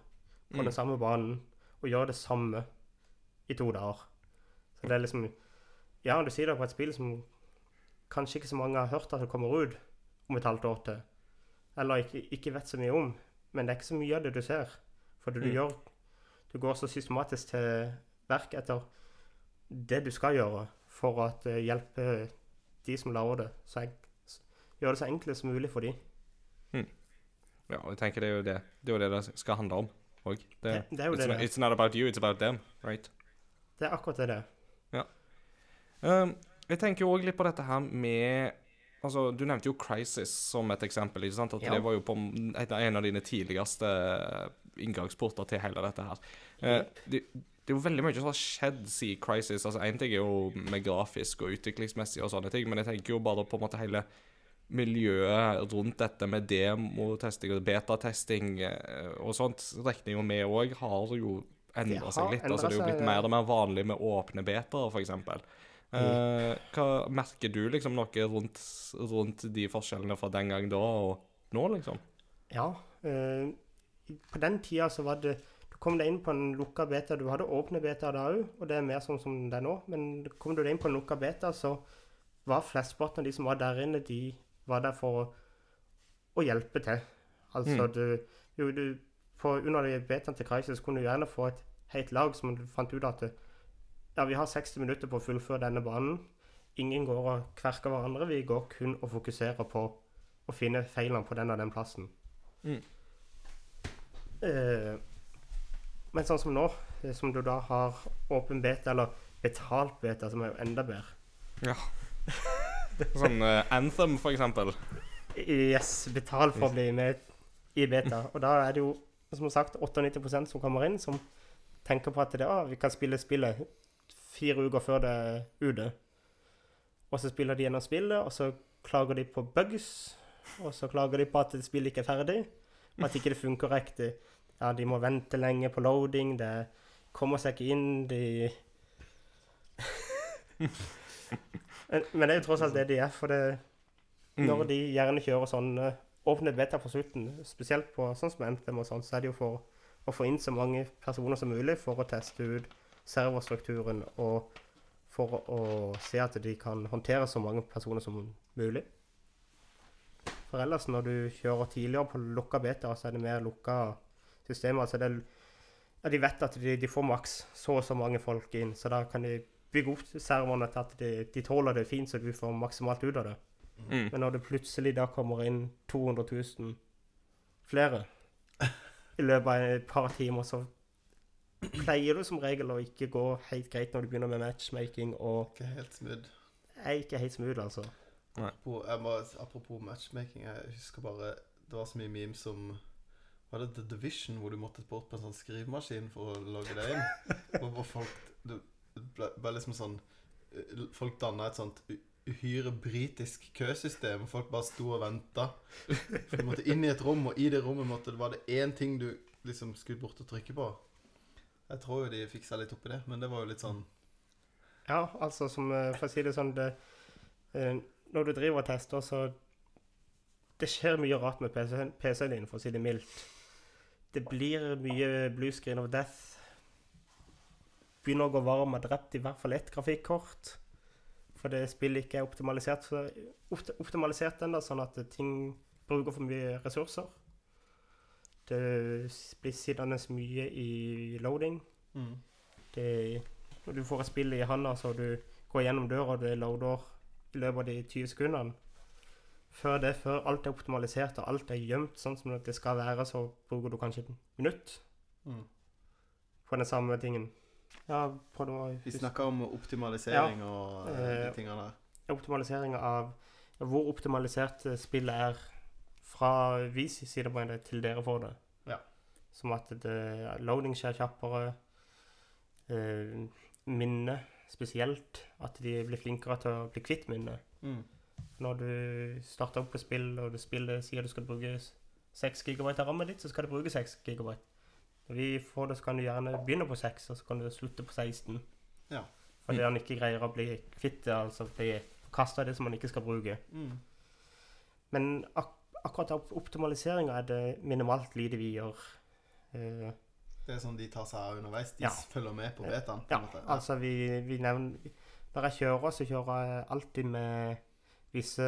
på Mm. den samme banen, og gjør det samme i to dager. Så det er liksom Ja, du sitter på et spill som kanskje ikke så mange har hørt at det kommer ut om et halvt år til, eller ikke, ikke vet så mye om, men det er ikke så mye av det du ser. For du, Mm. gjør Du går så systematisk til verk etter det du skal gjøre for å hjelpe de som lager det, så jeg, gjør det så enkelt som mulig for de. Ja, og jeg tenker det er jo det det, er jo det, det skal handle om òg. Det, det er jo It's, det not, det it's not about you, it's about them, right? Det er akkurat det det er. Um, jeg tenker jo òg litt på dette her med Altså, Du nevnte jo Crisis som et eksempel. ikke sant? At Ja. Det var jo på en av dine tidligste inngangsporter til hele dette her. Yep. det, det er jo veldig mye som har skjedd siden Crisis. altså Én ting er jo med grafisk og utviklingsmessig og sånne ting, men jeg tenker jo bare på en måte hele miljøet rundt dette med demotesting og betatesting eh, og sånt, regner jo med òg har jo endra seg litt. altså Det er jo blitt mer og mer vanlig med åpne betaer, f.eks. Uh, hva merker du liksom noe rundt, rundt de forskjellene fra den gang da og nå, liksom? Ja. Uh, på den tida så var det Du kom deg inn på en lukka beta. Du hadde åpne beta da òg, og det er mer sånn som det er nå. Men kom du deg inn på en lukka beta, så var flesteparten av de som var der inne, de var der for å, å hjelpe til. Altså Mm. du, jo, du på, Under de betaene til Crisis kunne du gjerne få et helt lag som du fant ut at ja, vi har 60 minutter på å fullføre denne banen. Ingen går og kverker hverandre. Vi går kun og fokuserer på å finne feilene på den og den plassen. Mm. Eh, men sånn som nå, eh, som du da har åpen beta, eller betalt beta, som er jo enda bedre. *laughs* *laughs* Sånn uh, Anthem, for eksempel. Yes, betal for å bli med i beta. Og da er det jo, som sagt, 98% som kommer inn, som tenker på at det, ah, vi kan spille spillet fire uker før det er ute. Og så spiller de gjennom spillet, og så klager de på bugs. Og så klager de på at spillet ikke er ferdig, og at ikke det funker riktig. Ja, de må vente lenge på loading, det kommer seg ikke inn, de *laughs* Men det er jo tross alt det de er, for det Mm. når de gjerne kjører sånn eh, åpne beta på slutten, spesielt på sånn som NTM og sånn, så er det jo for å få inn så mange personer som mulig for å teste ut serverstrukturen og for å se at de kan håndtere så mange personer som mulig. For ellers, når du kjører tidligere på lukka beta, så er det mer lukka systemer. Altså det ja, de vet at de, de får maks så og så mange folk inn, så da kan de bygge opp serverne til at de, de tåler det fint, så du får maksimalt ut av det. Mm. Men når det plutselig da kommer inn 200 000 flere i løpet av et par timer, så pleier det som regel å ikke gå helt greit når du begynner med matchmaking, og Ikke helt smooth. er ikke helt smooth, altså. Apropos, jeg må, apropos matchmaking, jeg husker bare Det var så mye memes som Var det The Division, hvor du måtte bort på en sånn skrivemaskin for å logge deg inn? *laughs* Hvor, folk Det ble, ble liksom sånn eh, Folk danna et sånt uhyre britisk køsystem. Folk bare sto og venta. For du måtte inn i et rom, og i det rommet måtte, var det én ting du liksom skulle bort og trykke på. Jeg tror jo de fiksa litt opp i det, men det var jo litt sånn Ja, altså som eh, For å si det sånn det, eh, Når du driver og tester, så Det skjer mye rart med PC-en PC din, for å si det mildt. Det blir mye blue screen of death. Begynner å gå varm og drept i hvert fall ett grafikkort. For det spillet ikke er optimalisert, så, opt- optimalisert ennå, sånn at ting bruker for mye ressurser. Det blir sittende mye i loading. mm. Det, når du får et spill i handa, så du går gjennom døra, og det loader i løpet av de 20 sekundene. Før det, før alt er optimalisert og alt er gjemt sånn som det skal være, så bruker du kanskje et minutt Mm. på den samme tingen. Ja, prøvde å huske. Vi snakka om optimalisering og eh, de Eh, tingene der. optimalisering av hvor optimalisert eh, spillet er fra vi side på det til dere får det. Ja. Som at det, loading skjer kjappere. Eh, minne spesielt. At de blir flinkere til å bli kvitt minne. Mm. Når du starter opp et spill, og du spiller, sier du skal bruke 6 GB av rammen ditt, så skal du bruke 6 GB. Når vi får det, så kan du gjerne begynne på 6, og så kan du slutte på 16. Ja. Fordi han ikke greier å bli kvitt det, altså bli kasta det som han ikke skal bruke. Mm. Men ak akkurat optimaliseringa er det minimalt lite vi gjør. Uh, Det er sånn de tar seg av underveis. De Ja. følger med på betaen. på ja, en altså vi, vi nevner Når jeg kjører, så kjører jeg alltid med visse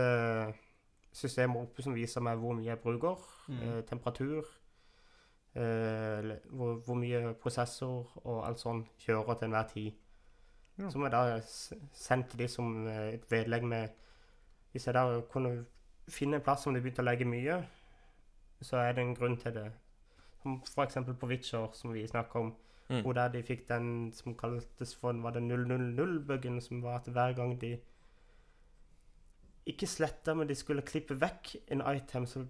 systemer oppe som viser meg hvor mye jeg bruker. Mm. Eh, temperatur. Eh, eller hvor, hvor mye prosessor og alt sånt kjører til enhver tid. Ja. Som jeg da sendt til de som eh, et vedlegg med Hvis jeg da kunne finne en plass som de begynte å legge mye, så er det en grunn til det. Som eksempel på Witcher, som vi snakker om. Mm. Hvor der de fikk den som kaltes for var det 000-buggen, som var at hver gang de ikke sletta, men de skulle klippe vekk en item, så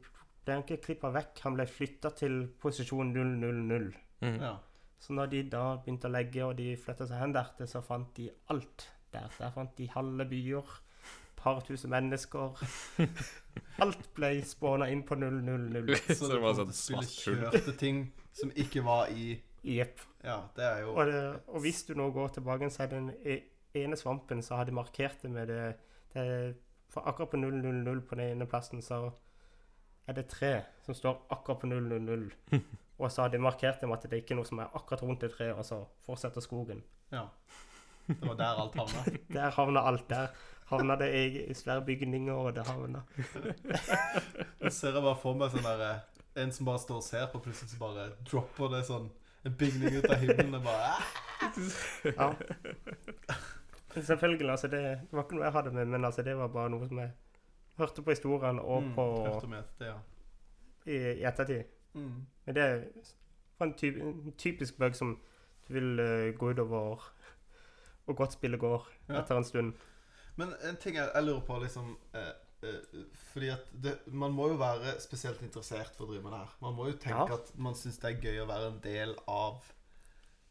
ble han ikke klippa vekk. Han ble flytta til posisjon 000. Mm. Ja. Så når de da begynte å legge, og de flytta seg hen der, så fant de alt der. Der fant de halve byer, par tusen mennesker. *laughs* Alt ble spåna inn på 000. *laughs* Så Så det var sånn svart hull. ting som ikke var i Jepp. Ja, det er jo Og, det, og hvis du nå går tilbake, så er den e- ene svampen, så har de markert det med det, det For akkurat på 000 på den ene plassen, så er det tre som står akkurat på 000. *laughs* Og så har de markert dem at det ikke er noe som er akkurat rundt det treet, og så fortsetter skogen. Ja. Det var der alt havna. *laughs* Der havna alt. Der havna det i svære bygninger, og det havna *laughs* Jeg ser jeg bare for meg sånn der eh, En som bare står og ser på, plutselig så bare dropper det sånn en bygning ut av himmelen og bare! Ja. Selvfølgelig, altså det, det var ikke noe jeg hadde med, men altså det var bare noe som jeg hørte på historien og Mm, på hørte med etter, ja. i, i ettertid. Mm. Men det er en, typ, en typisk bug som du vil uh, gå utover *laughs* og godt spillet går Ja. etter en stund. Men en ting jeg, jeg lurer på, liksom eh, eh, Fordi at det, man må jo være spesielt interessert for å drive med det her. Man må jo tenke Ja. at man syns det er gøy å være en del av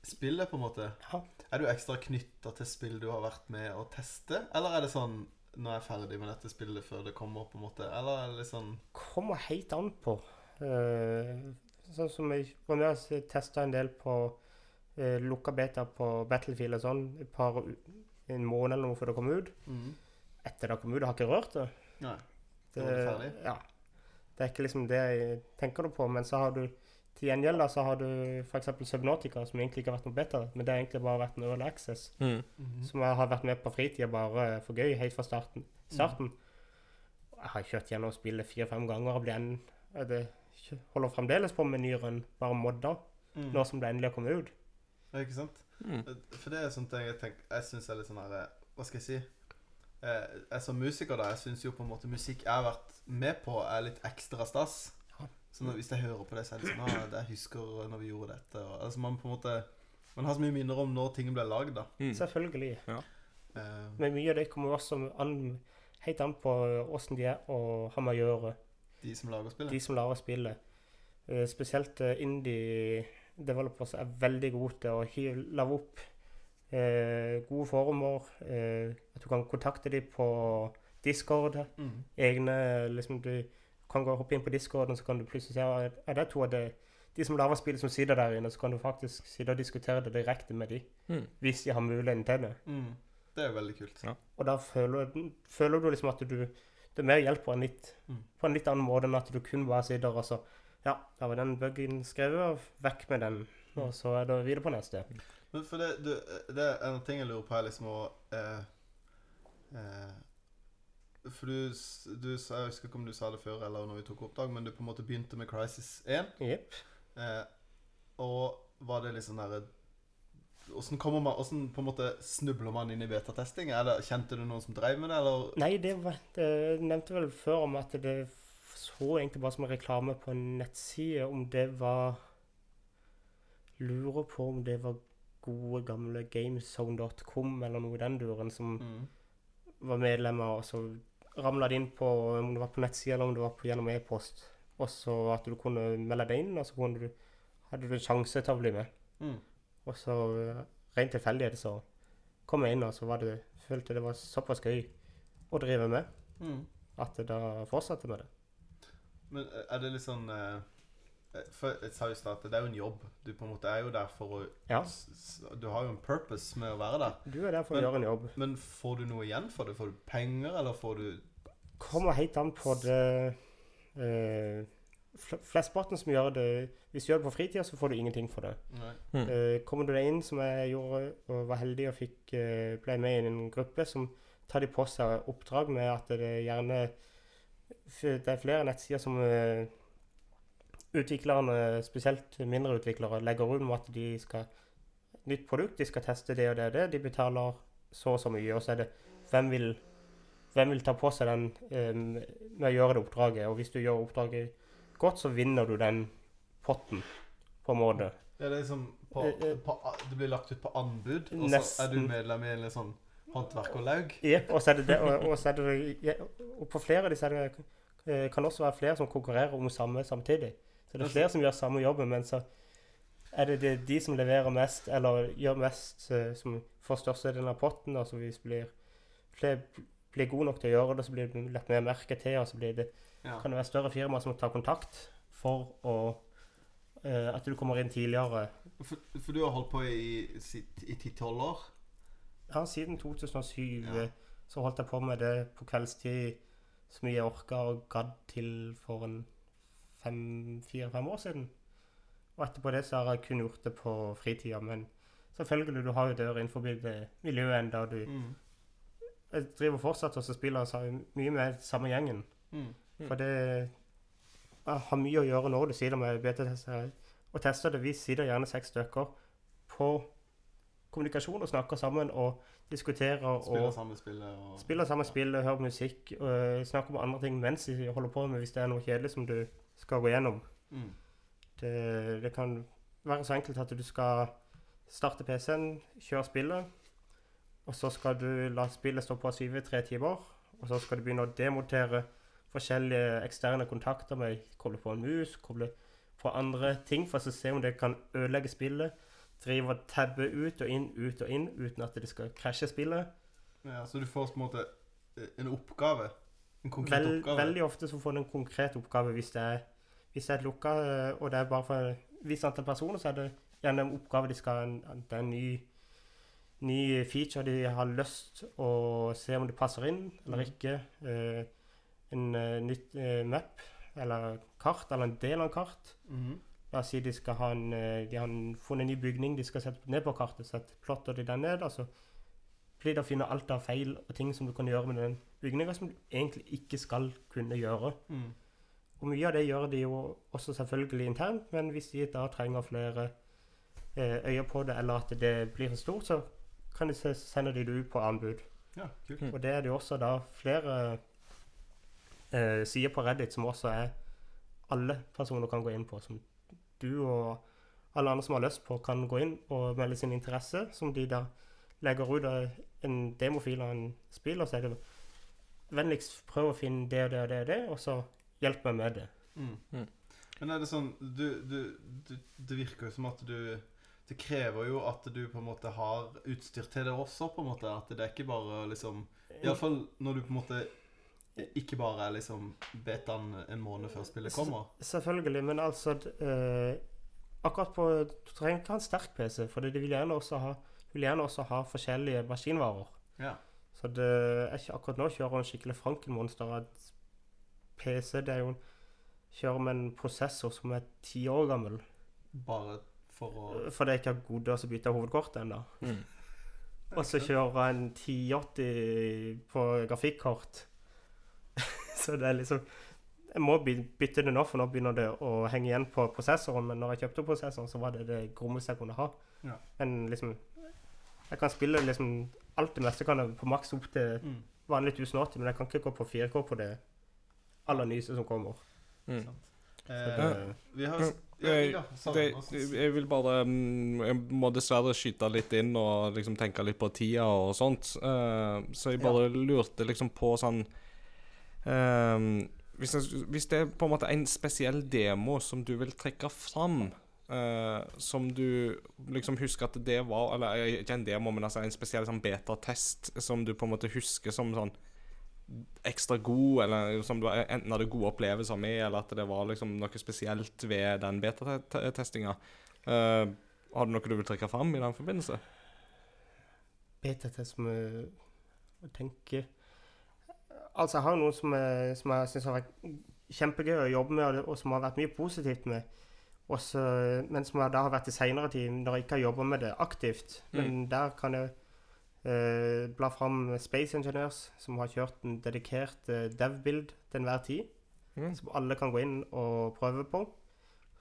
spillet, på en måte. Ja. Er du ekstra knytta til spill du har vært med å teste, eller er det sånn Nå er jeg ferdig med dette spillet før det kommer, på en måte? Eller er det litt sånn Kommer helt an på. Uh, sånn som jeg var med og testa en del på uh, lukka beta på Battlefield og sånn et par en måned eller noe før det kom ut. mm. Etter det kom ut, jeg har ikke rørt det. Nei. Det, det? Ja. Det er ikke liksom det jeg tenker på, men så har du til gjengjeld da, så har du f.eks. Subnautica, som egentlig ikke har vært noe beta, men det har egentlig bare vært en early access. Mm. Mhm. Som jeg har vært med på fritida bare for gøy, helt fra starten. starten. Jeg har kjørt gjennom spillet fire-fem ganger og blir en, det holder fremdeles på med ny run, bare modda, Mm. nå som det endelig har kommet ut. Ja, ikke sant? Mm. For det er sånne ting jeg tenker Jeg syns er litt sånn her Hva skal jeg si? Jeg, jeg som musiker, da, jeg syns jo på en måte musikk jeg har vært med på, er litt ekstra stas. Ja. Så når, hvis jeg hører på det, så er det sånn ah, det Jeg husker når vi gjorde dette. Og, altså man på en måte Man har så mye minner om når ting ble lagd, da. Mm. Selvfølgelig. Eh, Men mye av det kommer også an, helt an på åssen de er og har med å gjøre. de som lager spillet. De som lager spillet. Uh, spesielt eh, indie developers er veldig gode til å lave lage opp uh, gode forumer. Eh, at du kan kontakte dem på Discord. Mm. Egne liksom Du kan gå og hoppe inn på Discorden, så kan du plutselig se at ja, det er to av de, de som lager spillet, som sitter der inne. Så kan du faktisk sitte og diskutere det direkte med dem, Mm. hvis de har muligheten til det. Mm. Det er veldig kult. Ja. Og da føler, føler du liksom at du Det er mer hjelp på en litt, Mm. på en litt annen måte enn at du kun bare sitter og så Ja, da var den buggen skrevet, og vekk med den. Og så er det videre på neste. Men for det, du, det er en ting jeg lurer på, her, liksom å eh, eh, For du, du Jeg husker ikke om du sa det før eller når vi tok oppdrag, men du på en måte begynte med Crisis 1. Yep. Eh, og var det litt sånn derre Åssen kommer man Åssen på en måte snubler man inn i betatesting? Kjente du noen som drev med det, eller? Nei, det var det nevnte vel før om at det så egentlig bare som en reklame på en nettside, om det var Lurer på om det var gode, gamle gamezone.com eller noe i den duren som Mm. var medlemmer, og så ramla det inn på om det var på nettsida eller om det var på, gjennom e-post. Og så at du kunne melde deg inn, og så du, hadde du en sjanse til å bli med. Mm. Og så eh, rent tilfeldighet så kom jeg inn, og så var det, følte det var såpass gøy å drive med Mm. at jeg da fortsatte med det. Men eh, er det litt sånn eh, For jeg sa jo i stad at det er jo en jobb. Du på en måte er jo der for å Ja. s- s- Du har jo en purpose med å være der. Du er der for å gjøre en jobb. Men får du noe igjen for det? Får du penger, eller får du Kommer helt an på det uh, Flesteparten som gjør det Hvis du gjør det på fritida, så får du ingenting for det. Nei. Mm. Uh, kommer du deg inn, som jeg gjorde, og var heldig og fikk, uh, ble med i en gruppe, som tar de på seg oppdrag med at det gjerne f- Det er flere nettsider som eh, utviklerne, spesielt mindre utviklere, legger ut med at de skal Nytt produkt, de skal teste det og det og det. De betaler så og så mye, og så er det hvem vil, hvem vil ta på seg den eh, med å gjøre det oppdraget. Og hvis du gjør oppdraget godt, så vinner du den potten, på en måte. Ja, det er liksom på, Eh, eh. på, Det blir lagt ut på anbud, og så er du medlem i en litt sånn håndverkerlaug? Jepp, og så er det det, og, og så er det og på flere av disse er det, kan kan også være flere som konkurrerer om samme samtidig. Så det er flere som gjør samme jobben, men så er det, det de som leverer mest, eller gjør mest, eh, som får størstedelen av potten, og så hvis blir flere blir gode nok til å gjøre det, så blir det lagt mer merke til, og så blir det, Ja. kan det være større firmaer som tar kontakt for å uh, at du kommer inn tidligere. For, for du har holdt på i i ti-tolv år? Ja, siden 2007 Ja. så holdt jeg på med det på kveldstid så mye jeg orka og gadd til for en fire-fem år siden. Og etterpå det så har jeg kun gjort det på fritida. Men selvfølgelig, du har jo dør innenfor det miljøet enda. Du, Mm. jeg driver fortsatt og så spiller jeg mye med samme gjengen. Mm. For det jeg har mye å gjøre nå. Du sitter med BT-tester. og tester det. Vi sitter gjerne seks stykker på kommunikasjon og snakker sammen og diskuterer Spiller og samme spillet og spiller samme spillet, hører musikk og snakker om andre ting mens de holder på med hvis det er noe kjedelig som du skal gå gjennom. Mm. Det, det kan være så enkelt at du skal starte PC-en, kjøre spillet, og så skal du la spillet stå på syve i tre timer, og så skal du begynne å demontere forskjellige eksterne kontakter med koble på en mus, koble på andre ting, for å se om det kan ødelegge spillet. Drive og tabbe ut og inn, ut og inn, uten at det skal krasje spillet. Ja, så du får på en måte eh, en oppgave? Vel, veldig ofte så får du en konkret oppgave hvis det er, hvis det er et lukka, eh, og det er bare for et visst antall personer, så er det gjerne en oppgave de skal en, Det er en ny, ny feature de har lyst å se om det passer inn eller Mhm. ikke. Eh, en eh, nytt map, eller kart, eller en del av en kart. Mhm. La oss si de skal ha en, de har funnet en ny bygning de skal sette ned på kartet. Så plotter de den ned, så blir det å finne alt av feil og ting som du kan gjøre med den bygninga som du egentlig ikke skal kunne gjøre. Mm. Og mye av det gjør de jo også selvfølgelig internt, men hvis de da trenger flere eh, øyer på det, eller at det blir for stort, så kan de se, sender de det ut på anbud. Ja. Mm. Og det er det jo også da flere eh, sider på Reddit som også er alle personer kan gå inn på, som du og alle andre som har lyst på, kan gå inn og melde sin interesse, som de da legger ut av en demofil av en spiller, så er det vennligst prøv å finne det og det og det og det, og så hjelp meg med det. Mm. Mm. Men er det sånn du, du, du, Det virker jo som at du Det krever jo at du på en måte har utstyr til det også, på en måte. At det er ikke bare liksom Iallfall når du på en måte ikke bare er liksom betaen en måned før spillet kommer. Selvfølgelig, men altså d- eh, Akkurat på Du trenger ikke ha en sterk PC, for du vil gjerne også ha, vil gjerne også ha forskjellige maskinvarer. Ja. Så det er ikke akkurat nå kjører en skikkelig Frankenmonster. At PC det er jo kjører med en prosessor som er ti år gammel. Bare for å For det ikke har godd å bytte hovedkortet ennå. Mm. *laughs* Og så kjører jeg en 1080 på grafikkort. *laughs* så det er liksom Jeg må bytte det nå, for nå begynner det å henge igjen på prosessoren. Men når jeg kjøpte prosessoren, så var det det grommeste jeg kunne ha. Ja. Men liksom Jeg kan spille liksom alt det meste kan jeg på maks opp til mm. vanlig 1080, men jeg kan ikke gå på 4K på det aller nyeste som kommer. Mm. eh, Vi har Mm. ja, ja, sorry, det, jeg vil bare mm, Jeg må dessverre skyte litt inn og liksom tenke litt på tida og sånt. Uh, så jeg bare lurte liksom på sånn uh, hvis, jeg, hvis det er på en måte en spesiell demo som du vil trekke fram eh, som du liksom husker at det var Eller eh, ikke en demo, men altså en spesiell sånn betatest som du på en måte husker som sånn ekstra god, eller som du enten hadde gode opplevelser med, eller at det var liksom noe spesielt ved den betatestinga. Uh, har du noe du vil trekke fram i den forbindelse? Betatest med å tenke Altså, jeg har noe som, jeg- som jeg syns har vært kjempegøy å jobbe med, og som har vært mye positivt med. Også, men som jeg da har vært i seinere tid, når jeg ikke har jobba med det aktivt. Men der kan jeg eh, bla fram Space Engineers, som har kjørt en dedikert eh, dev-bild til enhver tid. Mm. Som alle kan gå inn og prøve på.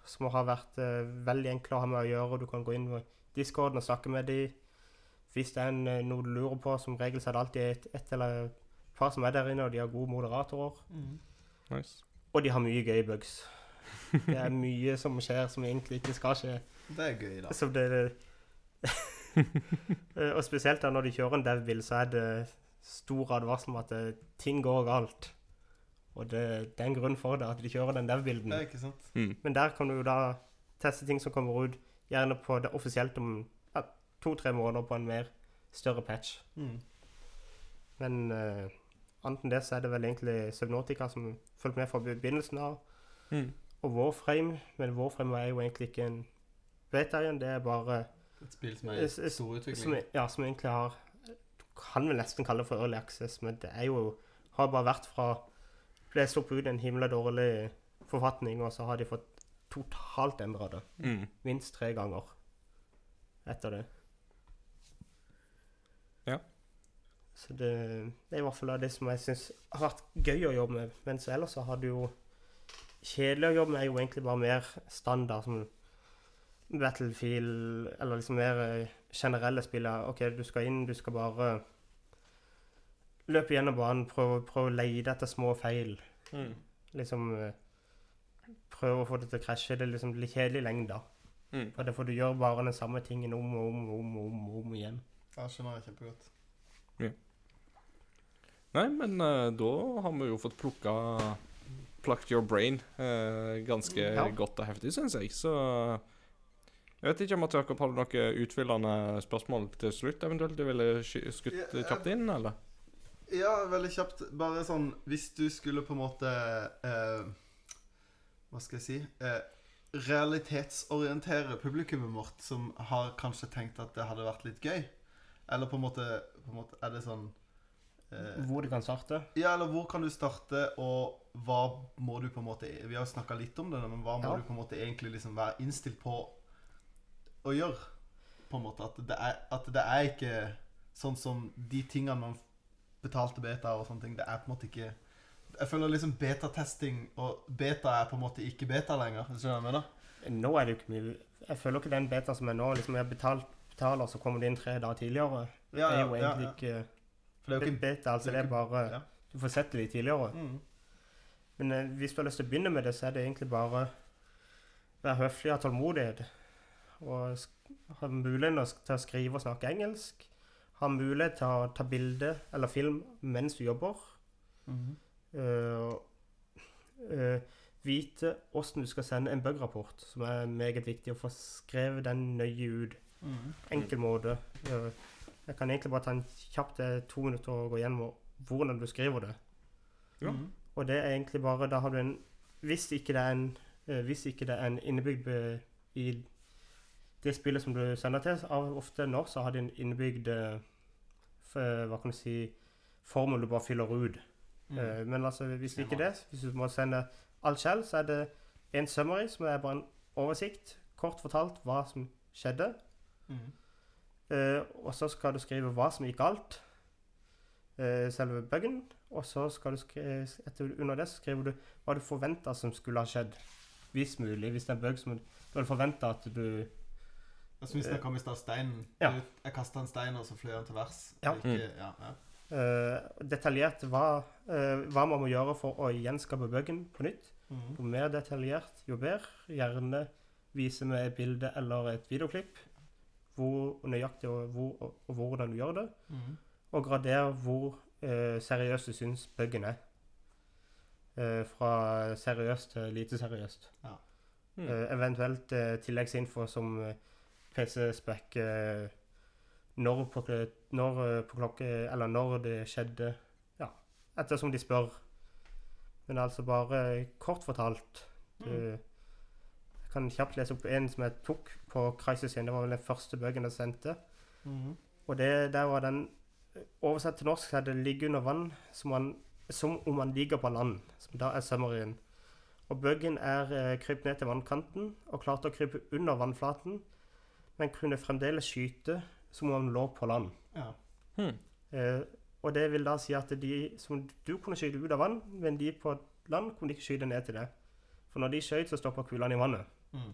Som har vært eh, veldig enkle å ha med å gjøre. Du kan gå inn på discorden og snakke med dem. Hvis det er en, eh, noe du lurer på, som regel så er det alltid et, et eller et par som er der inne, og de har gode moderatorer. Nice. Og de har mye gøye bugs. Det er mye som skjer som egentlig ikke skal skje. Det er gøy, da. Så det, Eh, og spesielt da når de kjører en dev-bil, så er det stor advarsel om at det, ting går galt. Og det, det er en grunn for det, at de kjører den dev-bilden. Det ikke sant? Mm. Men der kan du jo da teste ting som kommer ut, gjerne på det offisielt om ja, to-tre måneder på en mer større patch. Mm. Men uh, annet enn det så er det vel egentlig Subnautica som fulgte med fra begynnelsen av. Mm. Og Warframe, men Warframe er jo egentlig ikke en beta-en, det er bare Et spill som er i s- stor som, utvikling. ja, som egentlig har Du kan vel nesten kalle det for early access, men det er jo har bare vært fra ble sluppet ut i en himla dårlig forfatning, og så har de fått totalt endra det. Mm. Minst tre ganger etter det. Ja. Så det, det er i hvert fall det som jeg syns har vært gøy å jobbe med. Mens ellers så har du jo Kjedelig å jobbe med er jo egentlig bare mer standard, som Battlefield, eller liksom mer eh, generelle spill. OK, du skal inn, du skal bare løpe gjennom banen, prøve, prøve å leide etter små feil. Mm. Liksom eh, prøve å få det til å krasje. Det er liksom litt kjedelig lengde. Mm. For det får du gjøre bare den samme tingen om og om og om, om, om igjen. Ja, skjønner jeg kjempegodt. Nei, men uh, da har vi jo fått plukka Plucked your brain eh, ganske Ja. godt og heftig, syns jeg. Så jeg vet ikke om at Jakob hadde noen utfyllende spørsmål til slutt, eventuelt du ville skutt Ja, kjapt inn, eller? Ja, veldig kjapt. Bare sånn Hvis du skulle på en måte eh, Hva skal jeg si eh, Realitetsorientere publikummet vårt, som har kanskje tenkt at det hadde vært litt gøy. Eller på en måte, på en måte Er det sånn eh, Hvor det kan starte. Ja, eller hvor kan du starte, og hva må du på en måte Vi har snakka litt om det, men hva må Ja. du på en måte egentlig liksom være innstilt på å gjøre? På en måte At det er, at det er ikke sånn som de tingene man betalte beta og sånne ting. Det er på en måte ikke Jeg føler liksom betatesting og beta er på en måte ikke beta lenger. Skjønner du hva jeg mener? Nå er det jo ikke mye Jeg føler ikke den beta som er nå, liksom jeg betalt, betaler, så kommer det inn tre dager tidligere. Ja, er jo egentlig ja. ikke For det er jo ikke beta. Altså det er det er bare ja. Du får sett det litt tidligere. mm. Men eh, hvis du har lyst til å begynne med det, så er det egentlig bare være høflig og ha tålmodighet. Og ha mulighet til å skrive og snakke engelsk. Ha mulighet til å ta bilde eller film mens du jobber. Mm -hmm. uh, uh, vite åssen du skal sende en bug-rapport, som er meget viktig. Å få skrevet den nøye ut. Mhm. Enkel måte. Jeg kan egentlig bare ta en kjapt to minutter og gå gjennom hvordan du skriver det. Ja. Mhm. Og det er egentlig bare Da har du en Hvis ikke det er en, eh, hvis ikke det er en innebygd be- i det spillet som du sender til, av ofte nå så har de en innebygd eh, Hva kan du si formel du bare fyller ut. Mm. Eh, men altså, hvis ikke det, hvis du må sende alt selv, så er det en summary, som er bare en oversikt, kort fortalt hva som skjedde. Mm. Uh, og så skal du skrive hva som gikk galt, Uh, selve buggen. Og så skal du skrive, etter, under det så skriver du hva du forventa som skulle ha skjedd. Hvis mulig. Hvis det er en bug som du hadde forventa at du Altså, Hvis det kom i stad steinen. Ja. Du- Jeg kasta en stein, og så fløy den til værs. Ja. Ikke, ja, ja. Uh, Detaljert hva, uh, hva man må gjøre for å gjenskape buggen på nytt. Mm. Jo mer detaljert, jo bedre. Gjerne vise med et bilde eller et videoklipp hvor nøyaktig og, hvor, og, og hvordan du gjør det. Mm. Og gradere hvor eh, synsbøggene du syns buggen er. Eh, fra seriøst til lite seriøst. Mm. Eh, eventuelt eh, tilleggsinfo som eh, PC-spekk når, på, når på klokke Eller når det skjedde. Ja. ettersom de spør. Men altså bare kort fortalt du, Jeg kan kjapt lese opp en som jeg tok på Crisis 1. Det var vel den første bøken jeg sendte. Mm. Og det, der var den Oversett til norsk så er det 'ligge under vann' som, man, som om man ligger på land. Som da er summaryen. Og bøggen er eh, krypt ned til vannkanten og klarte å krype under vannflaten, men kunne fremdeles skyte som om han lå på land. Ja. Hmm. Eh, og det vil da si at de som du kunne skyte ut av vann, men de på land kunne ikke skyte ned til det. For når de skøyt, så stoppa kulene i vannet. Mm.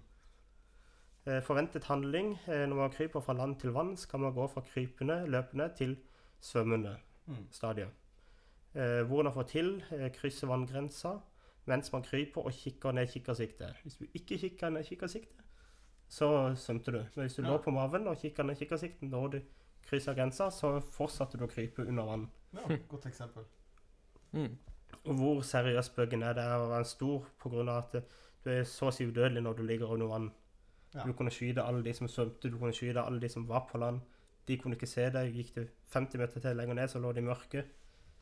Eh, forventet handling eh, når man kryper fra land til vann, skal man gå fra krypende, løpende til svømmende Mm. stadiet. Eh, hvordan få til eh, krysse vanngrensa mens man kryper og kikker ned kikkersiktet. Hvis du ikke kikker ned kikkersiktet, så svømte du. Men hvis du Ja. lå på maven og kikka ned kikkersikten når du kryssa grensa, så fortsatte du å krype under vann. ja. Godt eksempel. *laughs* Mm. Hvor seriøs bøggen er, det er å være stor pga. at du er så å si udødelig når du ligger under vann. Ja. Du kunne skyte alle de som svømte, du kunne skyte alle de som var på land. De kunne ikke se deg. Gikk du 50 meter til lenger ned, så lå de mørke.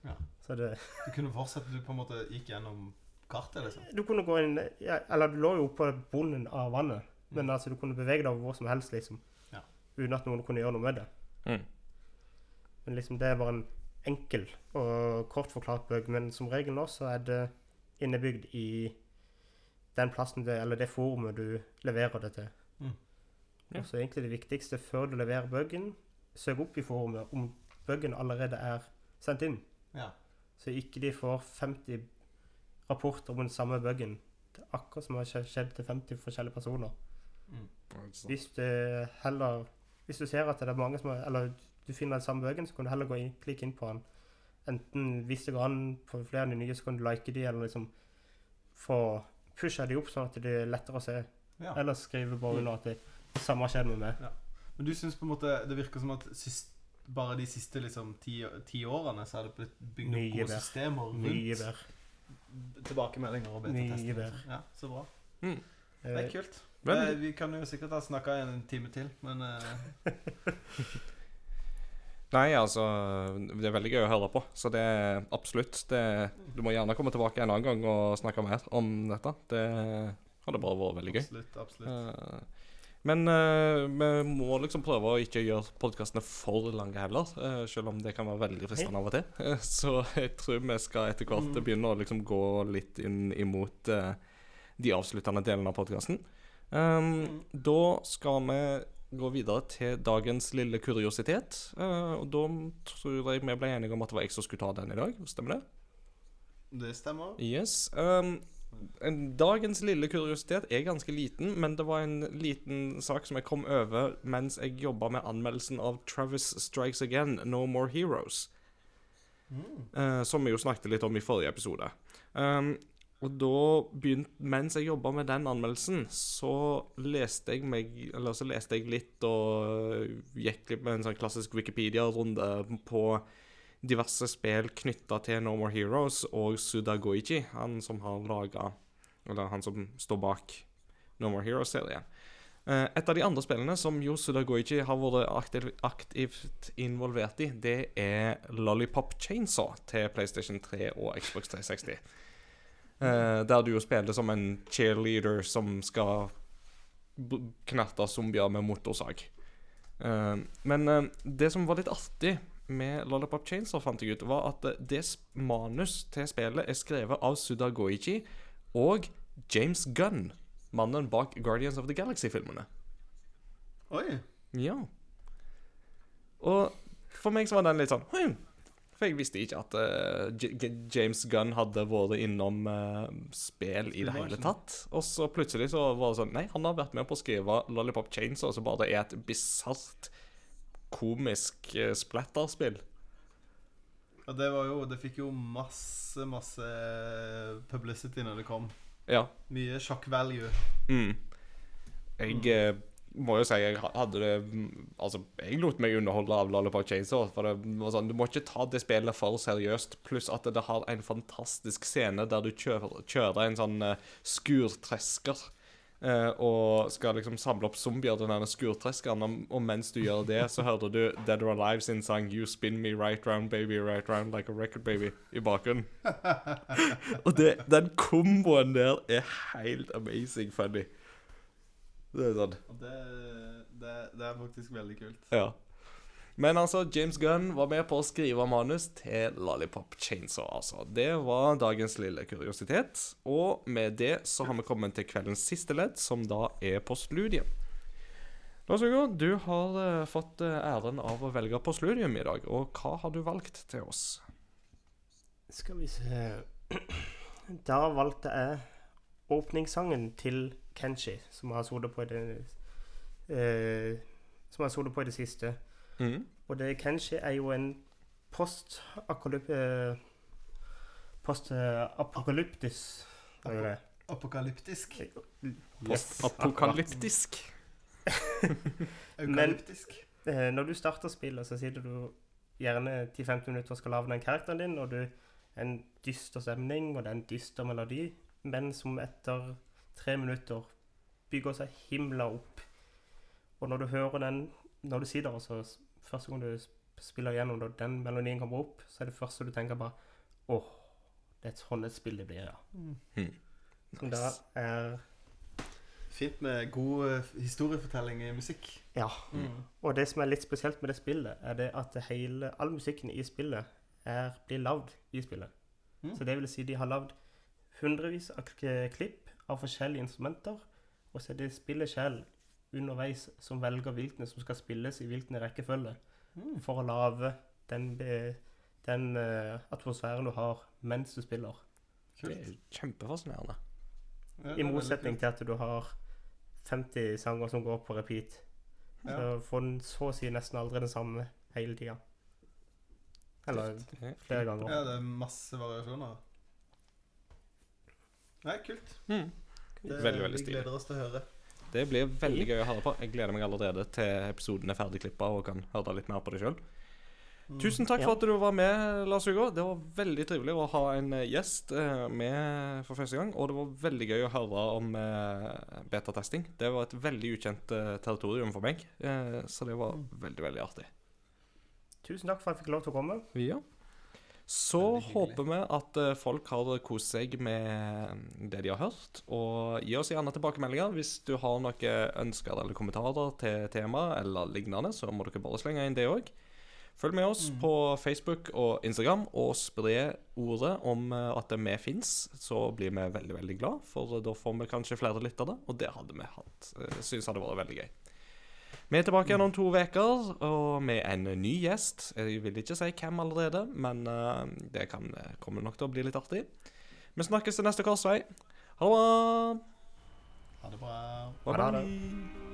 Ja. Så det, Du kunne fortsette, du på en måte gikk gjennom kartet, liksom. du kunne gå inn ja, Eller du lå jo på bunnen av vannet, men Mm. altså du kunne bevege deg over hvor som helst, liksom. Ja. Uten at noen kunne gjøre noe med det. Mm. Men liksom det er bare en enkel og kort forklart bøk. Men som regel nå så er det innebygd i den plassen det, eller det forumet du leverer det til. Mm. Ja. Og så egentlig det viktigste før du leverer buggen, søk opp i forumet om buggen allerede er sendt inn. Ja. Så ikke de får 50 rapporter om den samme buggen. Det er akkurat som har skjedd til 50 forskjellige personer. Hvis du heller Hvis du ser at det er mange som har, Eller du finner den samme bøken, så kan du heller gå inn, klikke inn på den. Enten hvis det går an på flere av de nye, så kan du like de, eller liksom få pusha de opp sånn at det er lettere å se. ja. Eller skrive bare under at det samme har skjedd med meg. Men du syns på en måte det virker som at sist, bare de siste liksom, ti, ti årene så er det blitt bygd opp gode bedre. systemer rundt tilbakemeldinger og betatester? Ja, så bra. Mm. Det er Eh, kult. Men- det, vi kan jo sikkert ha snakka en time til, men uh... *laughs* Nei, altså Det er veldig gøy å høre på, så det er absolutt det, Du må gjerne komme tilbake en annen gang og snakke mer om dette. Det hadde bare vært veldig gøy. absolutt. absolutt. Eh, men uh, vi må liksom prøve å ikke gjøre podkastene for lange heller, uh, selv om det kan være veldig fristende av og til. Uh, så jeg tror vi skal etter hvert Mm. begynne å liksom gå litt inn imot de avsluttende delene av podkasten. Um, da skal vi gå videre til dagens lille kuriositet. Og da tror jeg vi ble enige om at det var jeg som skulle ta den i dag. Stemmer det? Det stemmer. Yes. Um, dagens lille kuriositet er ganske liten, men det var en liten sak som jeg kom over mens jeg jobba med anmeldelsen av Travis Strikes Again, No More Heroes. Mm. Uh, som vi jo snakket litt om i forrige episode. Um, og da begynte Mens jeg jobba med den anmeldelsen, så leste jeg meg Eller så leste jeg litt og gikk litt med en sånn klassisk Wikipedia-runde på diverse spill knytta til No More Heroes og Suda Goichi, han som har laga Eller han som står bak No More Heroes-serien. Eh, Et av de andre spillene som jo Suda Goichi har vært aktiv, aktivt involvert i, det er Lollipop Chainsaw til PlayStation 3 og Xbox 360. Eh, der du jo spiller som en cheerleader som skal knerte zombier med motorsag. Eh, men det som var litt artig med Lollipop Chainsaw, fant jeg ut, var at det manus til spillet er skrevet av Suda Goichi og James Gunn, mannen bak Guardians of the Galaxy-filmene. Oi. Ja. Og for meg så var den litt sånn hm. For jeg visste ikke at J James Gunn hadde vært innom uh, spill i det hele tatt. Og så plutselig så var det sånn Nei, han har vært med på å skrive Lollipop Chainsaw, som bare er et bisart komisk eh, splatterspill. Ja, det var jo Det fikk jo masse, masse publicity når det kom. Ja. Mye shock value. Mm. Jeg mm. må jo si jeg hadde det mm, Altså, jeg lot meg underholde av Lollipop Chainsaw. For det var sånn, Du må ikke ta det spillet for seriøst. Pluss at det har en fantastisk scene der du kjører, kjører en sånn eh, skurtresker eh, og skal liksom samle opp zombier til denne skurtreskeren. Og, mens du gjør det, så hører du Dead or Alive sin sang 'You Spin Me Right Round Baby Right Round Like a Record Baby' i bakgrunnen. *laughs* og det, den komboen der er helt amazing funny. Det er sånn det, det, det er faktisk veldig kult. Ja. Men altså, James Gunn var med på å skrive manus til Lollipop Chainsaw, altså. Det var dagens lille kuriositet. Og med det så har vi kommet til kveldens siste ledd, som da er postludium. Lars Hugo, du har uh, fått eh, æren av å velge postludium i dag. Og hva har du valgt til oss? Skal vi se *clears throat* Da valgte jeg åpningssangen til Kenshi, som har sittet på i det uh, Som har sittet på i det siste. Mm. Og det Kenshi er jo en eh, Post-apokalyptisk er det? Apokalyptisk. Postapokalyptisk. Eukalyptisk. *laughs* Men når du starter spillet, så sitter du gjerne 10-15 minutter og skal lage den karakteren din, og du en dyster stemning, og det er en dyster melodi, men som etter tre minutter bygger seg himla opp. Og når du hører den, når du sitter og første gang du spiller gjennom, og den melodien kommer opp, så er det første du tenker bare, åh, det er sånn et spill det blir, ja. Mm. Som da er, Fint med god eh, historiefortelling i musikk. ja. Og det som er litt spesielt med det spillet, er det at hele, all musikken i spillet er, blir lagd i spillet. Mm. Så det vil si de har lagd hundrevis av klipp av forskjellige instrumenter, og så er det spillet selv underveis som velger viltene som skal spilles i hvilken rekkefølge, Mm. for å lage den, den uh, atmosfæren du har mens du spiller. Det er kjempefascinerende. Ja, er I motsetning til at du har 50 sanger som går på repeat. Ja. Så får den så å si nesten aldri den samme hele tida. Eller flere ganger. Ja, det er masse variasjoner. Nei, kult. Mm. Det, Veldig, veldig Vi stilig. gleder oss til å høre. Det blir veldig gøy å høre på. Jeg gleder meg allerede til episoden er ferdigklippa og kan høre litt mer på det sjøl. Mm. Tusen takk for at du var med, Lars Hugo. Det var veldig trivelig å ha en eh, gjest eh, med for første gang. Og det var veldig gøy å høre om eh, betatesting. Det var et veldig ukjent territorium for meg, så det var veldig, veldig artig. Tusen takk for at jeg fikk lov til å komme. Ja. Så håper vi at eh, folk har kost seg med det de har hørt. Og gi oss gjerne tilbakemeldinger hvis du har noen ønsker eller kommentarer til tema eller lignende, så må dere bare slenge inn det òg. Følg med oss Mm. på Facebook og Instagram, og spre ordet om eh, at vi fins. Så blir vi veldig, veldig glad, for da får vi kanskje flere lyttere, og det hadde vi hatt. Synes Syns hadde vært veldig gøy. Vi er tilbake igjen om to uker, og med en ny gjest. Jeg vil ikke si hvem allerede, men eh, det kan, kommer nok til å bli litt artig. Vi snakkes til neste korsvei. Ha det bra. Ha det bra. Bye bye.